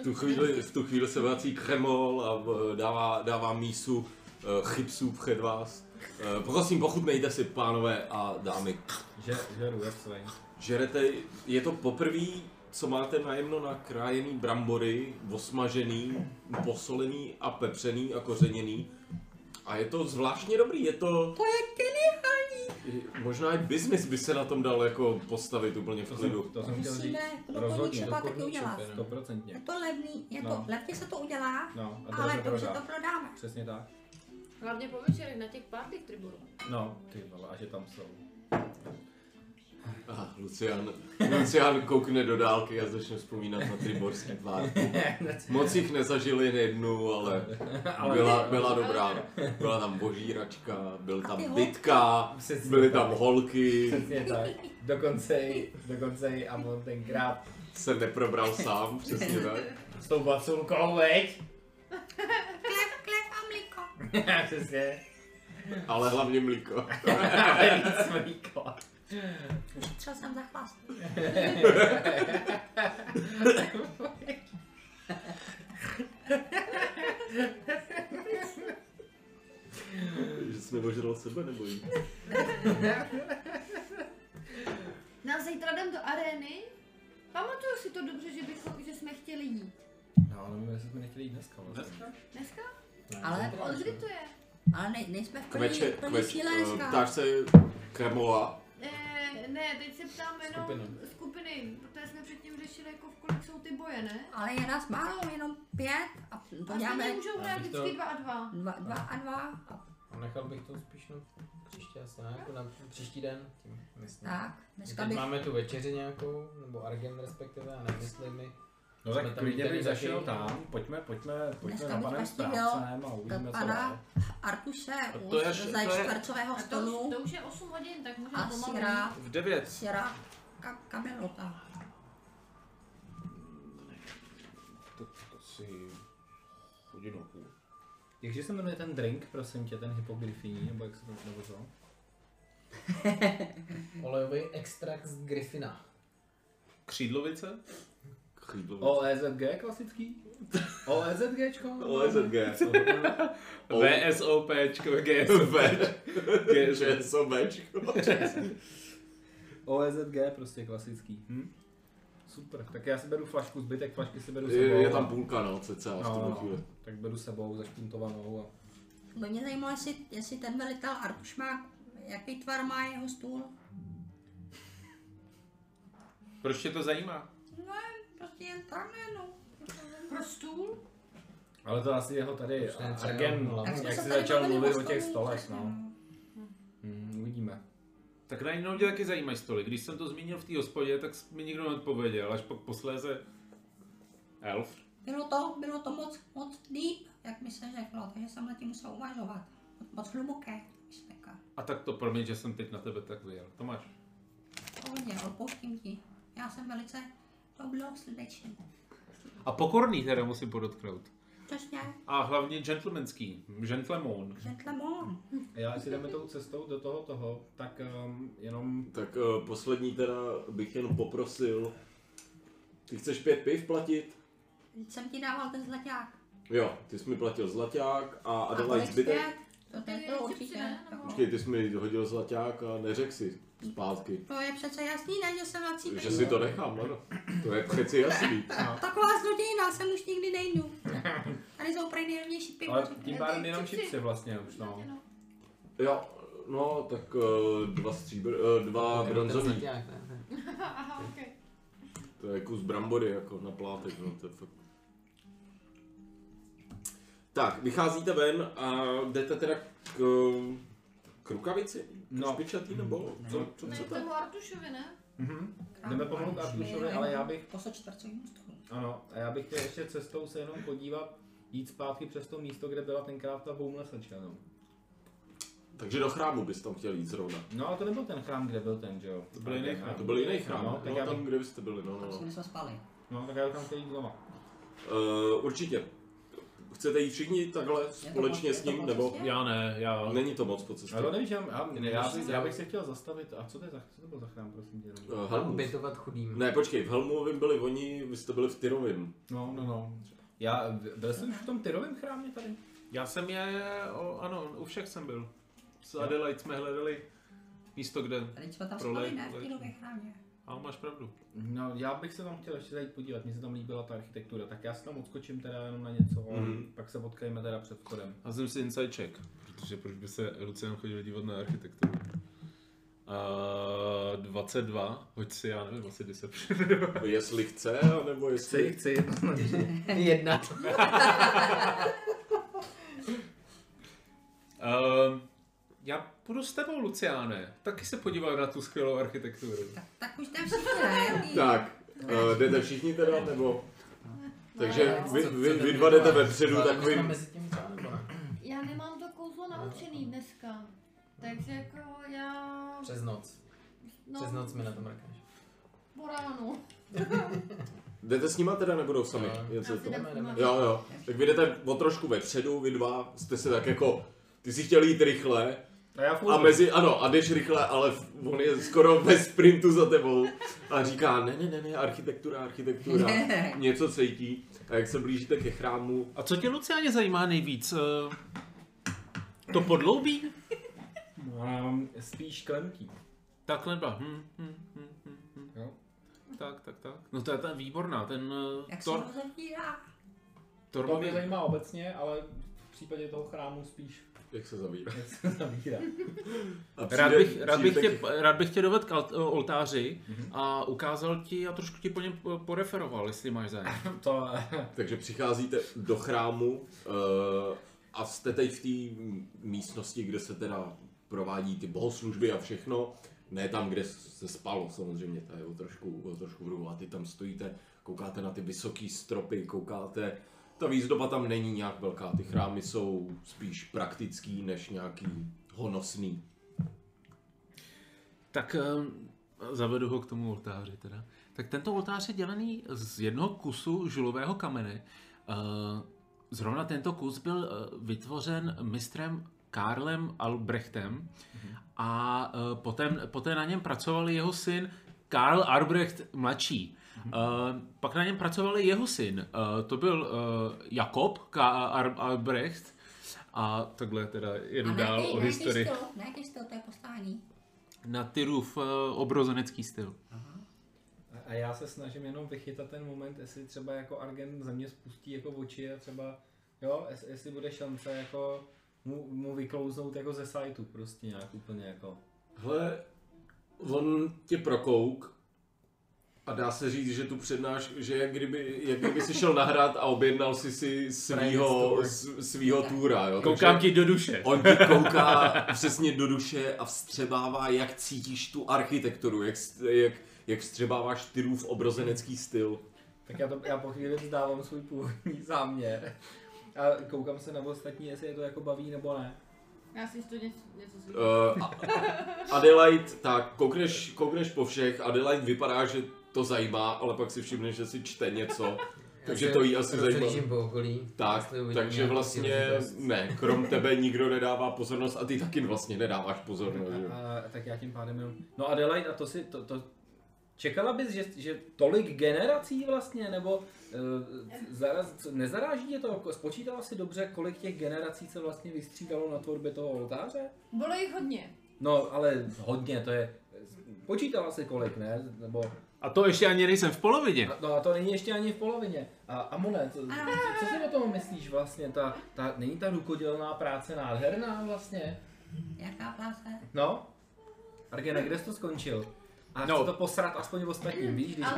V tu chvíli, v tu chvíli se vrací Kremol a eh, dává, dává mísu eh, chipsů před vás. Eh, Prosím, pochutnejte si, pánové a dámy. Že, žeru, jak svej. Žerete, je to poprvé, co máte najemno na krájený brambory, osmažený, posolený a pepřený a kořeněný. A je to zvláštně dobrý, je to... To je geniální. Možná i business by se na tom dal jako postavit úplně v To klidu. jsem, to jsem chtěl říct. To Rozhodně, taky jenom. Stoprocentně. Je to levný, je to, No. levně se to udělá, No, a ale dobře dobře to prodáme. Přesně tak. Hlavně po večerech na těch party tribunů. No, ty vole, a že tam jsou. Aha, Lucian, Lucian koukne do dálky a začne vzpomínat na triborský tvár. (laughs) Moc jich nezažil jen jednu, ale (laughs) byla, byla dobrá. Byla tam božíračka, byl A tam bitka, byly tam holky, Přesně tak. Dokonce, i- dokonce i Amon tenkrát se neprobral sám, přesně tak. s tou baculkou, veď? Klep, klep a mlíko. (laughs) Přesně. Ale hlavně mlíko. Ale víc mlíko. Šetřil jsem za chlast. Že jsi neožral sebe, nebo jí? Na zítra jdem do arény. Pamatuju si to dobře, že, bychom, že jsme chtěli jít. No, ale my jestli jsme nechtěli jít dneska vlastně. Dneska? Ale, Od kdy to je? ale ne, nejsme v Kveče, plný, plný kveč, síle eh, dneska. ptáš se Kremola, Eh, ne, teď se ptám jenom Skupiny. skupiny, protože jsme předtím řešili, jako v kolik jsou ty boje, ne? Ale je nás málo, jenom pět a to A děláme stejně můžou hrát vždycky dva a dva. dva, dva a dva. A A nechal bych to spíš na příště asi, ne? Jako na příští den, tím myslím. tak, dneska Teď bych... máme tu večeři nějakou, nebo Argen respektive, a jestli my. No tak tam klidně bych taky- zašel tam, pojďme, pojďme, pojďme Dneska na bych panem správcem a uvidíme, co dál. Artuše u to je- ze to je- čtvercového A to, už- stolu to už je 8 hodin, tak můžeme a pomalu. syra, V 9. syra ka, kamelota. To, to si hodinu a půl. Jakže se jmenuje ten drink, prosím tě, ten hypogryfiní, nebo jak se to nebo co? (laughs) Olejový extrakt z Griffina. Křídlovice? Křídlo. OEZG klasický? OEZGčko? OSG. (laughs) VSOPčko, GSOP. ČSOBčko. OEZG prostě klasický. Hm? Super, tak já si beru flašku, zbytek flašky si beru sebou. Je, tam půlka, no, cca v no, no, tak beru sebou zašpuntovanou a By mě zajímalo, jestli, jestli ten velitel Artuš má, jaký tvar má jeho stůl. Proč tě to zajímá? No, prostě jen tak, ne, no. Pro stůl? Ale to asi jeho tady Argen, Jak jsi začal mluvit o těch stolech, přesně, no. Hmm, uvidíme. Tak najednou tě taky zajímají stoly. Když jsem to zmínil v té hospodě, tak mi nikdo neodpověděl, až pak posléze elf. Bylo to, bylo to moc, moc deep, jak mi se řeklo, takže jsem na tím musel uvažovat. Moc, moc hluboké, myšlenka. A tak to promiň, že jsem teď na tebe tak vyjel. Tomáš. Pohodě, odpouštím ti. Já jsem velice, srdečný. A pokorný teda musím podotknout. Přesně, A hlavně gentlemanský. Gentleman. gentleman. Já, jestli jdeme tou cestou do toho toho, tak um, jenom Tak uh, poslední teda bych jen poprosil. Ty chceš pět piv platit? Jsem ti dával ten zlaťák. Jo, ty jsi mi platil zlaťák a A Adelaide zbytek. To, Ty to určitě. Počkej, ty jsi mi hodil zlaťák a neřekl si zpátky. to je přece jasný, ne, že jsem na cípení. Že si to nechám, ano. To je přeci jasný. (laughs) Taková zlodějina, jsem už nikdy nejdu. (laughs) Tady jsou prej nejlevnější pivo. Ale tím pádem jenom chipsy. chipsy vlastně už, no. No. Jo, no, tak uh, dva stříbr, uh, dva Ten bronzový. (laughs) Aha, ok. To je kus brambory jako na plátek, no, to je fakt. Tak, vycházíte ven a jdete teda k, k rukavici? No. No. Špičatý nebo co, co, Ne, co k to? tomu Artušovi, ne? Mhm. Jdeme pomalu k Artušovi, ale já bych, Po čtvrtcovým stolu. ano, a já bych chtěl ještě cestou se jenom podívat, jít zpátky přes to místo, kde byla tenkrát ta boumlesačka, no. Takže do chrámu bys tam chtěl jít zrovna. No a to nebyl ten chrám, kde byl ten, že jo? To byl jiný chrám. To byl jiný chrám, No, no, tak no, já tam, bych- kde byste byli, no, no, no. My jsme spali. No, tak já tam chtěl jít znova. Uh, určitě. Chcete jít všichni takhle společně moc- s ním, nebo? cestě? Já ne, já... Není to moc po cestě. Ale nevíš, já, já, Nevíš, já, bych, co? já bych se chtěl zastavit, a co to je za, co to byl za chrám, prosím tě? Uh, Helmus. Obětovat chudým. Ne, počkej, v Helmovým byli oni, vy jste byli v Tyrovým. No, no, no. Já, byl jsem už v tom Tyrovém chrámě tady? Já jsem je, o, ano, u všech jsem byl. S Adelaide jsme hledali místo, kde... Tady jsme tam spali, ne? V nově chrámě. A máš pravdu. No, já bych se tam chtěl ještě zajít podívat, mně se tam líbila ta architektura, tak já se tam odskočím teda jenom na něco a Mhm. pak se potkejme teda před vchodem. A jsem si inside check, protože proč by se Lucian chodil dívat na architekturu. A 22, hoď si, já nevím, asi deception. (laughs) Jestli chce, nebo jestli... chci jednoznačně. (laughs) Jedna. uh, (laughs) já půjdu s tebou, Luciáne. Taky se podívat na tu skvělou architekturu. Tak, tak už tam všichni, ne? Tak, uh, jdete všichni teda, nebo... Takže vy, vy, vy dva jdete vepředu takovým... Já nemám to kouzlo naučený dneska. Takže jako já... Přes noc. No, Přes noc mi na to mrkáš. po ránu. Jdete s nima teda, nebudou sami? No. Něco Já si to? Jo, jo. Tak vy jdete o trošku vepředu, vy dva jste se tak jako... Ty si chtěl jít rychle A já a mezi, ano, a jdeš rychle, ale on je skoro ve sprintu za tebou a říká, ne, ne, ne, ne, architektura, architektura, něco cítí. A jak se blížíte ke chrámu, A co tě, Luciáně, zajímá nejvíc? Eh, To podloubí? mám spíš klemký. Takhle dva. Hm, hm, hm, hm, hm. Jo. Tak, tak, tak. No to je ten výborná, ten uh, Jak se Tor, rozevírá? To mě Tormový. zajímá obecně, ale v případě toho chrámu spíš jak se zavírá. jak se zavírá. A Rád bych, přijde- rád, bych přijde tě, rád bych tě dovedl k oltáři a ukázal ti a trošku ti po něm po- poreferoval, jestli máš zájem. (laughs) To, Takže přicházíte do chrámu uh, a jste teď v té místnosti, kde se teda provádí ty bohoslužby a všechno. Ne tam, kde se spalo samozřejmě, to je o trošku, o trošku v. A ty tam stojíte, koukáte na ty vysoké stropy, koukáte, ta výzdoba tam není nějak velká, ty chrámy jsou spíš praktický, než nějaký honosný. Tak eh, zavedu ho k tomu oltáři teda. Tak tento oltář je dělený z jednoho kusu žulového kamene. Eh, Zrovna tento kus byl eh, vytvořen mistrem Karlem Albrechtem a eh, poté, poté na něm pracoval jeho syn Karl Albrecht mladší. Uh, pak na něm pracoval i jeho syn. Uh, to byl uh, Jakob K. Ar- Albrecht. A takhle teda jedu A dál nějaký, o historii. styl, nějaký styl, to je postání. Na Tyrův uh, obrozenecký styl. a já se snažím jenom vychytat ten moment, jestli třeba jako Argen ze mě spustí jako oči a třeba, jo, jest- jestli bude šance jako mu, mu vyklouznout jako ze sajtu prostě nějak úplně jako. Hele, on tě prokouk a dá se říct, že tu přednáš, že jak kdyby, jak kdyby si šel nahrát a objednal si si svýho, svýho túra, jo. Koukám Takže ti do duše. On ti kouká přesně do duše a vstřebává, jak cítíš tu architekturu, jak, jak, jak vstřebáváš Tyrův obrozenecký styl. Tak já, to, já po chvíli vzdávám svůj původní záměr a koukám se na ostatní, jestli je to jako baví nebo ne. Já si to něco, něco. Uh, Adelaide, tak koukneš, koukneš po všech, Adelaide vypadá, že to zajímá, ale pak si všimneš, že si čte něco, (laughs) takže to jí asi zajímá. Rozhlížím po okolí. Tak, takže vlastně ne, krom (laughs) tebe nikdo nedává pozornost a ty taky vlastně nedáváš pozornost. A, a, tak já tím pádem jenom... No Adelaide, a to si, to, to, čekala bys, že, že tolik generací vlastně, nebo uh, zaraz, co- nezaráží tě to, spočítala si dobře, kolik těch generací se vlastně vystřídalo na tvorbě toho oltáře? Bylo jich hodně. No, ale hodně, to je, počítala si kolik, ne? Nebo, A to ještě ani nejsem v polovině. a- no a to není ještě ani v polovině. A Amone, co, co, co si o tom myslíš vlastně? Ta, ta, není ta rukodělná práce nádherná vlastně? Jaká práce? No? Argene, kde jsi to skončil? A No. chci to posrat aspoň ostatním, víš? Když... (laughs)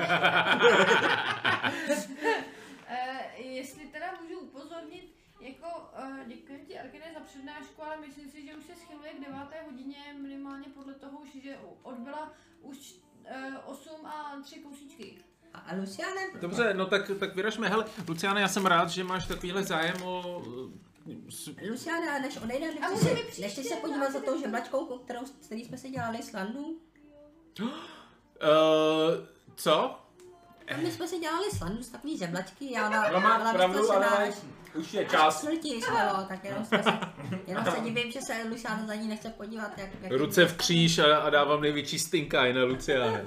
Eh, jestli teda můžu upozornit, Jako, uh, děkuji ti Arkine za přednášku, ale myslím si, že už se schyluje k deváté hodině, minimálně podle toho, už, že odbyla už uh, 8 a 3 kousíčky. A, Luciane? Dobře, no tak, tak vyražme. Hele, Luciane, já jsem rád, že máš takovýhle zájem o... s- Luciane, a než nechci může mi se, nechci se podívat za tou žeblačkou, kterou, s který jsme si dělali slandu. Uh, (gasps) co? A my jsme si dělali slandu z takový žeblačky, já na, No má byla pravdu, vystrašená ale už je až čas. smrti svelo, tak jenom, jsme se, jenom se divím, že se Luciana za ní nechce podívat, jak... jak Ruce v kříž a, a dávám největší stinkaj na Luciane.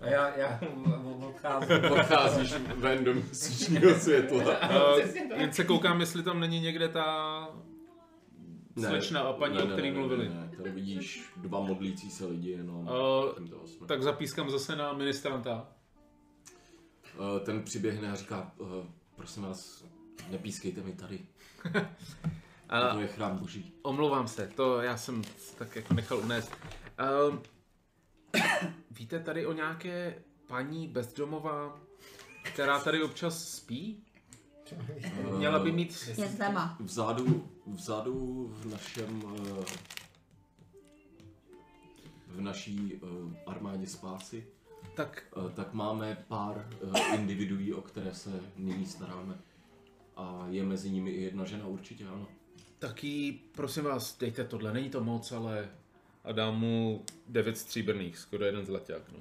A já, já odcházím. Odcházíš ven do měsíčního světla. Uh, jen se koukám, jestli tam není někde ta slečna a paní, o který mluvili. Ne, ne, tady vidíš dva modlící se lidi jenom. Uh, jsme. tak zapískám zase na ministranta. Eh, ten přiběhne a říká, eh, prosím vás, nepískejte mi tady. (laughs) A To je chrám boží. omlouvám se, to já jsem tak jako nechal unést. Um, (coughs) víte tady o nějaké paní bezdomová, která tady občas spí? Měla by mít... Je zlema. Vzadu, vzadu v našem eh, v naší eh, armádě spásy, Tak eh, tak máme pár eh, individuí, o které se nyní staráme. A je mezi nimi i jedna žena určitě, ano. taky, prosím vás, dejte tohle, není to moc, ale... A dám mu devět stříbrných, skoro jeden zlaťák, no.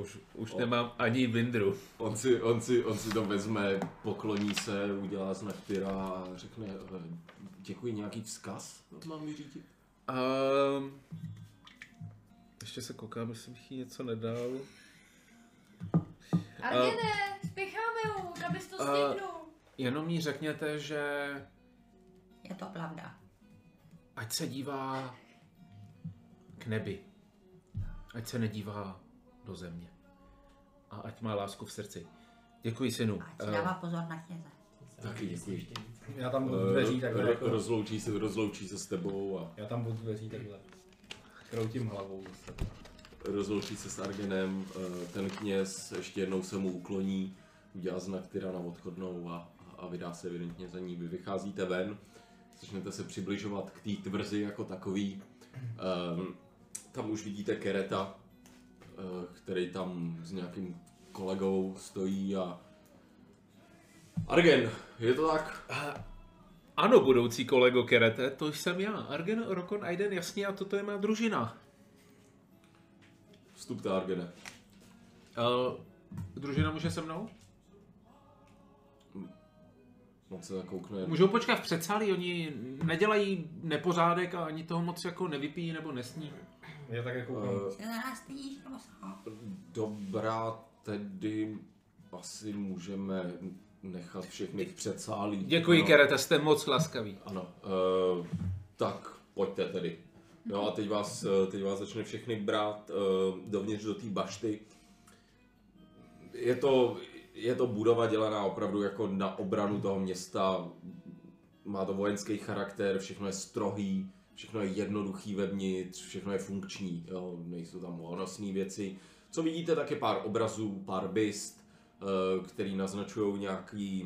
Už, už O. nemám ani vindru. On si, on, si, on si to vezme, pokloní se, udělá znak tyra a řekne, eh, děkuji, nějaký vzkaz mám vyřídit? Um, ještě se koukám, jestli bych jí něco nedal. Arkine, spěcháme už, abys to stihnul. Jenom jí řekněte, že Je to pravda. ať se dívá k nebi. Ať se nedívá do země. A ať má lásku v srdci. Děkuji, synu. Ať si Eh, dává pozor na kněze. Taky děkuji. Já tam budu u dveří Eh, takhle. Jako, rozloučí, se, rozloučí se s tebou a já tam budu dveří takhle. Kroutím hlavou zase. Rozloučí se s Argenem, eh, ten kněz ještě jednou se mu ukloní, udělá znak tyra na odchodnou a, a vydá se evidentně za ní. Vy vycházíte ven, začnete se přibližovat k té tvrzi jako takový. Um, tam už vidíte Kereta, eh, který tam s nějakým kolegou stojí a Argen, je to tak? Ano, budoucí kolego Kerete, to jsem já. Argen Rokon Aiden, jasně, a toto je má družina. Vstupte, Argene. Uh, družina může se mnou? On se zakoukne. Můžou počkat v předsálí, oni nedělají nepořádek a ani toho moc jako nevypijí nebo nesní. Já tak jako Eh, co? Dobrá, tedy asi můžeme nechat všechny v předsálí. Děkuji, ano, Kerete, jste moc laskaví. Ano, uh, tak pojďte tedy. No a teď vás, eh, teď vás začne všechny brát uh, dovnitř do té bašty. Je to, je to budova dělaná opravdu jako na obranu toho města. Má to vojenský charakter, všechno je strohý, všechno je jednoduchý vevnitř, všechno je funkční, jo? nejsou tam honosné věci. Co vidíte, tak je pár obrazů, pár byst, eh, který naznačují nějaký,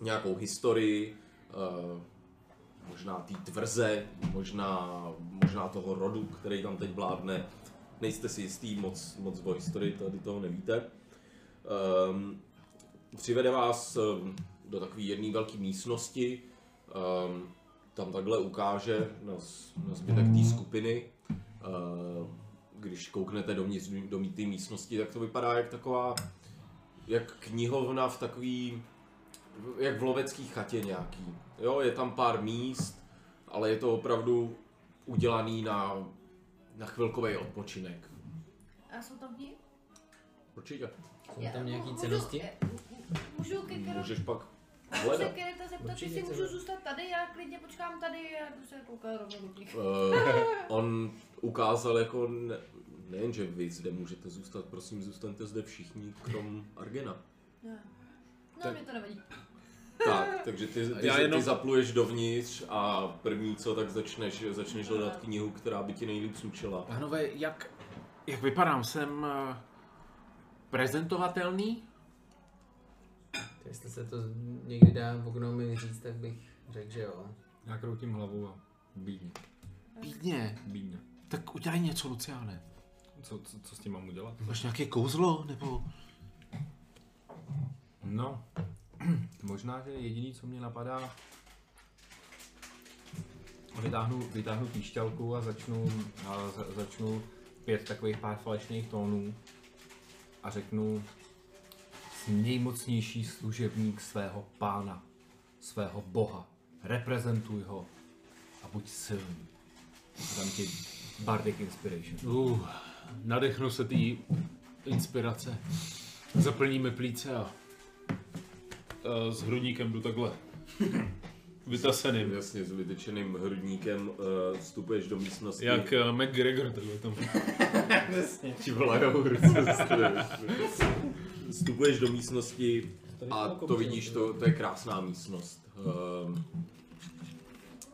nějakou historii, možná té tvrze, možná, možná toho rodu, který tam teď vládne. Nejste si jistý, moc, moc o historii tady toho nevíte. Um, přivede vás ehm, do takové jedné velké místnosti, um, tam takhle ukáže na, na zbytek té skupiny. Uh, když kouknete dovnitř do té místnosti, tak to vypadá jak taková, jak knihovna v takový, jak v lovecký chatě nějaký. Jo, je tam pár míst, ale je to opravdu udělaný na, na chvilkový odpočinek. A jsou tam knihy? Určitě. Jsou tam nějaký Můžu- cenosti? Můžu ke Kereta Můžeš pak se hledat. Kereta zeptat, Určitě jestli můžu zůstat tady, já klidně počkám tady a jdu se koukat rovnou. Uh, on ukázal jako, ne, nejen, že vy zde můžete zůstat, prosím, zůstaňte zde všichni, krom Argena. No, Tak- mě to nevadí. Tak, takže ty, ty, Já ty, jenom- ty zapluješ dovnitř a první co, tak začneš, začneš hledat knihu, která by ti nejlíp slučela. Pánové, jak, jak vypadám? Jsem uh, prezentovatelný? Jestli se to někdy dá v Gnomy říct, tak bych Řekl, že jo. Já kroutím hlavou a bídně. Bídně. Bídně. Tak udělej něco, Luciáne. Co, co, co s tím mám udělat? Máš nějaké kouzlo, nebo... No, (clears throat) možná, že jediný, co mě napadá, vytáhnu, vytáhnu píšťalku a začnu, a za, začnu pět takových pár falešných tónů a řeknu nejmocnější služebník svého pána, svého boha. Reprezentuj ho a buď silný. A dám ti Bardic Inspiration. Uh, nadechnu se té inspirace. Zaplníme plíce a, a s hrudníkem jdu takhle. (laughs) Vytaseným. Jasně, s vytyčeným hrudníkem uh, vstupuješ do místnosti. Jak uh, McGregor takhle tam. Ti volají ruce Vstupuješ do místnosti a to vidíš, to, to je krásná místnost. Um,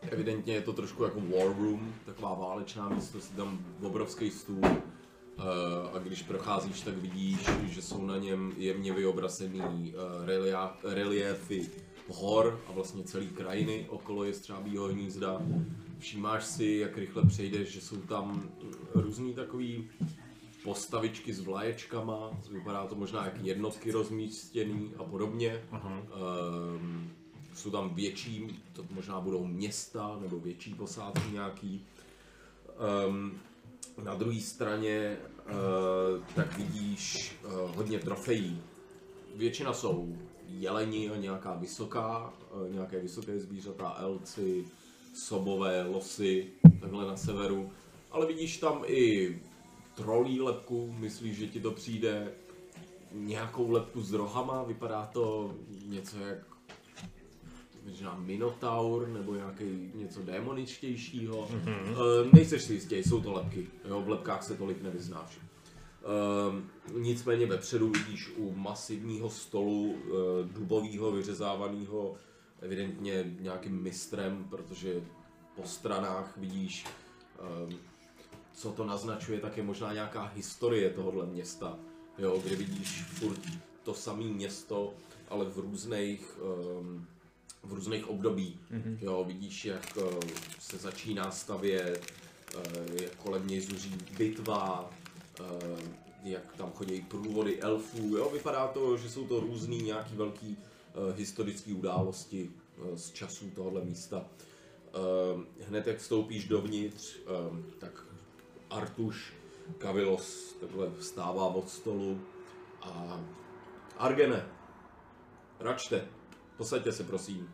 evidentně je to trošku jako war room, taková válečná místnost, tam obrovský stůl. Uh, a když procházíš, tak vidíš, že jsou na něm jemně vyobrazený relia- reliéfy hor a vlastně celý krajiny okolo jestřábího hnízda. Všímáš si, jak rychle přejdeš, že jsou tam různý takový postavičky s vlaječkama, vypadá to možná jak jednotky rozmístěný a podobně. Um, jsou tam větší, to možná budou města nebo větší posádky nějaký. Um, na druhé straně uh, tak vidíš uh, hodně trofejí. Většina jsou jeleni nějaká vysoká, uh, nějaké vysoké zvířata, elci, sobové, losy, takhle na severu. Ale vidíš tam i trolí lepku, myslíš, že ti to přijde nějakou lepku s rohama, vypadá to něco jak možná Minotaur nebo nějaký něco démoničtějšího. Mm-hmm. Nejseš si jistý, jsou to lepky, jo, v lepkách se tolik nevyznáš. Uh, nicméně vepředu vidíš u masivního stolu uh, dubového vyřezávaného evidentně nějakým mistrem, protože po stranách vidíš co to naznačuje, tak je možná nějaká historie tohohle města, jo, kde vidíš furt to samé město, ale v různých, um, v různých období. Mm-hmm. Jo, vidíš, jak uh, se začíná stavět, uh, jak kolem něj zuří bitva, uh, jak tam chodí průvody elfů. Jo, vypadá to, že jsou to různý nějaký velký uh, historické události z časů tohohle místa. Hned jak vstoupíš dovnitř, tak Artuš Kavilos takhle vstává od stolu a Argene, račte, posaďte se prosím.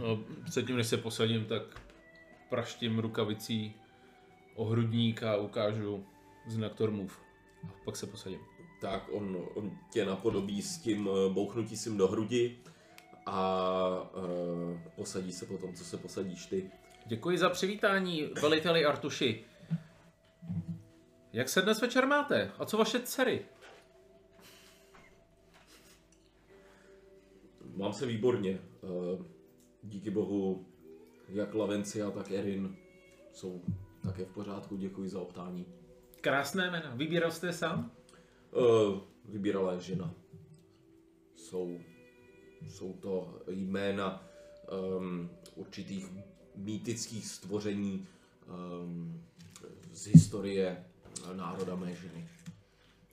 No, předtím, než se posadím, tak praštím rukavicí o hrudník a ukážu znak Tormův. A pak se posadím. Tak on, on tě napodobí s tím eh, bouchnutím do hrudi a uh, posadí se potom, co se posadíš ty. Děkuji za přivítání, veliteli Artuši. Jak se dnes večer máte? A co vaše dcery? Mám se výborně. Eh, Díky bohu, jak Lavencia, tak Erin jsou také v pořádku. Děkuji za optání. Krásné jména. Vybíral jste je sám? Eh, Vybírala je žena. Jsou, jsou to jména um, určitých mýtických stvoření um, z historie národa mé ženy.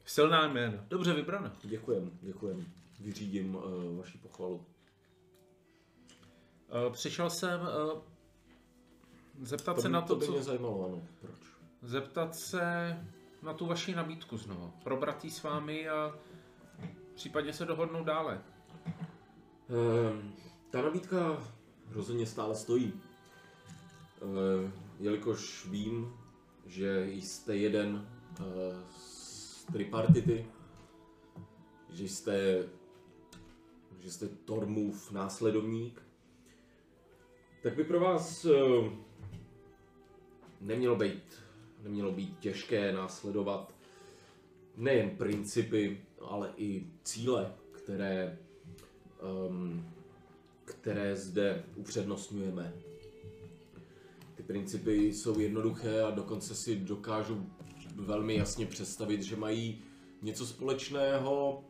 Silná jména. Dobře vybrané. Děkujem, děkujem. Vyřídím uh, vaši pochvalu. Uh, přišel jsem uh, zeptat To, se by- na to, to by co... mě zajímalo, ano. Proč? Zeptat se na tu vaši nabídku znovu. Probrat s vámi a případně se dohodnout dále. Ehm, ta nabídka rozhodně stále stojí. Ehm, jelikož vím, že jste jeden eh, z tripartity, že jste, že jste Tormův následovník, tak by pro vás eh, nemělo být, nemělo být těžké následovat nejen principy, ale i cíle, které um, které zde upřednostňujeme. Ty principy jsou jednoduché a dokonce si dokážu velmi jasně představit, že mají něco společného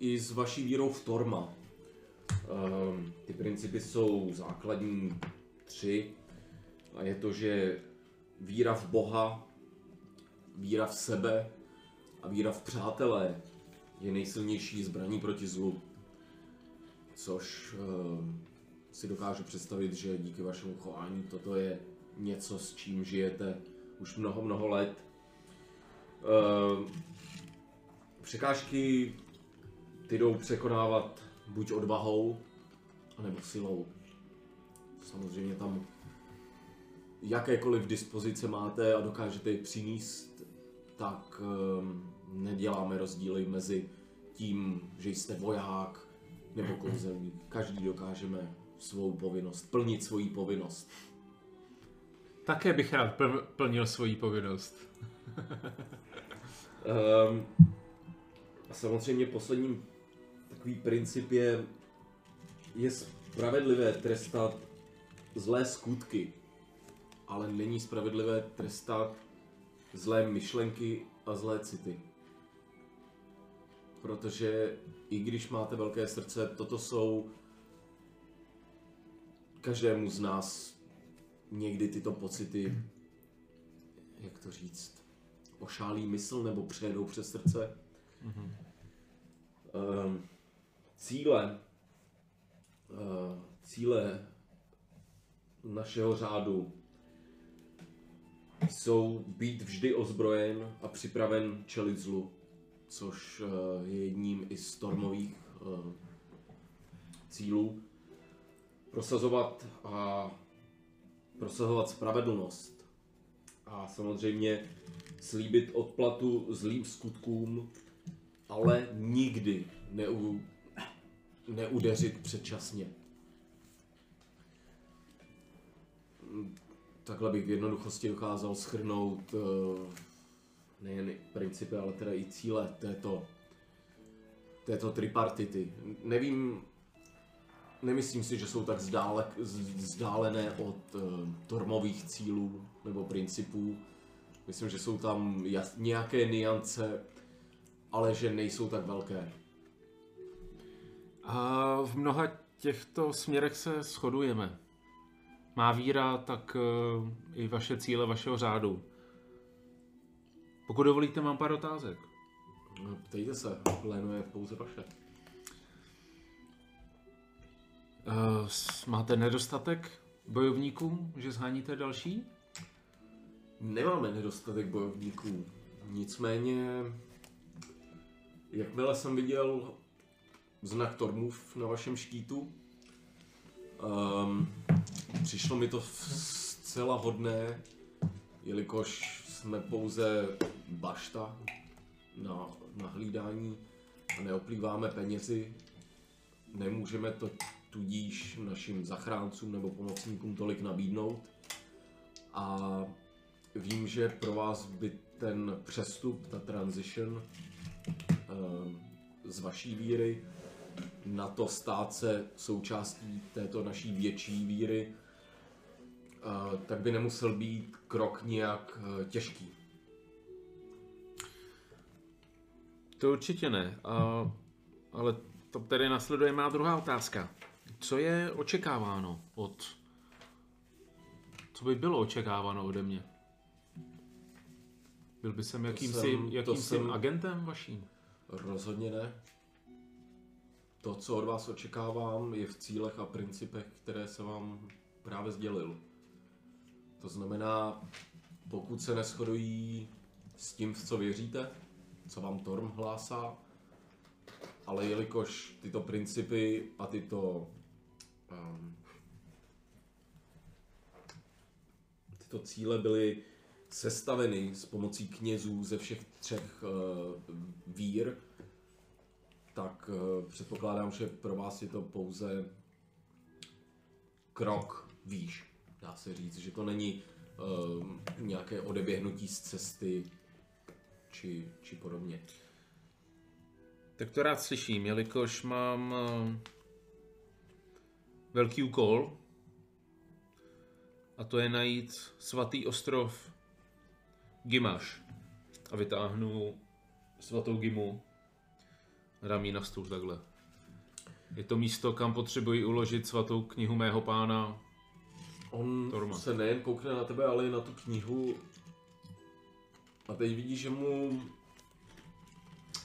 i s vaší vírou v Torma. Um, ty principy jsou základní tři. A je to, že víra v Boha, víra v sebe a víra v přátelé je nejsilnější zbraní proti zlu. Což uh, si dokážu představit, že díky vašemu chování toto je něco, s čím žijete už mnoho, mnoho let. Uh, překážky ty jdou překonávat buď odvahou, anebo silou. Samozřejmě tam jakékoliv dispozice máte a dokážete je přinést, tak um, neděláme rozdíly mezi tím, že jste voják nebo kouzelník. Každý dokážeme svou povinnost, plnit svoji povinnost. Také bych rád pl- plnil svoji povinnost. Um, (laughs) a samozřejmě posledním takový princip je, je spravedlivé trestat zlé skutky, ale není spravedlivé trestat zlé myšlenky a zlé city. Protože i když máte velké srdce, toto jsou každému z nás někdy tyto pocity, jak to říct, ošálí mysl nebo přejedou přes srdce. Mm-hmm. Um, cíle, uh, cíle našeho řádu jsou být vždy ozbrojen a připraven čelit zlu, což uh, je jedním i z stormových uh, cílů. Prosazovat a prosazovat spravedlnost a samozřejmě slíbit odplatu zlým skutkům, ale nikdy neu, neudeřit předčasně. Takhle bych v jednoduchosti dokázal schrnout eh, nejen principy, ale teda i cíle této, této tripartity. Nevím, nemyslím si, že jsou tak zdále, vzdálené od uh, tormových cílů nebo principů. Myslím, že jsou tam jas, nějaké niance, ale že nejsou tak velké. A v mnoha těchto směrech se shodujeme. Má víra, tak uh, i vaše cíle vašeho řádu. Pokud dovolíte, mám pár otázek. No, Ptejte se, plénu je pouze vaše. Uh, máte nedostatek bojovníků, že zháníte další? Nemáme nedostatek bojovníků. Nicméně, jakmile jsem viděl znak Tormův na vašem štítu, um, přišlo mi to zcela hodné, jelikož jsme pouze bašta na, na hlídání a neoplýváme penězi, nemůžeme to tudíž našim zachráncům nebo pomocníkům tolik nabídnout. A vím, že pro vás by ten přestup, ta transition ehm, z vaší víry na to stát se součástí této naší větší víry, eh, tak by nemusel být krok nějak eh, těžký. To určitě ne, a, ale to tedy nasleduje má druhá otázka. Co je očekáváno od... Co by bylo očekáváno ode mě? Byl by jsem jakýmsi, jsem- jakýmsi jsem- agentem vaším? Rozhodně ne. To, co od vás očekávám, je v cílech a principech, které se vám právě sdělil. To znamená, pokud se neschodují s tím, v co věříte, co vám Torm hlásá, ale jelikož tyto principy a tyto um, tyto cíle byly sestaveny s pomocí knězů ze všech třech uh, vír, tak uh, předpokládám, že pro vás je to pouze krok výš, dá se říct, že to není uh, nějaké odeběhnutí z cesty či, či podobně. Tak to rád slyším, jelikož mám eh, velký úkol. A to je najít svatý ostrov Gimaš a vytáhnu svatou Gimu ji na stůl takhle. Je to místo, kam potřebuji uložit svatou knihu mého pána. On Torma. se nejen koukne na tebe, ale i na tu knihu. A teď vidí, že mu...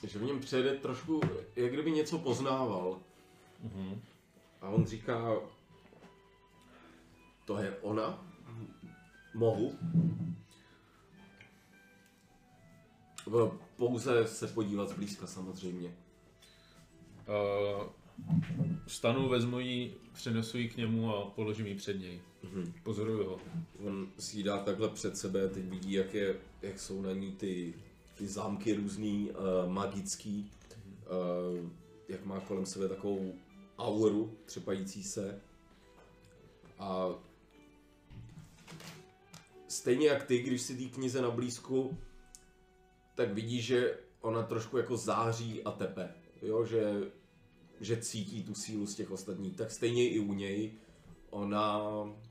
Že v něm přejde trošku, jak kdyby něco poznával. Mhm. A on říká... To je ona? Mohu? Pouze se podívat zblízka samozřejmě. Uh, vstanu, vezmu ji, přenesu ji k němu a položím ji před něj. Mhm. Pozoruju ho. On si ji dá takhle před sebe, teď vidí, jak, je, jak jsou na ní ty, ty zámky různý, uh, magický, uh, jak má kolem sebe takovou auru třepající se. A stejně jak ty, když si té knize na blízku, tak vidí, že ona trošku jako září a tepe. Jo, že, že cítí tu sílu z těch ostatních. Tak stejně i u něj ona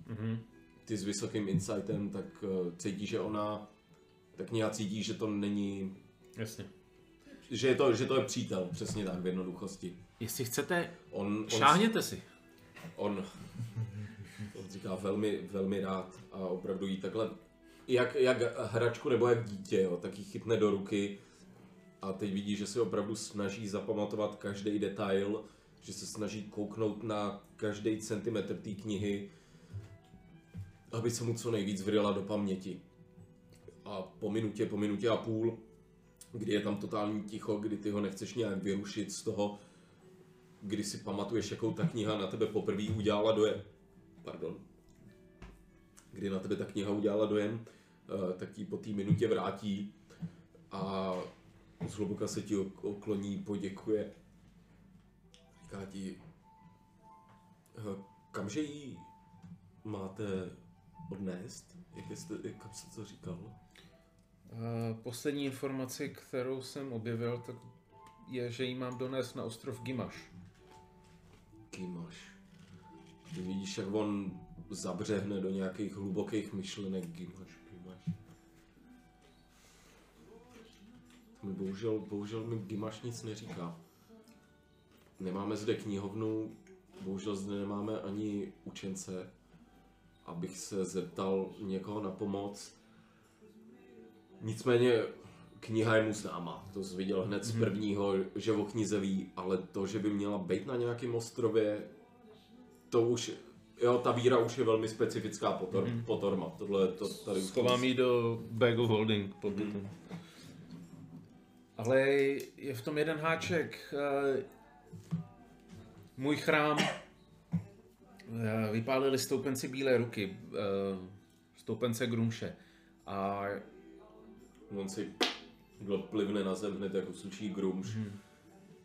Mhm. ty s vysokým insightem, tak uh, cítí, že ona, tak kniha cítí, že to není, Jasně. že je to, že to je přítel, přesně tak, v jednoduchosti. Jestli chcete, On, on, šáhněte si. on, on říká velmi, velmi rád a opravdu jí takhle, jak, jak hračku nebo jak dítě, jo, tak ji chytne do ruky a teď vidí, že se opravdu snaží zapamatovat každý detail, že se snaží kouknout na každý centimetr té knihy, aby se mu co nejvíc vryla do paměti. A po minutě, po minutě a půl, kdy je tam totální ticho, kdy ty ho nechceš nějak vyrušit z toho, kdy si pamatuješ, jakou ta kniha na tebe poprvé udělala dojem. Pardon. Kdy na tebe ta kniha udělala dojem, eh, tak ti po té minutě vrátí a zhluboka se ti ok- okloní, poděkuje. Říká ti, eh, kamže ji máte odnést? Jak jste, jak, kam jste to říkal? Uh, poslední informaci, kterou jsem objevil, tak je, že ji mám donést na ostrov Gimaš. Gimaš. Ty vidíš, jak on zabřehne do nějakých hlubokých myšlenek. Gimaš, Mi bohužel, bohužel mi Gimaš nic neříká. Nemáme zde knihovnu, bohužel zde nemáme ani učence, abych se zeptal někoho na pomoc. Nicméně kniha je mu známa, to jsi viděl hned z prvního, že o knize ví, ale to, že by měla být na nějakém ostrově, to už, jo, ta víra už je velmi specifická potor, mm-hmm. potorma, tohle to tady Schovám ji do bag of holding pod mm. Ale je v tom jeden háček. Eh, Můj chrám eh, vypálili stoupenci Bílé ruky, eh, stoupence Grumše. A On si plivne na zem hned jako sučí grumš, hmm.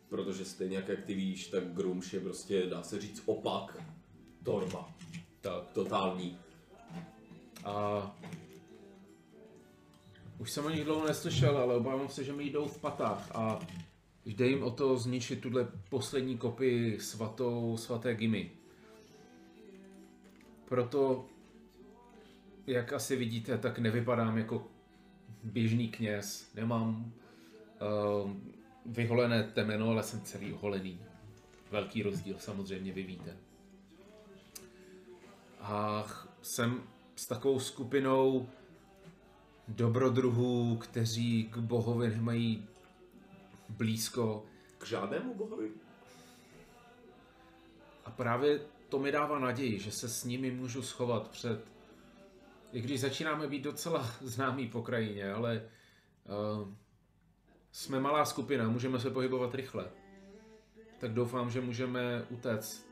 protože stejně jak, ty víš, tak grumš je prostě, dá se říct, opak torma. Tak, totální. A už jsem o nich dlouho neslyšel, ale obávám se, že mi jdou v patách a jde jim o to zničit tuhle poslední kopii svatou, svaté Gimy. Proto, jak asi vidíte, tak nevypadám jako běžný kněz. Nemám uh, vyholené temeno, ale jsem celý oholený. Velký rozdíl samozřejmě, vy víte. A jsem s takovou skupinou dobrodruhů, kteří k bohovi nemají blízko. K žádnému bohovi? A právě to mi dává naději, že se s nimi můžu schovat před... I když začínáme být docela (laughs) známí po krajině, ale uh, jsme malá skupina, můžeme se pohybovat rychle. Tak doufám, že můžeme utéct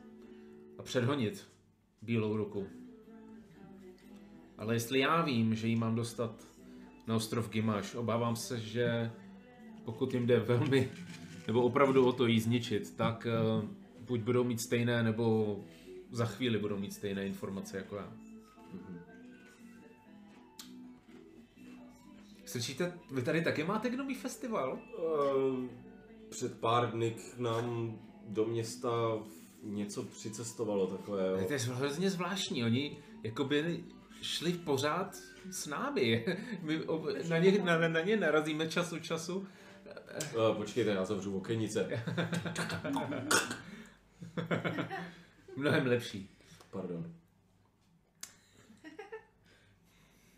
a předhonit bílou ruku. Ale jestli já vím, že ji mám dostat na ostrov Gimaš, obávám se, že pokud jim jde velmi, nebo opravdu o to jí zničit, tak uh, buď budou mít stejné, nebo za chvíli budou mít stejné informace jako já. Slyšíte, vy tady taky máte gnomý festival? Uh, před pár dny k nám do města něco přicestovalo takové. To je hrozně zvláštní, oni jakoby šli pořád s námi. (laughs) My ob- na ně, na, na ně narazíme čas od času. Uh, počkejte, já zavřu okenice. (laughs) Mnohem lepší. Pardon.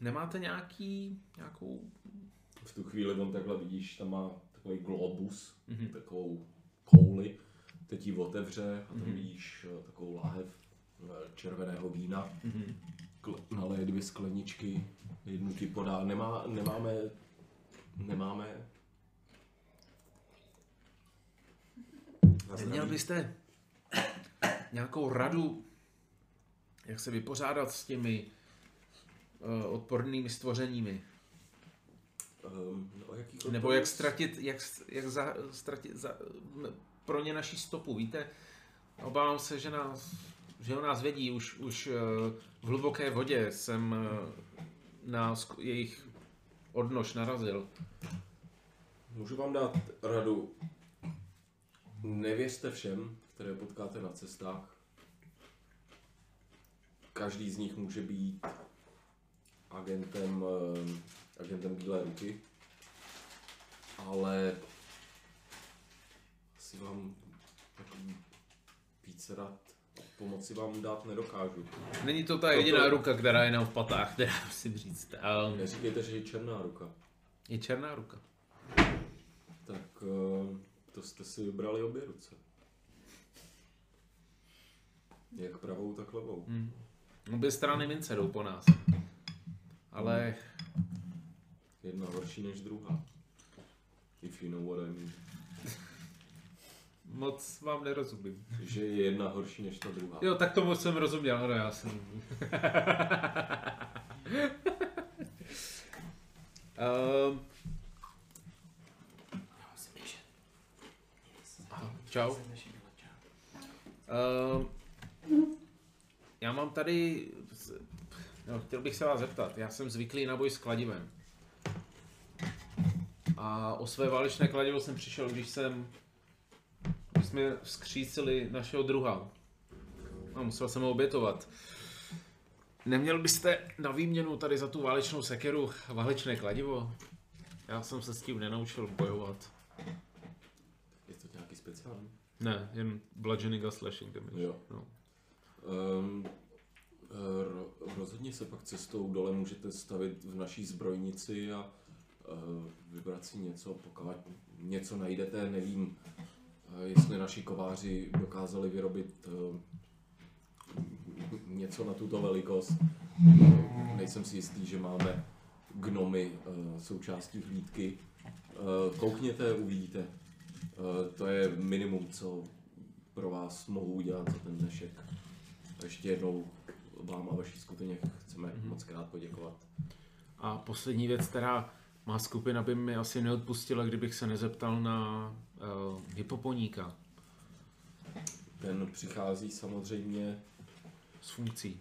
Nemáte nějaký, nějakou... V tu chvíli on takhle vidíš, tam má takový globus, Mhm. takovou kouli, teď ji otevře a tam Mhm. vidíš eh, takovou láhev eh, červeného vína, Mhm. Kl- naleje dvě skleničky, jednu ti podá, Nemá, nemáme, nemáme... Neměl byste nějakou radu, jak se vypořádat s těmi uh, odpornými stvořeními? Ehm, no, jaký Nebo jak ztratit, jak, jak za, ztratit za, pro ně naší stopu, víte? Obávám se, že nás, že o nás vědí, už, už eh, v hluboké vodě jsem eh, na jejich odnož narazil. Můžu vám dát radu. Nevěřte všem, které potkáte na cestách. Každý z nich může být agentem, eh, agentem Bílé ruky. Ale asi vám více rad pomoci vám dát nedokážu. Není to ta jediná ruka, která je nám v patách, teda (laughs) musím říct. A Neříkejte, že je černá ruka. je černá ruka. Tak eh, to jste si vybrali obě ruce. Jak pravou, tak levou. Hmm. Obě strany mince jdou po nás. Ale Jedna horší než druhá. If you know what I mean. Moc vám nerozumím. Že je jedna horší než ta druhá. Jo, tak tomu jsem rozuměl, ano, já jsem... um, aha, čau. Um, já mám tady... No, chtěl bych se vás zeptat. Já jsem zvyklý na boj s kladivem. A o své válečné kladivo jsem přišel, když jsem... Jsme vzkřísili našeho druha. No, musel jsem ho obětovat. Neměl byste na výměnu tady za tu válečnou sekeru válečné kladivo? Já jsem se s tím nenaučil bojovat. Je to nějaký speciální? Ne, jen bludgeoning a slashing damage. Jo. No. Um, ro, rozhodně se pak cestou dole můžete stavit v naší zbrojnici a uh, vybrat si něco, pokud něco najdete, nevím, jestli naši kováři dokázali vyrobit uh, něco na tuto velikost. Nejsem si jistý, že máme gnomy uh, součástí hlídky. Uh, koukněte, uvidíte. To je minimum, co pro vás mohu udělat za ten dnešek. Ještě jednou vám a vaší skupině chceme mm-hmm. moc krát poděkovat. A poslední věc, která má skupina by mi asi neodpustila, kdybych se nezeptal na uh, hypoponíka Ten přichází samozřejmě s funkcí.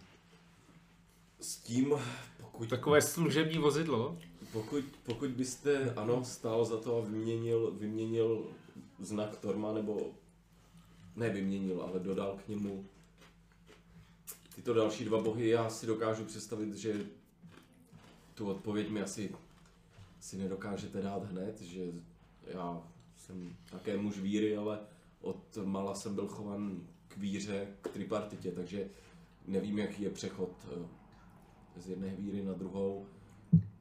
s tím, pokud, Takové služební vozidlo. pokud, pokud byste, ano, stál za to a vyměnil, vyměnil znak Torma, nebo ne vyměnil, ale dodal k němu tyto další dva bohy, já si dokážu představit, že tu odpověď mi asi, asi nedokážete dát hned, že já jsem také muž víry, ale od mala jsem byl chovan k víře, k tripartitě, takže nevím, jaký je přechod eh, z jedné víry na druhou.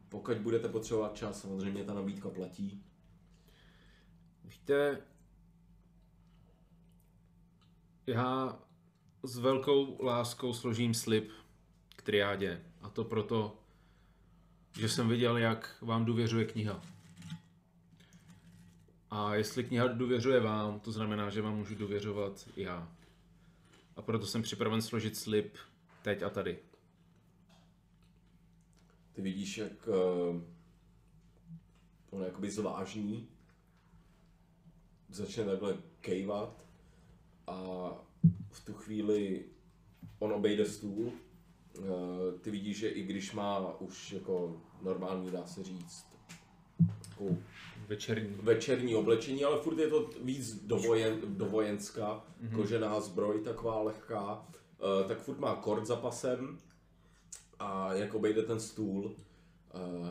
Pokud budete potřebovat čas, samozřejmě ta nabídka platí. Víte, já s velkou láskou složím slib k triádě. A to proto, že jsem viděl, jak vám důvěřuje kniha. A jestli kniha důvěřuje vám, to znamená, že vám můžu důvěřovat i já. A proto jsem připraven složit slib teď a tady. Ty vidíš, jak uh, on je jakoby zvážní, začne takhle kejvat a v tu chvíli on obejde stůl. Uh, ty vidíš, že i když má už jako normální, dá se říct, Večerní. večerní oblečení, ale furt je to víc dovojen, dovojenská, mm-hmm. kožená zbroj, taková lehká, uh, tak furt má kord za pasem a jak obejde ten stůl,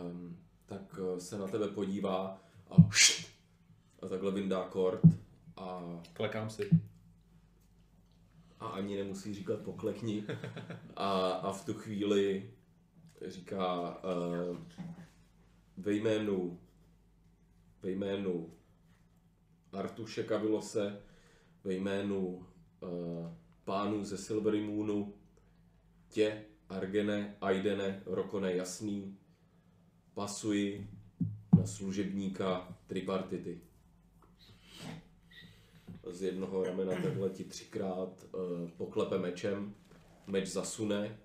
um, tak uh, se na tebe podívá a, a takhle vyndá kord a Klekám si. a ani nemusí říkat poklekni. (laughs) A, a v tu chvíli říká uh, ve jménu ve jménu Artuše Kavilose, ve jménu uh, pánů ze Silvery Moonu, tě, Argene, Aidene, Rokone Jasný, pasuji na služebníka tripartity. Z jednoho ramena takhle ti třikrát uh, poklepe mečem, meč zasune,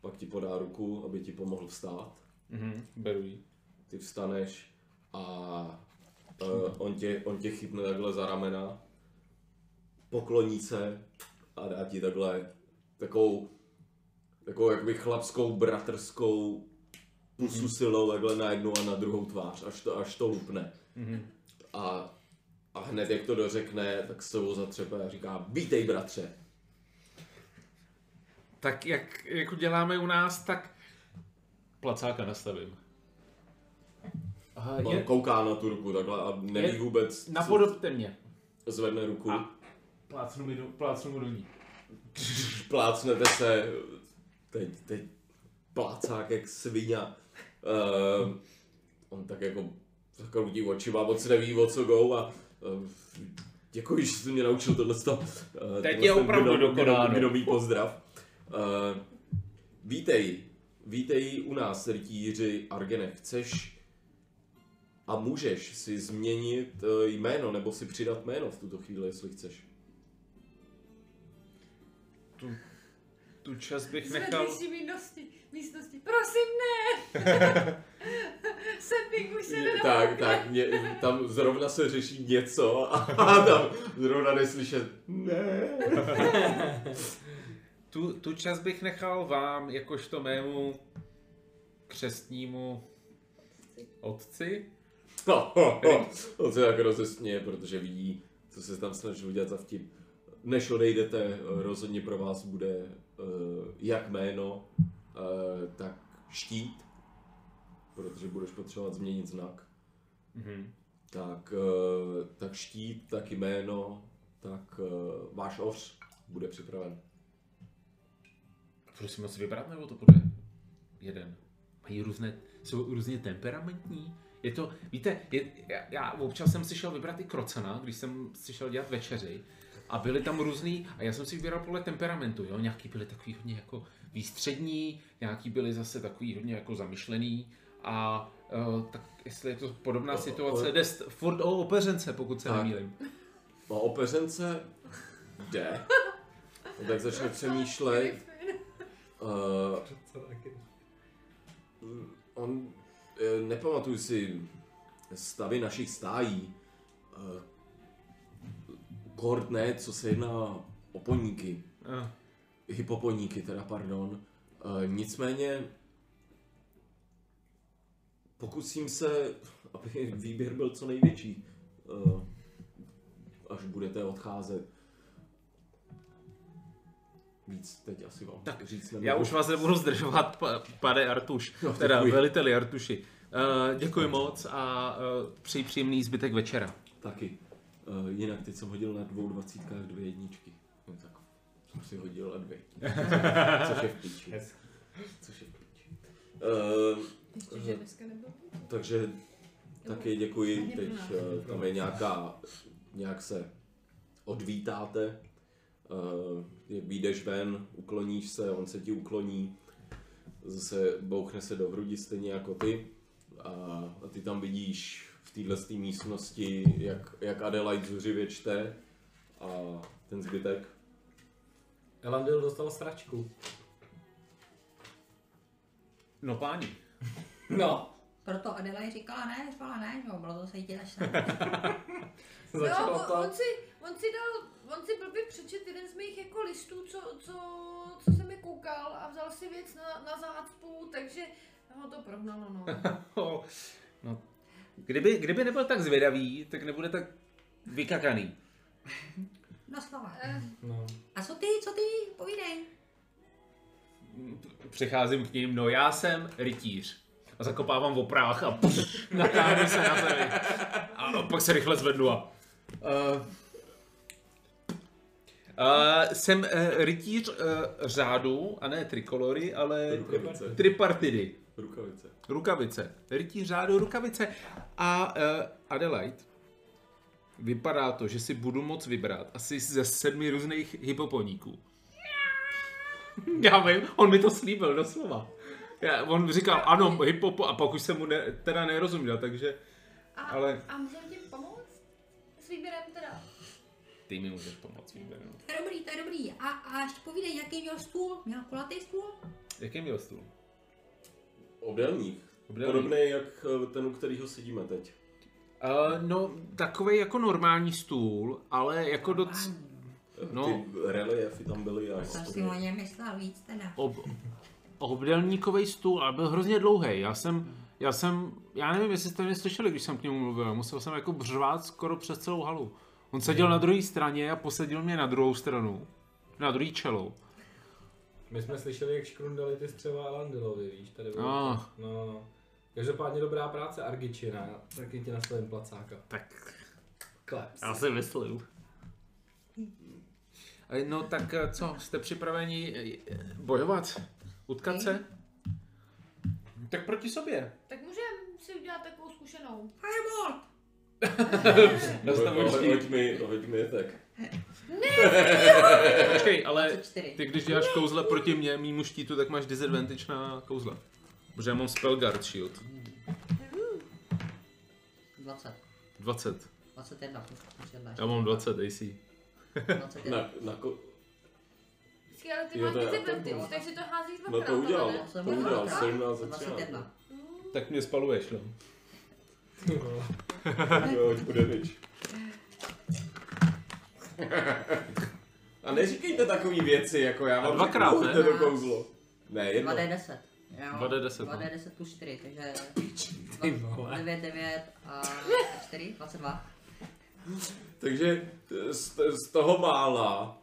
pak ti podá ruku, aby ti pomohl vstát. Mhm, beru jí. Ty vstaneš a uh, on, tě, on tě chytne takhle za ramena, pokloní se a dá ti takhle takovou, takovou jakoby chlapskou, bratrskou pusu silou takhle na jednu a na druhou tvář, až to, až to lupne. Mhm. A, a hned jak to dořekne, tak se ho zatřepe a říká, vítej bratře. Tak jak jako děláme u nás, tak placáka nastavím. On je, kouká na tu ruku takhle a neví Je- vůbec, napodobte mě. zvedne ruku. A plácnu, mi do, plácnu mu do ní. (laughs) plácnete se, teď, teď plácák jak svině. Uh, on tak jako zakroutí očima, moc neví o co go a uh, děkuji, že jsi mě naučil tohle. Uh, Teď je opravdu dokonáno. Kdomý pozdrav. Uh, vítej, vítej u nás, rytíři Argene. Chceš a můžeš si změnit eh, jméno nebo si přidat jméno v tuto chvíli, jestli chceš. Tu čas bych nechal... Zvedni si místnosti, místnosti. Prosím, ne! (laughs) Sepik už se. Tak, tak, mě, tam zrovna se řeší něco a, a tam zrovna neslyšet ne. (laughs) Tu, tu čas bych nechal vám, jakožto mému křestnímu otci. No. On se tak rozesměje, protože vidí, co se tam snažil udělat za vtip. Než odejdete, eh, rozhodně pro vás bude eh, jak jméno, eh, tak štít, protože budeš potřebovat změnit znak. Mhm. Tak, eh, tak štít, tak jméno, tak váš oř bude připraven. Prosím moc vybrat, nebo to bude jeden? Mají různé, jsou různě temperamentní? Je to, víte, je, já, já občas jsem si šel vybrat i krocana, když jsem si šel dělat večeři. A byly tam různý, a já jsem si vybíral podle temperamentu, jo, nějaký byly takový hodně jako výstřední, nějaký byly zase takový hodně jako zamyšlený. A uh, tak jestli je to podobná O- situace, o- jde st- furt o opeřence, pokud se Tak. nemýlím. O opeřence jde. No, (laughs) tak začne přemýšlet. Uh, on, eh, nepamatuju si stavy našich stájí. Uh, Kord ne, co se jedná o poníky. Uh, Hypoponíky, teda, pardon. Uh, nicméně pokusím se, aby výběr byl co největší, až budete odcházet. Víc teď asi vám Tak, říct nemohu. Já už vás nebudu zdržovat, pa, pane Artuš, No, teda děkuji. veliteli Artuši. Uh, děkuji moc a uh, přeji příjemný zbytek večera. Taky. Uh, jinak teď jsem hodil na dvou dvacítkách dvě jedničky. No, tak jsem si hodil a dvě. Což je v píči. (laughs) Což je v píči. Uh, Ještě, že dneska nebyl. takže taky děkuji. Teď uh, tam je nějaká, nějak se odvítáte. Jak vyjdeš ven, ukloníš se, on se ti ukloní. Zase bouchne se do hrudi stejně jako ty. A, a ty tam vidíš v téhle místnosti, jak, jak Adelaide zuřivě čte a ten zbytek. Elandil dostal stračku. No páni, (laughs) No. Proto Adelaide říkala ne, řvala ne, že bylo to se jí až (laughs) Jo, on, si, on si dal, on si blbě přečet jeden z mých jako listů, co, co, co jsem mi koukal a vzal si věc na, na zácpu, takže ho to prohnalo, no. (laughs) No. Kdyby, kdyby nebyl tak zvědavý, tak nebude tak vykakaný. Na slova. Eh, No. A co ty, co ty, povídej. Přicházím k ním, no já jsem rytíř. A zakopávám v oprách a pff, natáhnu se na zemi. A pak se rychle zvednu a... Uh, Uh, jsem uh, rytíř uh, řádu, a ne trikolory, ale Rukavice. tripartidy. Rukavice. Rukavice. Rytíř řádu, rukavice. A uh, Adelaide, vypadá to, že si budu moc vybrat asi ze sedmi různých hypoponíků. (laughs) Já vím, on mi to slíbil doslova. Já, on říkal, ano, hypopo, a pak už jsem mu ne, teda nerozuměl, takže A, Ale- a můžeme ti pomoct? S výběrem teda. Ty mi můžeš pomoct výběrem. To je dobrý, to je dobrý. A, a ještě povídej, jaký měl stůl? Měl kulatý stůl? Jaký měl stůl? Obdélník. Obdélník. Podobný jak eh, ten, u kterého sedíme teď. Uh, no, takový jako normální stůl, ale jako doc... No. Ty reliefy tam byly a Jsem si o něm myslel víc teda. Ob, obdelníkový stůl, ale byl hrozně dlouhý. Já jsem, já jsem, já nevím, jestli jste mě slyšeli, když jsem k němu mluvil. Musel jsem jako břvát skoro přes celou halu. On seděl na druhé straně a posadil mě na druhou stranu. Na druhý čelo. My jsme slyšeli, jak škrundali ty střeva Alandilovi, víš, tady bylo. Ah. No, no, no. Každopádně dobrá práce, Argičina, taky ti nastavím placáka. Tak Kleps. já si myslím. No tak eh, co, jste připraveni eh, bojovat? Utkat se? Tak proti sobě. Tak můžeme si udělat takovou zkušenou. Fireball! Hoď mi, hoď mi tak. Počkej, ale 24. ty když děláš kouzle proti mě, mýmu štítu, tak máš disadvantage na kouzle. Protože já mám Spellguard Shield. 20. 20. 21 plus plus 1. Já mám 20 AC. 21. Na, na ko- ale ty Jo, máš to je- disadvantage, takže to házíš no dvakrát. to udělal, ne? to udělal, Dvakrát? 17 za 13. 21. Tak mě spaluješ, no. Jo, bude damage. A neříkejte takové věci, jako já vám dvakrát, řeknu, ne? hoďte to kouzlo. Ne, jedno. 2D10. Jo, 2D10, no. 2D10 plus 4, takže (laughs) Ty vole. 9, 9 a 4, 22. Takže z, z toho mála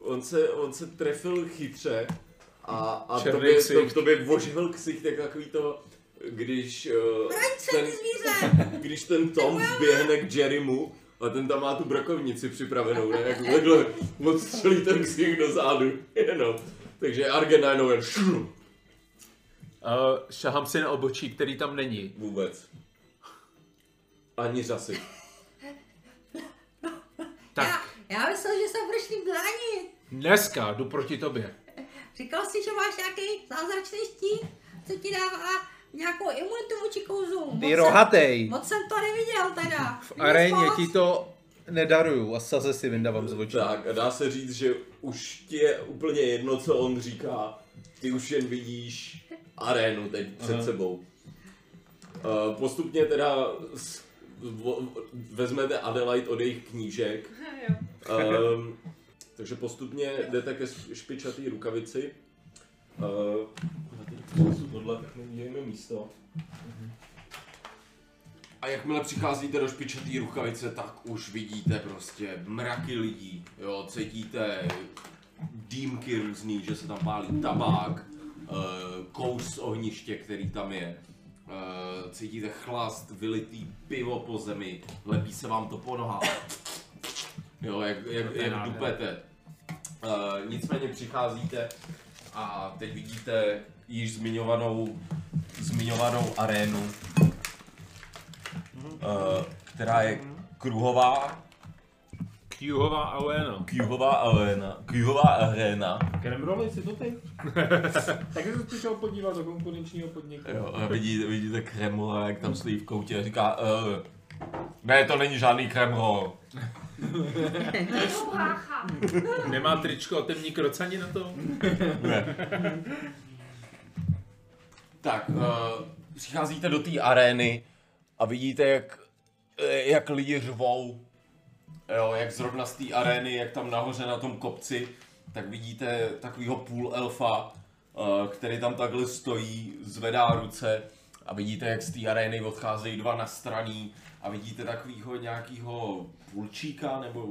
on se, on se trefil chytře a, a Černý tobě, to, ksicht. tobě voživil ksicht, jak takový to, když uh, ten, (laughs) když ten Tom běhne k Jerrymu a ten tam má tu brokovnici připravenou, ne? Jak takhle odstřelí ten ksicht do zádu, (laughs) jenom. Takže Argen najednou jen šru, Uh, šahám si na obočí, který tam není. vůbec. Ani řasy. Tak, (laughs) Já, já myslel, že se budeš tím bránit. dneska jdu proti tobě. Říkal jsi, že máš nějaký zázračný štít, co ti dává nějakou imunitu vůči kouzlům. Moc jsem- rohatej. Moc jsem to neviděl teda. V aréně ti to nedaruju a saze si vyndávám z očí. Tak a dá se říct, že už ti je úplně jedno, co on říká. Ty už jen vidíš arénu teď před Aha. sebou. Uh, postupně teda s, vo, vezmete Adelaide od jejich knížek. Jo. Um, takže postupně jdete ke špičatý rukavici. Uh, tohle, tak neudělejme místo. A jakmile přicházíte do špičatý rukavice, tak už vidíte prostě mraky lidí, jo, cítíte dýmky různý, že se tam pálí tabák, kouř z ohniště, který tam je. Uh, cítíte chlast, vylitý pivo po zemi, lepí se vám to po nohách. Jo, jak, jak, jak dupete. Uh, nicméně přicházíte a teď vidíte již zmiňovanou, zmiňovanou arénu, uh, která je kruhová, Kjuhová aréna. kruhová aréna, kruhová aréna. Kremroli si to ty? (laughs) tak jsem se přišel podívat do konkurenčního podniku. Jo, a vidíte, vidíte Kremla, jak tam stojí v koutě a říká, uh, ne, to není žádný Kreml. (laughs) Nemá tričko a temní krocani na to? Ne. Tak, uh, přicházíte do té arény a vidíte, jak, eh, jak lidi řvou. Jo, jak zrovna z té arény, jak tam nahoře na tom kopci, tak vidíte takového půl elfa, uh, který tam takhle stojí, zvedá ruce a vidíte, jak z té arény odcházejí dva na straní a vidíte takového nějakého půlčíka nebo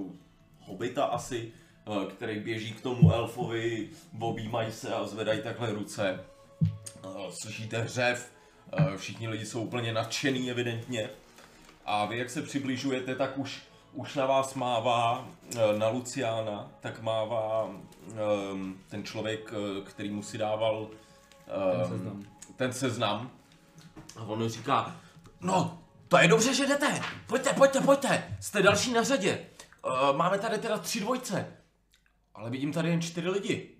hobita asi, eh, který běží k tomu elfovi, objímají se a zvedají takhle ruce. Eh, Slyšíte hřev, eh, všichni lidi jsou úplně nadšený evidentně. A vy jak se přibližujete, tak už už na vás mává, na Luciána, tak mává ehm, ten člověk, který mu si dával ehm, Ten seznam. ten seznam. A on říká, no, to je dobře, že jdete. Pojďte, pojďte, pojďte. Jste další na řadě. Uh, máme tady teda tři dvojce. Ale vidím tady jen čtyři lidi.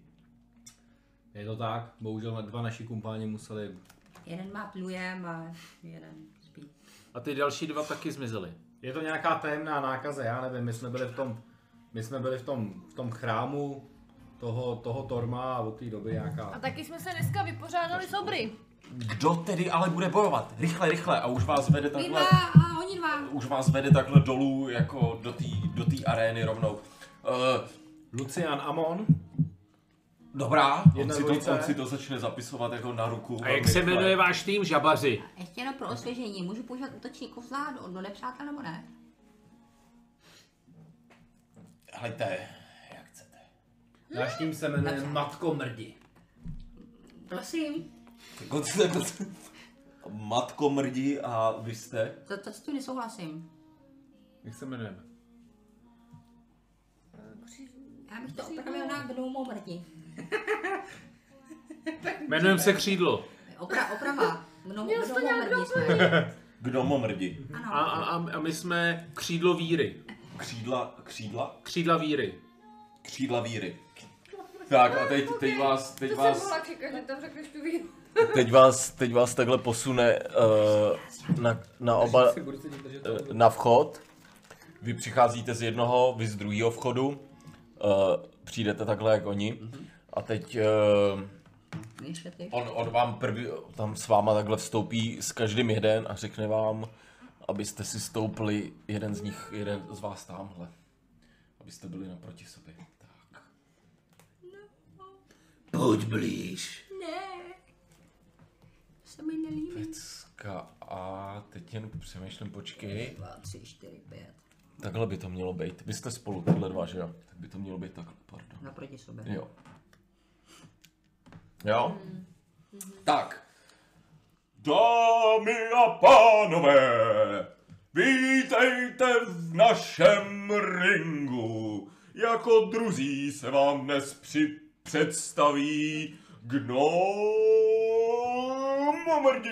Je to tak, bohužel dva naši kumpáni museli Jeden má plujem a jeden spí. A ty další dva taky zmizely. Je to nějaká tajemná nákaze, já nevím, my jsme byli v tom, my jsme byli v tom, v tom chrámu toho, toho Torma a od té doby A nějaká... taky jsme se dneska vypořádali s obry. Kdo tedy ale bude bojovat? Rychle, rychle. A už vás vede takhle, dva a oni dva. už vás vede takhle dolů jako do té do té arény rovnou. Uh, Lucian Amon, dobrá, on Jedna si, to, on si to začne zapisovat jako na ruku. A jak se rychle. jmenuje váš tým, žabaři? Ještě jenom pro osvěžení, můžu používat útoční kozla do, do nepřátel nebo ne? Hejte, jak chcete. náš tým se jmenuje. Matko Mrdi. Prosím, (laughs) Matko mrdí a vy jste? to, to s tím nesouhlasím. Jak se jmenujeme? Já bych to opravil na gnomo mrdi. (laughs) Jmenujeme se Křídlo. Opra, oprava. Gnom, Měl jsi to gnomo nějak mrdi jsme. (laughs) Gnomo mrdí. Ano. A, a, a, my jsme Křídlo víry. Křídla, křídla? Křídla víry. Křídla víry. Tak a teď, teď vás, teď To jsem vás, mohla čekat, že tam řekneš tu víru. Teď vás, teď vás takhle posune uh, na, na oba, eh, na vchod. Vy přicházíte z jednoho, vy z druhého vchodu. Uh, přijdete takhle jak oni. A teď uh, on, on vám prvý, tam s váma takhle vstoupí s každým jeden a řekne vám, abyste si stoupili jeden z nich, jeden z vás tamhle. Abyste byli naproti sobě. Tak. Pojď blíž. Ne. Se mi nelíbí. Pecka a teď jen přemýšlím, počkej. Dva, tři, čtyři, pět. Takhle by to mělo být. Vy jste spolu, tyhle dva, že jo? Tak by to mělo být takhle, pardon. Naproti sobě. Jo. Jo? Tak. Dámy a pánové, vítejte v našem ringu. Jako druzí se vám dnes při představí Gnomomrdí.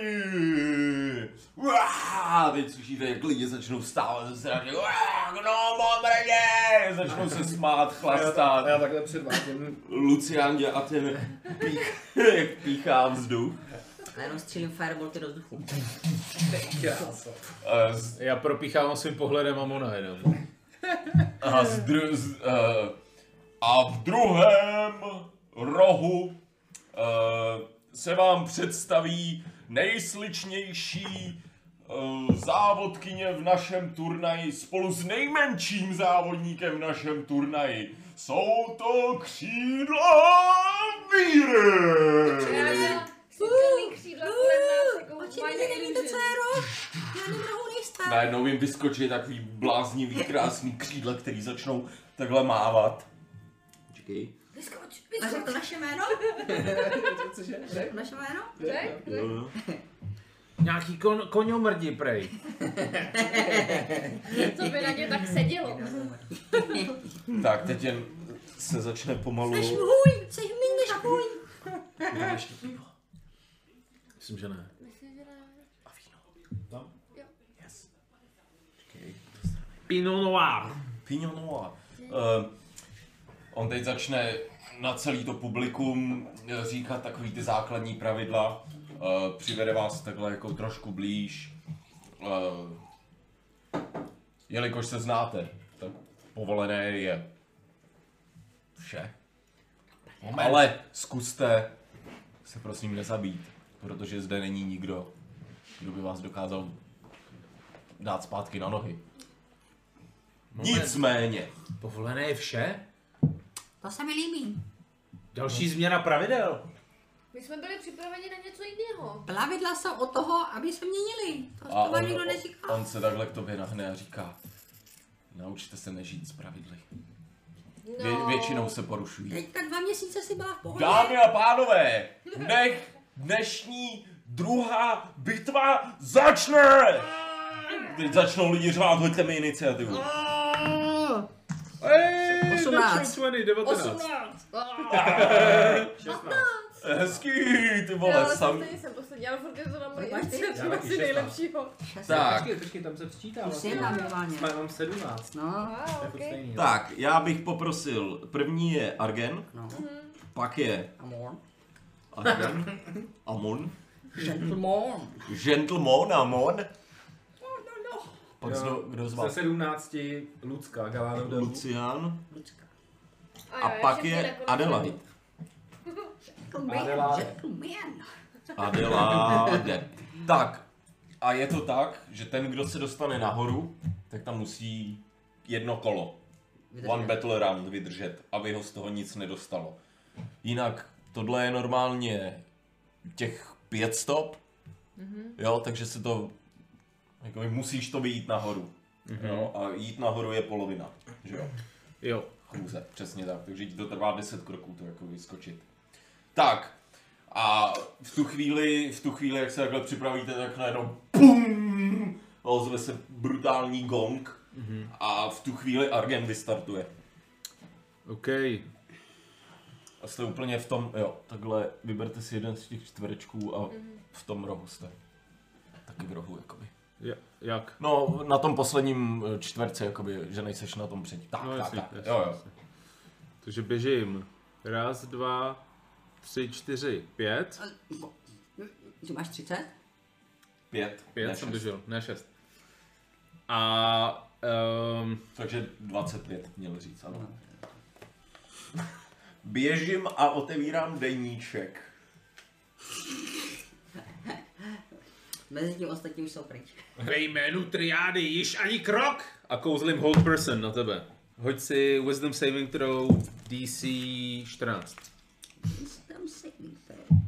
Uá, Teď slyšíte, jak lidi začnou vstávat ze sraně. Gnomomrdí! Začnou se smát, chlastat. Já takhle předvádím. Lucián dělá a ten pích, jak píchá vzduch. A jenom střílím firebolty do vzduchu. A z, Já propíchávám svým pohledem Amona jenom. a, z, dru, z, uh, a v druhém rohu uh, se vám představí nejsličnější uh, závodkyně v našem turnaji spolu s nejmenším závodníkem v našem turnaji. Jsou to křídla víry! Najednou jim vyskočí takový bláznivý, krásný křídla, který začnou takhle mávat. Počkej. A řekl vyskoč. naše jméno? (laughs) Cože? Řekl naše jméno? Řek, řek. (laughs) Nějaký kon, koňomrdí, prej. (laughs) Co by na ně tak sedělo. Tak, teď jen se začne pomalu... Jsi můj, jsi míň než můj. Ještě pivo. Myslím, že ne. Myslím, že ne. A víno. Tam? Yes. Počkej. Pinot Noir. Pinot Noir. Uh, on teď začne na celý to publikum eh, říkat takový ty základní pravidla. Uh, přivede vás takhle jako trošku blíž. Uh, jelikož se znáte, tak povolené je vše. Ale zkuste se prosím nezabít, protože zde není nikdo, kdo by vás dokázal dát zpátky na nohy. Nicméně, Povolené je vše? To se mi líbí. Další změna pravidel. My jsme byli připraveni na něco jiného. Plavidla jsou od toho, aby se měnili. To, a to vám on, nikdo on, neříká. on se takhle k tobě nahne a říká, naučte se nežít s pravidly. Vě, No. většinou se porušují. Teďka dva měsíce si byla v pohodě. Dámy a pánové, nech dnešní druhá bitva začne! Teď začnou lidi řvát, hoďte mi iniciativu. Ej, 18. natural 20, 19. 18. 16. Hezký, ty Já vole, ale sam... stejně jsem poslední, ale furt je to na moji Já taky asi 16. nejlepšího. Tak, Počkej, počkej, tam se včítá. Už vlastně. minimálně. Jsme mám 17. No, Wow, To je furt ok. stejný. no. tak, já bych poprosil, první je Argen, no. pak je Amor. Argen, Amon, Gentleman. Gentleman, Amon, pak No, kdo, kdo z Ze vás? 17 Lucka, Galano Delu. Lucian Lucka. A jo, pak je Adelaide. Adelaide. Gentleman. Adelaide. (laughs) Tak, a je to tak, že ten, kdo se dostane nahoru, tak tam musí jedno kolo. One battle round vydržet, aby ho z toho nic nedostalo. Jinak tohle je normálně těch pět stop, jo, takže se to, jako musíš to vyjít nahoru. Jo, a jít nahoru je polovina, že jo, Jo. Chůze, přesně tak, takže ti to trvá 10 kroků to jako vyskočit. Tak, a v tu chvíli, v tu chvíli, jak se takhle připravíte, tak najednou PUM! Ozve se brutální gong a v tu chvíli Argen vystartuje. OK. A jste úplně v tom, jo, takhle vyberte si jeden z těch čtverečků a v tom rohu jste. Taky v rohu, jakoby. Ja, jak? No, na tom posledním eh, čtverce, jakoby, že nejseš na tom předtím. Tak, No tak, jasně, tak. jasně, Jo, jo. Takže běžím. Raz, dva, tři, čtyři, pět. Ty máš 30? Pět, Pět ne jsem šest. běžel, ne šest. A um, Takže 25 měl říct, ano. (laughs) Běžím a otevírám deníček. Mezi tím ostatní už jsou pryč. ve jménu triády již ani krok! A kouzlím hold person na tebe. Hoď si wisdom saving throw DC 14. Tam saving throw.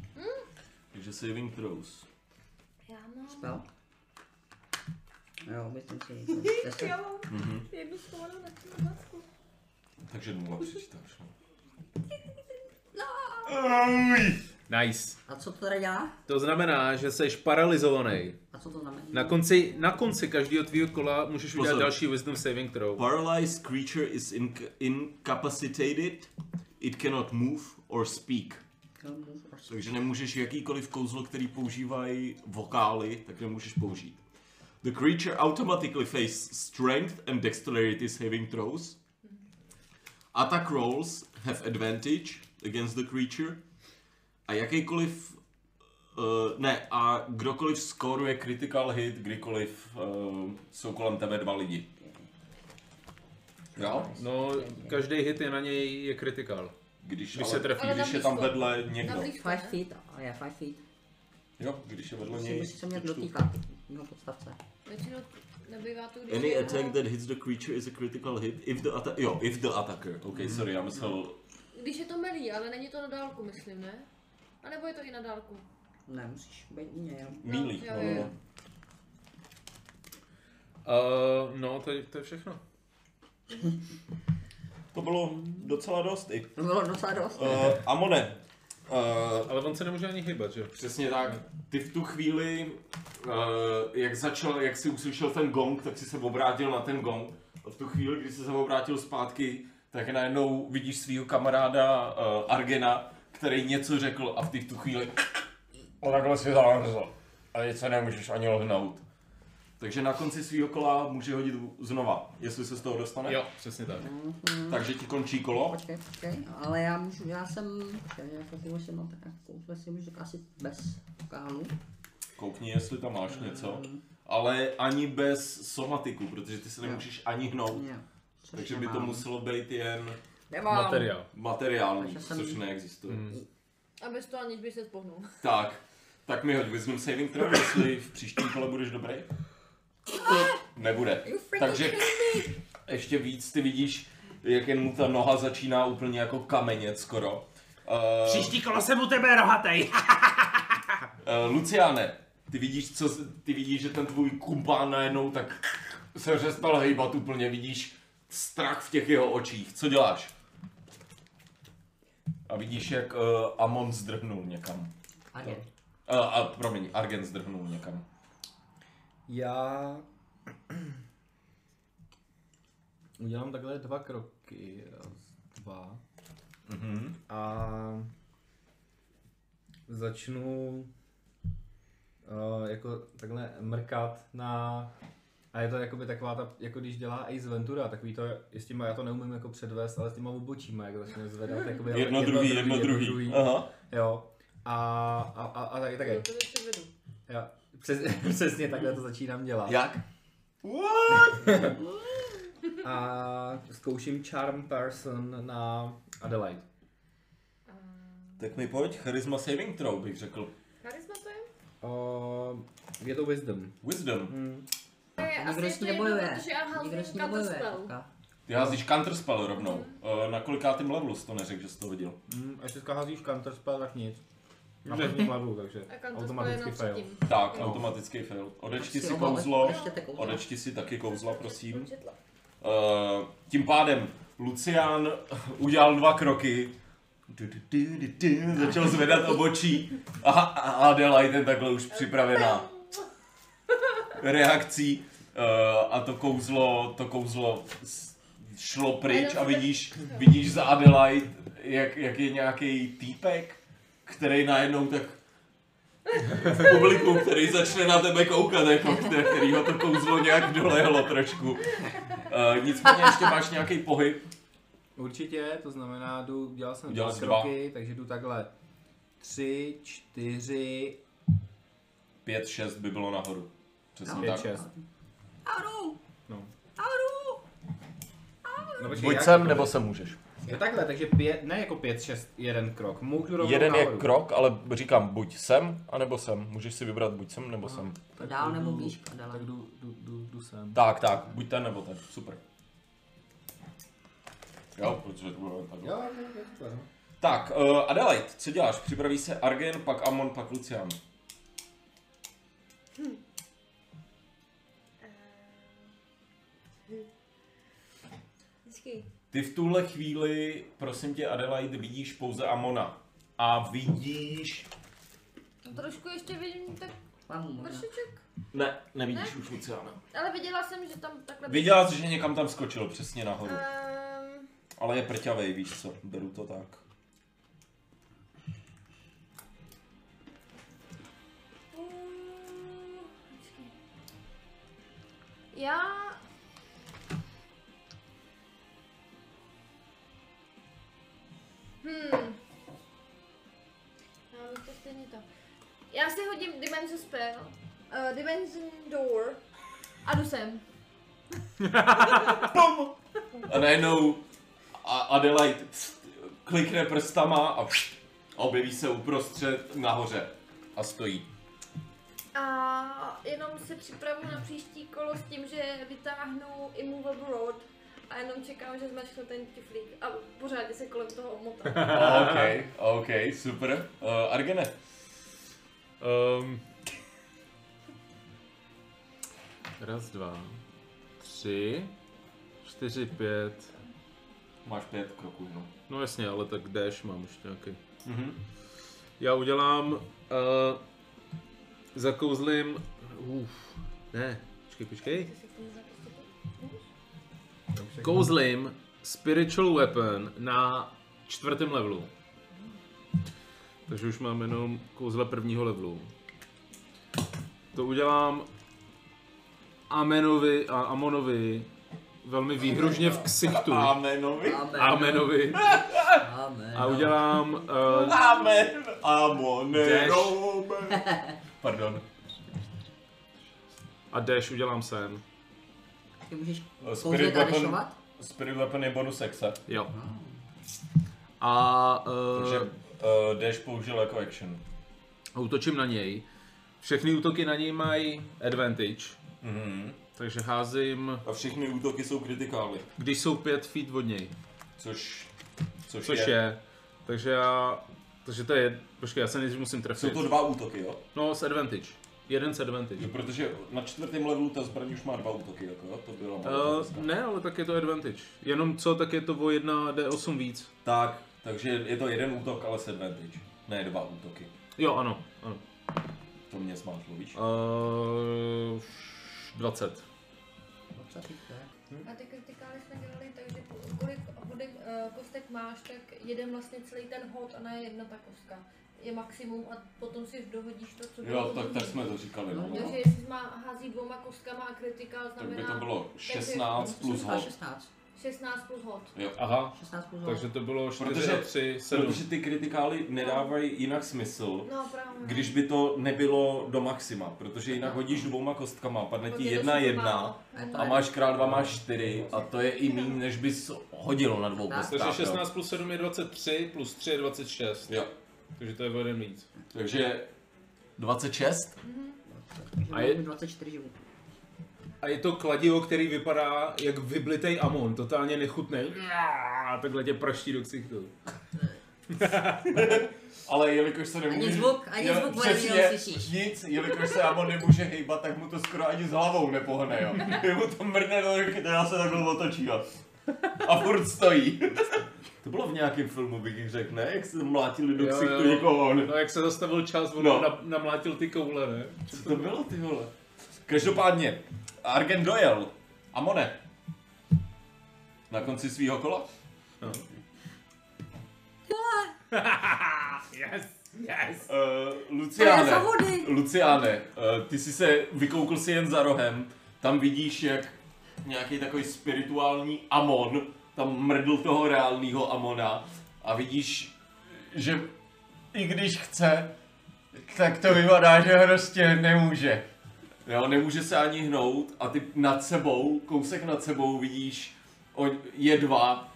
Takže saving throws. Já mám, Spell? Jo, myslím si. Deset. já mám jednu schovanou na třináctku. Takže nula přečítáš. No. (laughs) Nice. A co to teda dělá? To znamená, že jsi paralizovaný. A co to znamená? Na konci, na konci každého tvýho kola můžeš udělat další wisdom saving throw. Paralyzed creature is inc- incapacitated. It cannot move or speak. Takže nemůžeš jakýkoliv kouzlo, který používají vokály, tak nemůžeš použít. The creature automatically face strength and dexterity saving throws. Attack rolls have advantage against the creature. A jakýkoliv Uh, ne, a kdokoliv skóruje critical hit, kdykoliv uh, jsou kolem tebe dva lidi. Jo? No, každý hit je na něj je critical. Když, Když ale, se trefí. Ale když je tam vedle Na někdo. blízko, Five feet, a je five feet. Jo, když je vedle něj. musí se mě dotýkat. No podstavce. Většinou nebývá to, když Any attack that hits the creature is a critical hit if the atta- jo, if the attacker. OK, sorry, já myslel, Když je to melí, ale není to na dálku, myslím, ne? A nebo je to i na dálku? Ne, musíš být u něj, jo. mílí. jo, No, jo, no, jo. no. Uh, no, to, je- to je všechno. To bylo docela dost i. To bylo docela dost. Uh, Amone, uh, Ale on se nemůže ani hýbat, že? Přesně tak. Ty v tu chvíli, uh, jak začal, jak si uslyšel ten gong, tak si se obrátil na ten gong. A v tu chvíli, kdy jsi se obrátil zpátky, tak najednou vidíš svého kamaráda uh, Argena, který něco řekl a v ty v tu chvíli o takhle si zamrzl. A teď se nemůžeš ani lhnout. Takže na konci svého kola může hodit znova, jestli se z toho dostane. Jo, přesně tak. Takže ti končí kolo. Počkej, počkej, ale já můžu, já jsem, počkej, já se si mám tak jako kousle si můžu asi bez vokálu. Koukni, jestli tam máš něco. Ale ani bez somatiku, protože ty se nemůžeš ani hnout. Jo, což Takže by to muselo být jen Nemám. Materiál. materiální, jsem- což neexistuje. A bez toho aniž by se spohnul. Tak, tak mi hoď Wisdom Saving Throw, jestli v příštím kole budeš dobrý. Nebude. Takže ještě víc ty vidíš, jak jen mu ta noha začíná úplně jako kamenět skoro. Uh, kolo jsem u tebe rohatej. Uh, (laughs) Luciane, ty vidíš, co, ty vidíš, že ten tvůj kumpán najednou tak se přestal hejbat úplně, vidíš strach v těch jeho očích. Co děláš? A vidíš, jak uh, Amon zdrhnul někam. Ani. Uh, a promiň, Argen zdrhnul někam. Já... (clears throat) Udělám takhle dva kroky. Raz, dva. Mhm. A začnu uh, jako takhle mrkat na a je to jakoby taková ta, jako když dělá Ace Ventura, takový to, s těma, já to neumím jako předvést, ale s těma obočíma, jak začne zvedat, jakoby, Jedno, druhý, jedno, druhý. Aha. Jo. A, a, a, a taky, taky. Já, přes, (laughs) přesně takhle to začínám dělat. Jak? (laughs) A zkouším Charm Person na Adelaide. Tak mi pojď, charisma saving throw bych řekl. Charisma to je? Uh, je to Wisdom. Wisdom. Hmm. To je Nikdo asi s ní nebojuje. protože já Nikdo s ní nebojuje. Ty házíš counterspell rovnou. Uh, na kolikátým levelu jsi to neřekl, že jsi to viděl? Hmm, až teďka házíš counterspell, tak nic. Na prvním levelu, takže A automaticky jenom fail. Tak, automatický fail. Odečti Si kouzlo. Odečti si taky kouzla, prosím. Uh, tím pádem Lucián udělal dva kroky, Du, du, du, du, du, začal zvedat obočí a a Adelaide je takhle už připravená (laughs) reakcí uh, a to kouzlo, to kouzlo šlo pryč a vidíš, vidíš za Adelaide, jak, jak je nějaký týpek, který najednou tak v publiku, který začne na tebe koukat, jako který, kterýho to kouzlo nějak dolehlo trošku. Uh, nicméně ještě máš nějaký pohyb. Určitě, to znamená, jdu, udělal jsem Udělal dva kroky, takže jdu takhle. Tři, čtyři, 5-6 by bylo nahoru. Přesně pět, tak. Auru! No. Auru! No, počkej, Buď jak- sem, nebo se můžeš. Jo takhle, takže pět, ne jako pět, šest, jeden krok. Můžu rovnou Jeden je nahoru. krok, ale říkám buď sem, anebo sem. Můžeš si vybrat buď sem, nebo sem. Tak Dál nebo blíž, Tak Adela. jdu, jdu, jdu, jdu sem. Tak, tak, buď ten nebo ten. Super. Jo, protože to bylo takhle. Jo, jo, jo, super, no. Tak, uh, Adelaide, co děláš? Připraví se Argen, pak Amon, pak Lucian. Ty v tuhle chvíli, prosím tě, Adelaide, vidíš pouze Amona. A vidíš... No, trošku ještě vidím tak vršeček. Ne, nevidíš už Luciana. Ale viděla jsem, že tam takhle... Viděla jsi, že někam tam skočil, přesně nahoru. Um, Ale je prťavej, víš co, beru to tak. Já... Hmm. Já bych to stejně to. Já si hodím Dimension Spell, uh, Dimension Door a jdu sem. (laughs) A najednou a Adelaide klikne prstama a pst, objeví se uprostřed nahoře a stojí. A jenom se připravuju na příští kolo s tím, že vytáhnu Immovable Road a jenom čekám, že zmačknu ten tiflík a pořádně se kolem toho omotám. (laughs) (laughs) OK, OK, super. Uh, Argene, Um, raz, dva, tři, čtyři, pět. máš pět kroků, no. No jasně, ale tak dash mám ještě nějaký. Mhm. Já udělám, uh, zakouzlím, uf, ne, počkej, počkej. Kouzlím Spiritual Weapon na čtvrtém levelu. Takže už mám jenom kouzla prvního levelu. To udělám Amenovi a Amonovi velmi výhružně v ksichtu. Amenovi. Amen. Amenovi. Amen. A udělám uh, Amen. Amone. Dash. Pardon. a dash udělám sem. Ty můžeš kouzlit a weapon. dešovat? Spirit Weapon je bonus exe. Jo. A Takže uh, uh, Dash použil jako action. útočím na něj. Všechny útoky na něj mají advantage, Mhm. takže házím, A všechny útoky jsou kritikály. když jsou 5 feet od něj, Což, což, což je. Takže já, takže to je, počkej, já se nejdřív musím Jsou trefit. to dva útoky, jo? No, s advantage. Jeden s advantage. jo? Protože na čtvrtém levelu ta zbraň už má dva útoky, jako? To byla Uh, ne, ale tak je to advantage. Jenom co, tak je to o 1 D8 víc. Tak, takže je to jeden útok, ale s advantage. Ne dva útoky. Jo, ano, ano. To mě zmátlo, víš? Uh, 20. A ty kritikály jsme dělali tak, že kolik hodek, uh, kostek máš, tak jeden vlastně celý ten hod a ne jedna ta kostka. Je maximum a potom si dohodíš to, co Jo, tak, tak jsme to říkali, no. Takže jestli má hází dvěma kostkama a kritikál Tak znamená by to bylo 16 plus Říkal hod. 16. 16 plus hod. Jo. Aha, 16 plus takže to bylo 4 Protože- a 3, 7. Protože ty kritikály nedávají jinak smysl, No právě. když by to nebylo do maxima, protože jinak hodíš dvěma kostkama, padne ti jedna jedna málo. A máš krát dva máš čtyři a to je i méně, než bys hodil na dvou Tak. kostkách. Takže jo. 16 plus 7 je 23, plus 3 je 26. Jo. Takže to je o jeden víc. Takže 26? A A je- je 24 životů. A je to kladivo, který vypadá jak vyblitej amon, totálně nechutný. A takhle tě praští do ksichtu. (laughs) Ale jelikož se nemůže... Ani zvuk, ani Jo, zvuk vojevý přesně, neuslyšíš. Nic, jelikož se Amon nemůže hejbat, tak mu to skoro ani s hlavou nepohne, jo. (laughs) Jemu to mrdne do ruky, teda se takhle otočí, jo. A furt stojí. (laughs) To bylo v nějakém filmu, bych řekl, ne? Jak se mlátili do ksichtu jo. někoho. Ne? No jak se zastavil čas, on No. no. na, namlátil ty koule, ne? Co to bylo, ty vole? Každopádně, Argen dojel. Amone. Na konci svého kola? (laughs) yes, yes. Uh, To je Luciane. Luciane, uh, ty jsi se vykoukl si jen za rohem, tam vidíš, jak nějaký takový spirituální Amon tam mrdl toho reálného Amona a vidíš, že i když chce, tak to vypadá, že prostě nemůže. Jo, nemůže se ani hnout a ty nad sebou, kousek nad sebou vidíš je dva,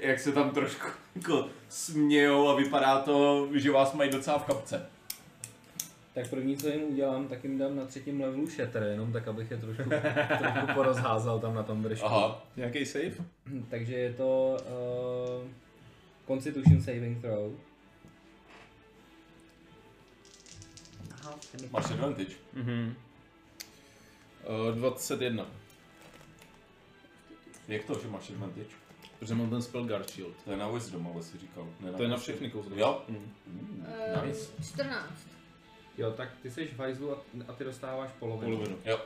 jak se tam trošku (laughs) jako smějou a vypadá to, že vás mají docela v kapce. Tak první, co jim udělám, tak jim dám na třetím levelu shatter, jenom tak, abych je trošku, (laughs) trošku porozházal tam na tom držku. Aha. Nějaký save? Takže je to uh, Constitution Saving Throw. Máš advantage. Mhm. Uh, 21, Jak to, že máš advantage? protože mám ten spell guard shield. To je na wisdom, ale si říkal. Ne To je na všechny kouzla. Jo? Mhm. Eh, Nice. 14. Jo, tak ty jsi v hajzlu a, a ty dostáváš polovinu. Polovinu. Jo.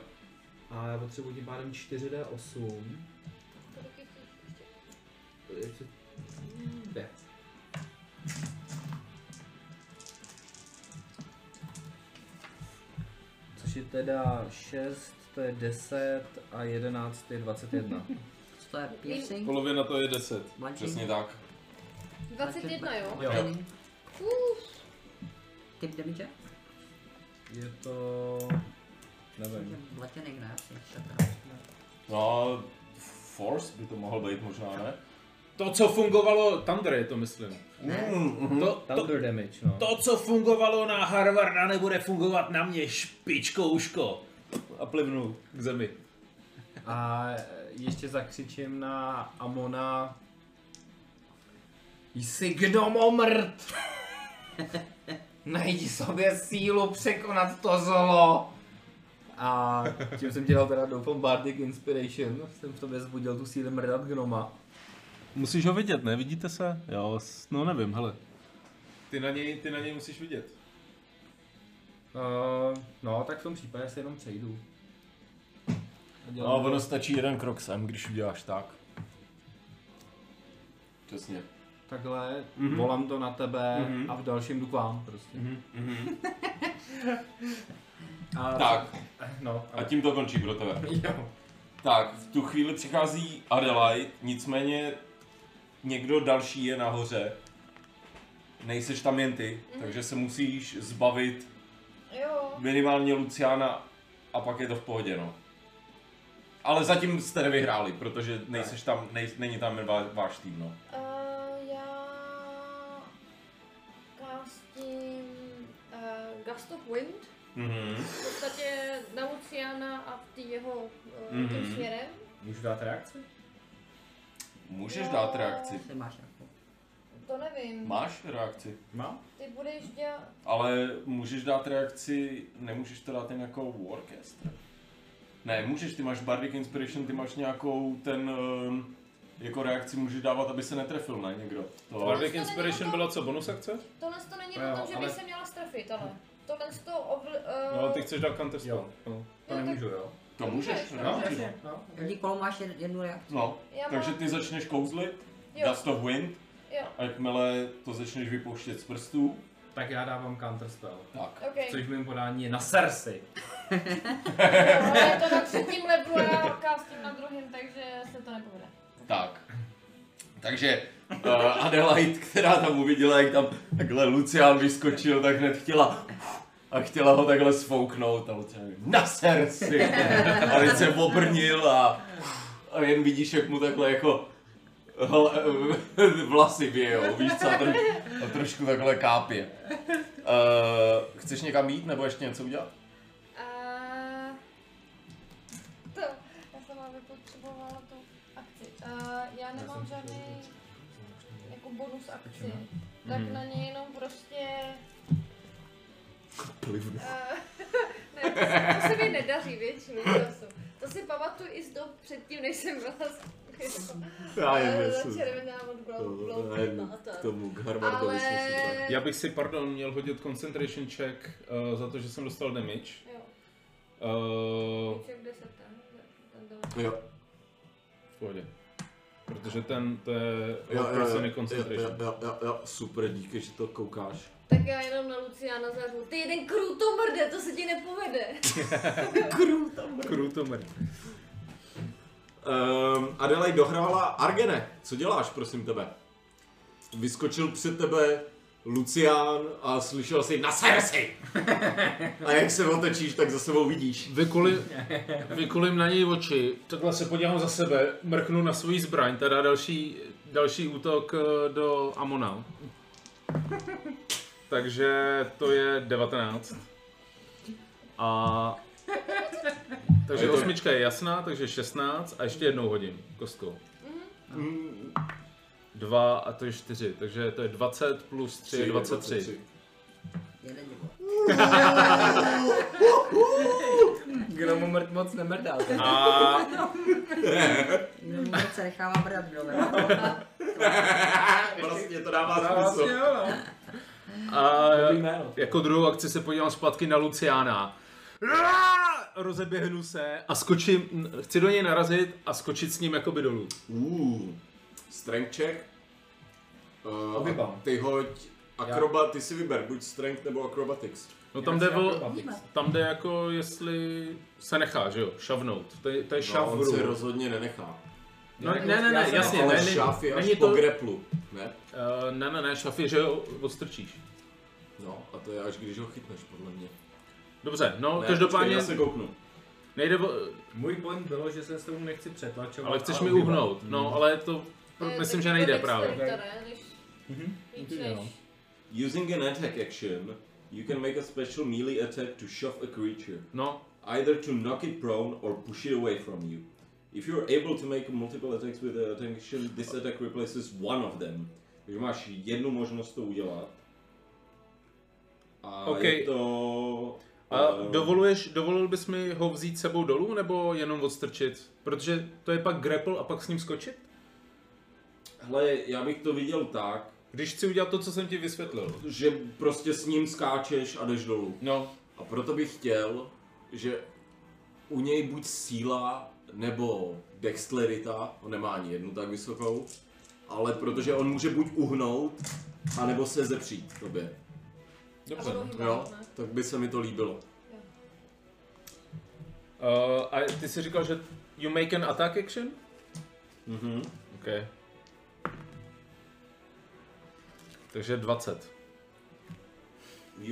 A já potřebuji tím pádem 4D8. Kolik je těch ještě? Ještě... Jde. Což je teda 6, to je 10 a 11 je 21. Co (laughs) to je piercing? Polovina to je 10. Bludgeoning? Přesně tak. 21, jo? Bludgeoning? Uf, Typ damage? Je to... Nevím. Ne? Asi. Tak, No, force by to mohl být možná, ne? To, co fungovalo, Thunder je to myslím. Ne. Mm, To, to, Thunder damage, no. to, co fungovalo na Harvarda, nebude fungovat na mě, špičkouško. A plivnu k zemi. A ještě zakřičím na Amona. Jsi gnomomrt! (laughs) Najdi sobě sílu překonat to zlo! A tím jsem dělal teda doufám Bardic Inspiration, jsem v tobě zbudil tu sílu mrdat gnoma. Musíš ho vidět, ne? Vidíte se? Jo, no nevím, hele. Ty na něj, ty na něj musíš vidět. Uh, no, tak v tom případě se jenom přejdu. No, ono stačí jeden krok sem, když uděláš tak. Přesně. Takhle, Mhm. volám to na tebe Mhm. a v dalším jdu k vám prostě. A, Tak, No, a tím to končí pro tebe. (laughs) Jo. Tak, v tu chvíli přichází Adelaide, nicméně někdo další je nahoře. Nejseš tam jen ty, takže se musíš zbavit jo. minimálně Luciana a pak je to v pohodě, no. Ale zatím jste nevyhráli, protože nejseš tam, nej, není tam vá, váš tým, no. Uh, Gust of Wind, Mhm. v podstatě na Luciana a v tý jeho uh, Mhm. tím směrem. Můžu dát reakci? Můžeš No. dát reakci. Asi máš nějakou. To nevím. Máš reakci, Mám. Ty budeš dělat... ale můžeš dát reakci, nemůžeš to dát jen jako Warcaster. Ne, můžeš, ty máš Bardic Inspiration, ty máš nějakou ten, um, jako reakci můžeš dávat, aby se netrefil, ne, někdo. To, Bardic Inspiration byla co, bonus akce? Tohle to není o tom, že ale- bych se měla strefit, ale tohle to ovl... Uh, No, ty chceš dát counter Jo, spell. no, to No, tak- nemůžu, jo. To můžeš, Můžeš, no. můžeš. no. Máš jed- jednu reakci. no. Já Takže mám- ty začneš kouzlit, Jo. Dust of Wind, Jo, a jakmile to začneš vypouštět z prstů, Tak já dávám counterspell. tak. ok. Což v mém podání je na Cersei. (laughs) Jo, ale je to na třetím levelu a já castím na druhém, takže se to nepovede. Tak. Takže uh, Adelaide, která tam uviděla, jak tam takhle Lucián vyskočil, tak hned chtěla a chtěla ho takhle sfouknout a Lucián na Cersei. A teď se obrnil a, a jen vidíš, jak mu takhle jako hl, vlasy vějou, víš co, a, troš, a trošku takhle kápě. Uh, chceš někam jít nebo ještě něco udělat? A já nemám žádný jako bonus akci. Tak na ně jenom prostě... Plivnu. Uh, (laughs) ne, to se, to se mi nedaří většinu času. To si pamatuju i z dob předtím, než jsem byla (laughs) Já eh, tak. K tomu, k Harvardovi Ale... Já bych si, pardon, měl hodit concentration check uh, za to, že jsem dostal damage. Jo, Uh, víc jak 10 ten, ten dole. Jo, v pohodě. Protože ten, to je jo, jo, jo, jo, concentration. jo, jo, jo, super, díky, že to koukáš. Tak já jenom na Luciana zařu. Ty jeden krutomrde, to se ti nepovede. (laughs) Krutomer. Um, Adelaide dohrála Argene, co děláš, prosím tebe? Vyskočil před tebe Lucián a slyšel jsi na Cersei! A jak se otočíš, tak za sebou vidíš. Vykulim, vykulim na něj oči, takhle se podívám za sebe, mrknu na svůj zbraň, teda další, další útok eh, do Amona. Takže to je 19. A... Takže osmička je jasná, takže 16 a ještě jednou hodím kostkou. Mm, 2 a to je 4, takže to je 20 plus 3 je 23. Jeden divo. Kdo mu mrt moc nemrdá. A No, vůbec se nechává brát, kdo ne? (laughs) Prostě to dává smysl. jo. A jako druhou akci se podívám zpátky na Luciana. Rozeběhnu se a skočím, chci do něj narazit a skočit s ním jakoby dolů. Uh, strength check. Uh, Vybám. ty hoď akrobat, ty si vyber, buď strength nebo acrobatics. No tam jde, o, tam jde jako jestli se nechá, že jo, šavnout. To je, to je No, šav v on se rozhodně nenechá. No, ne, ne, ne, Já jasně, Ale ne, ne, šáf je až není po to, uh, greplu, ne? ne, ne, ne, šaf je, že ho odstrčíš. No, a to je až když ho chytneš, podle mě. Dobře, no, ne, každopádně počkej, já se kouknu. nejde o, Můj point bylo, že se s tou nechci přetlačovat. ale chceš a mi uhnout, no, ale to myslím, tak že nejde právě. Mhm. než. no. Using an attack action, you can make a special melee attack to shove a creature. No, Either to knock it prone or push it away from you. If you're able to make multiple attacks with the attack action, this attack replaces one of them. Takže máš jednu možnost to udělat. A OK. je to... a eh, dovoluješ, dovolil bys mi ho vzít sebou dolů, nebo jenom odstrčit? Protože to je pak grapple a pak s ním skočit? Hele, já bych to viděl tak, Když chci udělat to, co jsem ti vysvětlil. že prostě s ním skáčeš a jdeš dolů. No, A proto bych chtěl, že u něj buď síla nebo dexterita, on nemá ani jednu tak vysokou, ale protože on může buď uhnout, anebo se zepřít tobě. dobře. No. Jo, ne? tak by se mi to líbilo. Uh, a ty jsi říkal, že you make an attack action? Mhm. OK. Takže 20.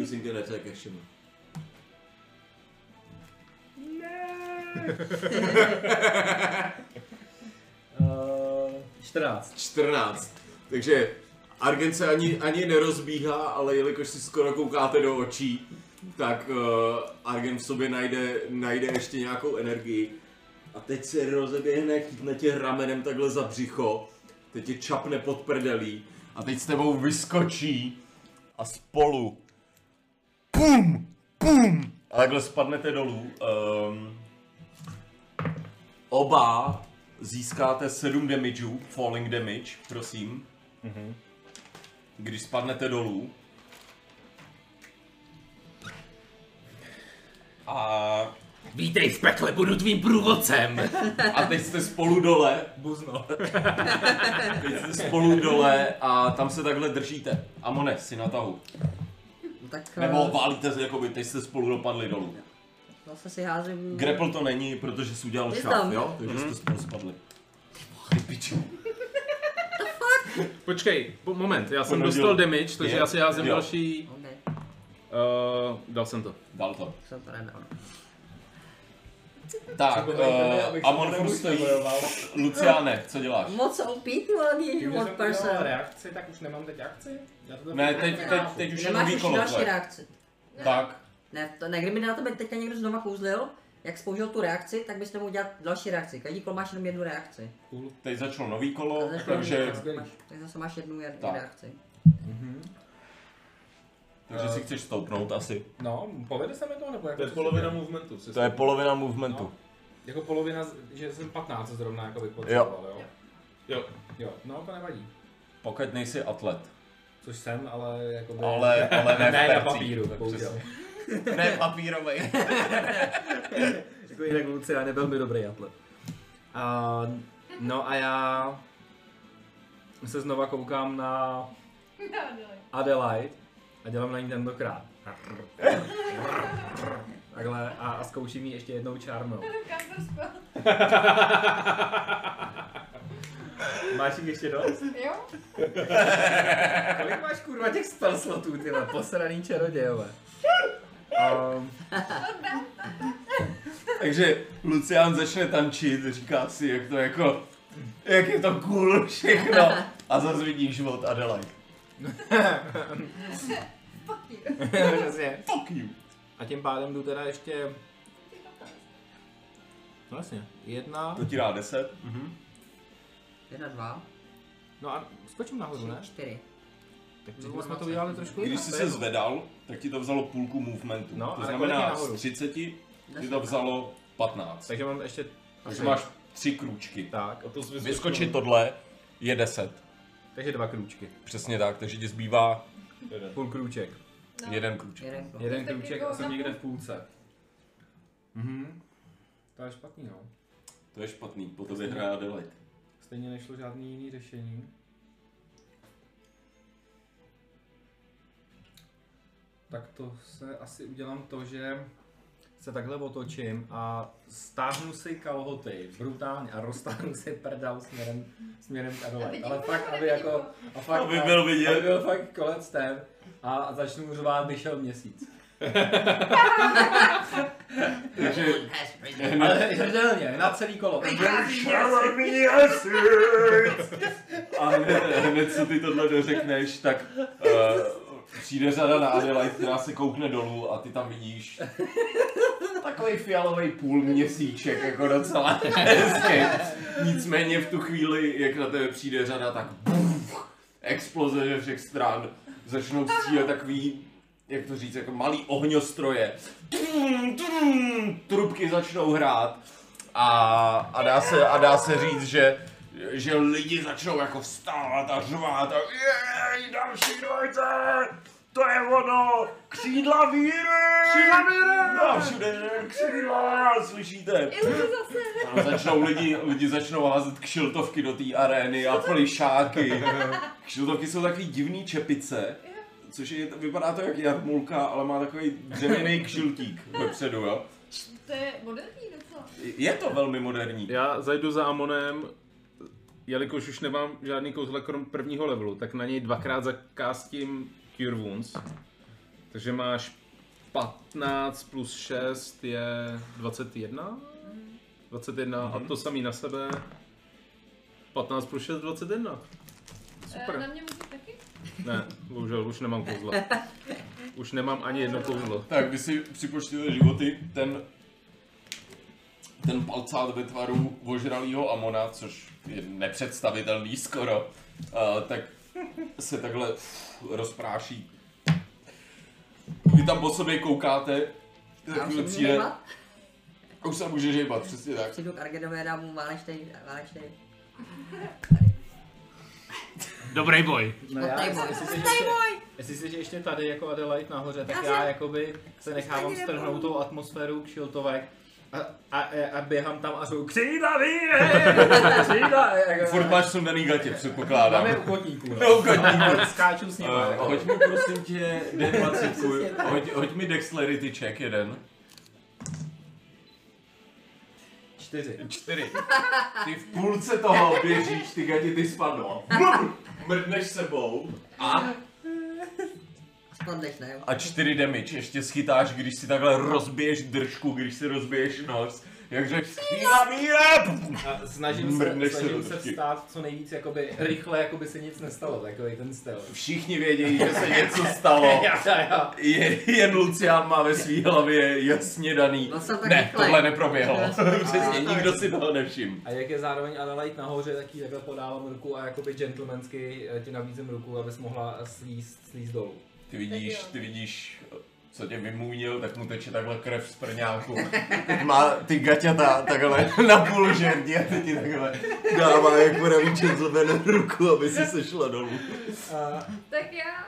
Using an attack action. Uh, 14. 14. Takže Argent se ani, ani nerozbíhá, ale jelikož si skoro koukáte do očí, tak uh, Argent v sobě najde, najde ještě nějakou energii. A teď se rozeběhne, chytne tě ramenem takhle za břicho, teď tě čapne pod prdelí a teď s tebou vyskočí a spolu pum, pum a takhle spadnete dolů. Um, oba získáte 7 damageů, falling damage, prosím. Mhm. Když spadnete dolů. A Vítej v pekle, budu tvým průvodcem. A teď jste spolu dole, Buzno. teď jste spolu dole a tam se takhle držíte. Amone, si na tahu. No tak Nebo eh, válíte se, jakoby teď jste spolu dopadli dolů. zase si házím... Grapple to není, protože jsi udělal šaf, tam. jo? Takže jste spolu spadli. Ty piču. Počkej, po, moment, já jsem Ponadil. dostal damage, takže Je? já si házím Jo. další... Uh, dal jsem to. Dal to. jsem to. Tak, uh, Amon nebuď stojí. Luciane, co děláš? Moc vole, Tím, že one jsem person. reakci, tak už nemám teď akci? Já to Ne, teď, teď, teď už je Nemáš nový už další reakci. Tak, Ne, to, ne, kdyby na tebe teďka někdo znova kouzlil, jak jsi použil tu reakci, tak bys nemohl dělat další reakci. Každý kolo máš jenom jednu reakci. teď začalo nový kolo, takže, nový, tak zase máš jednu, reakci. Takže si chceš stoupnout asi. No, povede se mi to, nebo jak To je polovina movementu. To je polovina movementu. No. Jako polovina, že jsem 15 zrovna jako Jo. vypočítal, jo. Jo. Jo, no to nevadí. Pokud nejsi atlet. Což jsem, ale jako Ale, ale ne, (laughs) ne na papíru, bohužel. (laughs) Ne papírovej. (laughs) jako jinak Lucian je velmi dobrý atlet. A, no a já se znova koukám na Adelaide a dělám na ní tentokrát. Takhle a, a zkouším ji ještě jednou čárnou. (laughs) Máš jich ještě dost? Jo? Kolik máš kurva těch spell slotů, ty posraný čarodějové? Um, Takže Lucián začne tančit, říká si, jak to jako, jak je to cool všechno. A zase vidíš od Adelaide. (laughs) přesně. Fuck you. A tím pádem jdu teda ještě... No jasně, jedna, To ti dá 10. Jedna, dva, no a skočím nahoru, ne? čtyři. Tak jsme to udělali trošku jinak. Když jsi to se zvedal, tak ti to vzalo půlku movementu. No, to ale znamená kolik je z nahoru? 30 ti to vzalo 15. Takže mám ještě... Takže máš tři krůčky. Tak, A to Vyskočit tohle je 10. takže dva krůčky. Přesně tak, takže ti zbývá Půl krůček. Jeden krůček. Jeden klo. Jeden krůček a jsem někde v půlce. Mhm. To je špatný, no. To je špatný, po tobě hraje Adelaide. Stejně nešlo žádný jiný řešení. Tak to se asi udělám to, že se takhle otočím a stáhnu si kalhoty brutálně a roztáhnu si prdel směrem, směrem k Adelaide. Ale fakt, aby jako, a fakt, Aby byl vidět. Aby byl fakt kolec ten a začnu řvát, vyšel měsíc. (laughs) Takže Ale hrdelně, na celý kolo. A hned, hned co ty tohle dořekneš, tak uh, přijde řada na Adelaide, která se koukne dolů a ty tam vidíš takový fialový půl měsíček, jako docela hezky. Nicméně v tu chvíli, jak na tebe přijde řada, tak buf, exploze ze všech stran. Začnou střílet takový, jak to říct, jako malý ohňostroje. Tum, tum, Trubky začnou hrát. A, a, dá se, a dá se říct, že že lidi začnou jako vstávat a řvát a jej, další dvojce, to je ono, křídla víry, křídla víry, a všude křídla, slyšíte? A začnou lidi, lidi začnou házet kšiltovky do té arény a plišáky. Kšiltovky jsou takový divný čepice, což je, vypadá to jak jarmulka, ale má takový dřevěný kšiltík vepředu, jo. To je moderní docela. Je to velmi moderní. Já zajdu za Amonem, jelikož už nemám žádný kouzle krom prvního levelu, tak na něj dvakrát zakástím Cure Wounds. Takže máš 15 plus 6 je 21? 21 a to samý na sebe. 15 plus 6 21. Eh, Super. Na mě taky? (laughs) Ne, bohužel už nemám kouzla. (laughs) Už nemám ani jedno kouzlo. Tak vy si připočtěte životy, ten ten palcát ve tvaru ožralýho Amona, což je nepředstavitelný skoro, uh, tak (laughs) se takhle rozpráší. Vy tam po sobě koukáte, Já už přijde, hejbat? už se může žejbat, přesně tak. Přijdu k Argenovi, dám mu válečný, válečný. Dobrý boj. No já- já, jestli- jestli, jestli jsi ještě, ještě- jestli jsi ještě tady jako Adelaide nahoře, tak Já já jakoby se nechávám strhnout tou atmosférou kšiltovek A, a, a běhám tam a jsou křídla víre! (laughs) Křídla! jako- Furt máš sundaný gatě, předpokládám. Máme u kotníků. No. (laughs) U kotníků. Ale (laughs) Skáču s nimi. Uh, jako. hoď mi prosím tě D20, hoď, hoď mi dexterity check jeden. Čtyři. Čtyři. Ty v půlce toho běžíš, ty gati ty spadlo. Mrdneš sebou a, Spadneš, ne? a čtyři damage. Ještě schytáš, když si takhle rozbiješ držku, když si rozbiješ nos. Jak řekl, schýla míra! A snažím se, se snažím do se držky. vstát co nejvíc jakoby rychle, jako by se nic nestalo, takový ten styl. Všichni vědějí, že se (laughs) něco stalo. Já, já, já. Je, jen Lucián má ve své hlavě jasně daný. No jsem tak ne, rychlej. tohle neproběhlo. (laughs) (laughs) Přesně, nikdo si toho nevšiml. A jak je zároveň Adelaide nahoře, tak jí takhle podávám ruku a jakoby gentlemansky eh, ti nabízím ruku, abys mohla slíst, slíst dolů. Ty vidíš, ty vidíš, co tě vymůnil, tak mu teče takhle krev z prňáku. (laughs) Teď má ty gaťata takhle (laughs) na půl žerdi a teď ti takhle dává jako pravý gentleman ruku, aby si sešla dolů. A Tak já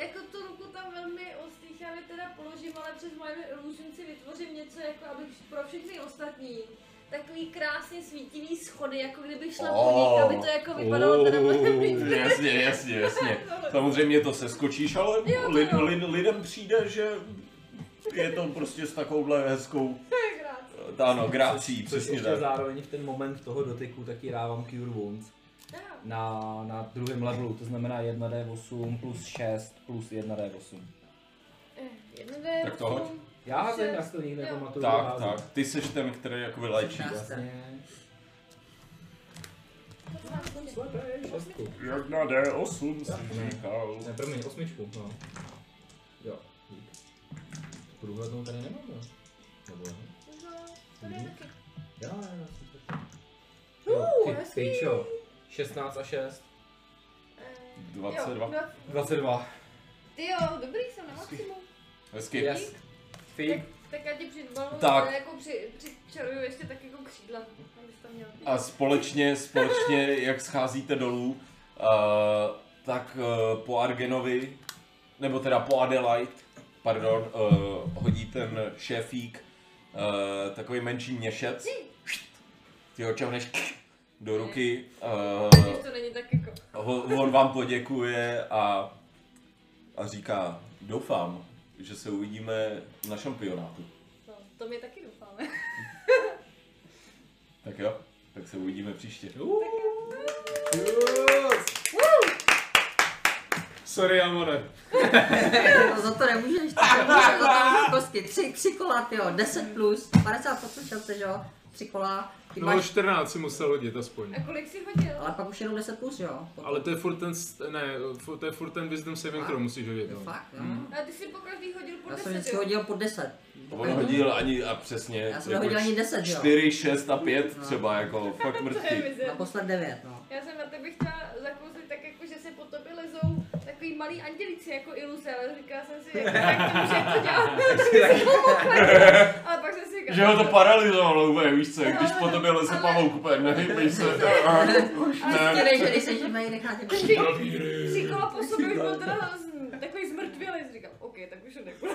jako tu ruku tam velmi ostýchavě teda položím, ale přes moje illusion si vytvořím něco, jako abych pro všechny ostatní takový krásně svítivý schody, jako kdyby šla po Oh. nich, aby to jako vypadalo teda mnohem. Jasně, jasně, jasně. (laughs) Samozřejmě to se skočíš, ale Jo, lid, jo. lid, lidem přijde, že je to prostě s takovouhle hezkou, (laughs) Krásně. ano, grácí, přesně tak. zároveň v ten moment toho dotyku taky dávám Cure Wounds na, na druhém levelu, to znamená 1d8 plus 6 plus 1d8. Eh, Jedno jde Tak to hoď. Já šest, jsem na to nikdy nepamatuju. Tak, házu. tak, ty seš ten, který jako vylečí. Jasně. šestku. Jak na D8 si říkal. Ne, promiň, osmičku, no. Jo, dík. Průhlednou tady nemám, jo? Nebo jo? No, tady je taky. Jo, jo, jo, super. Jo, ty pičo. 16 a 6. Eh, 22. Jo, dva- 22. Ty jo, dobrý jsem na maximum. Hezky. Yes. Fík. Tak já ti přidbalu, Tak. jako při, přičaruju ještě tak jako křídla, abys to měl. A společně, společně, jak scházíte dolů, uh, tak uh, po Argenovi, nebo teda po Adelaide, pardon, uh, hodí ten šéfík uh, takový menší měšec. Ty ho čavneš do ruky, uh, Když to není tak jako... on vám poděkuje a, a říká, doufám, že se uvidíme na šampionátu. No, to my taky doufáme. (laughs) Tak jo, tak se uvidíme příště. Sorry, Amore. (laughs) No za to nemůžeš, to nemůžeš, to tam kostky, tři, tři kola, tyjo, 10 plus, 50% šance, že jo, tři kola, No máš, 14 si musel hodit aspoň. A kolik jsi hodil? ale pak už jenom 10 plus, jo. Ale to je furt ten, ne, fu- to je furt ten wisdom saving throw musíš hodit. Jo, No. fakt, jo. A ty jsi po každý hodil po Já jsem 10, vždycky hodil po 10. On hodil ani a přesně. Já jsem jako nehodil ani 10, jo. 4, 6 a 5 No. třeba, jako (laughs) fakt vize. Naposled 9, no. Já jsem na tebe chtěla zakouzlit malý andělíci jako iluze, ale říkala jsem si, jak, (laughs) jak to může to dělat, (laughs) (laughs) ale pak jsem si říkala, Že ho to paralyzovalo úplně, víš co, když po tobě leze pavouk úplně, nehybej se. Už ne. nej, že nejseš živnej, nechá tě tři, tři kola po sobě už byl teda takový zmrtvělý, říkám, OK, tak už ho nebudu.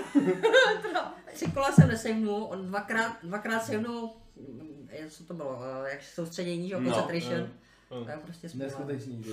Tři kola jsem nesejmnul, on dvakrát, dvakrát sejmnul, mm, co to bylo, eh, jak soustředění, že jo, No, concentration. no. To je prostě. Neskutečný.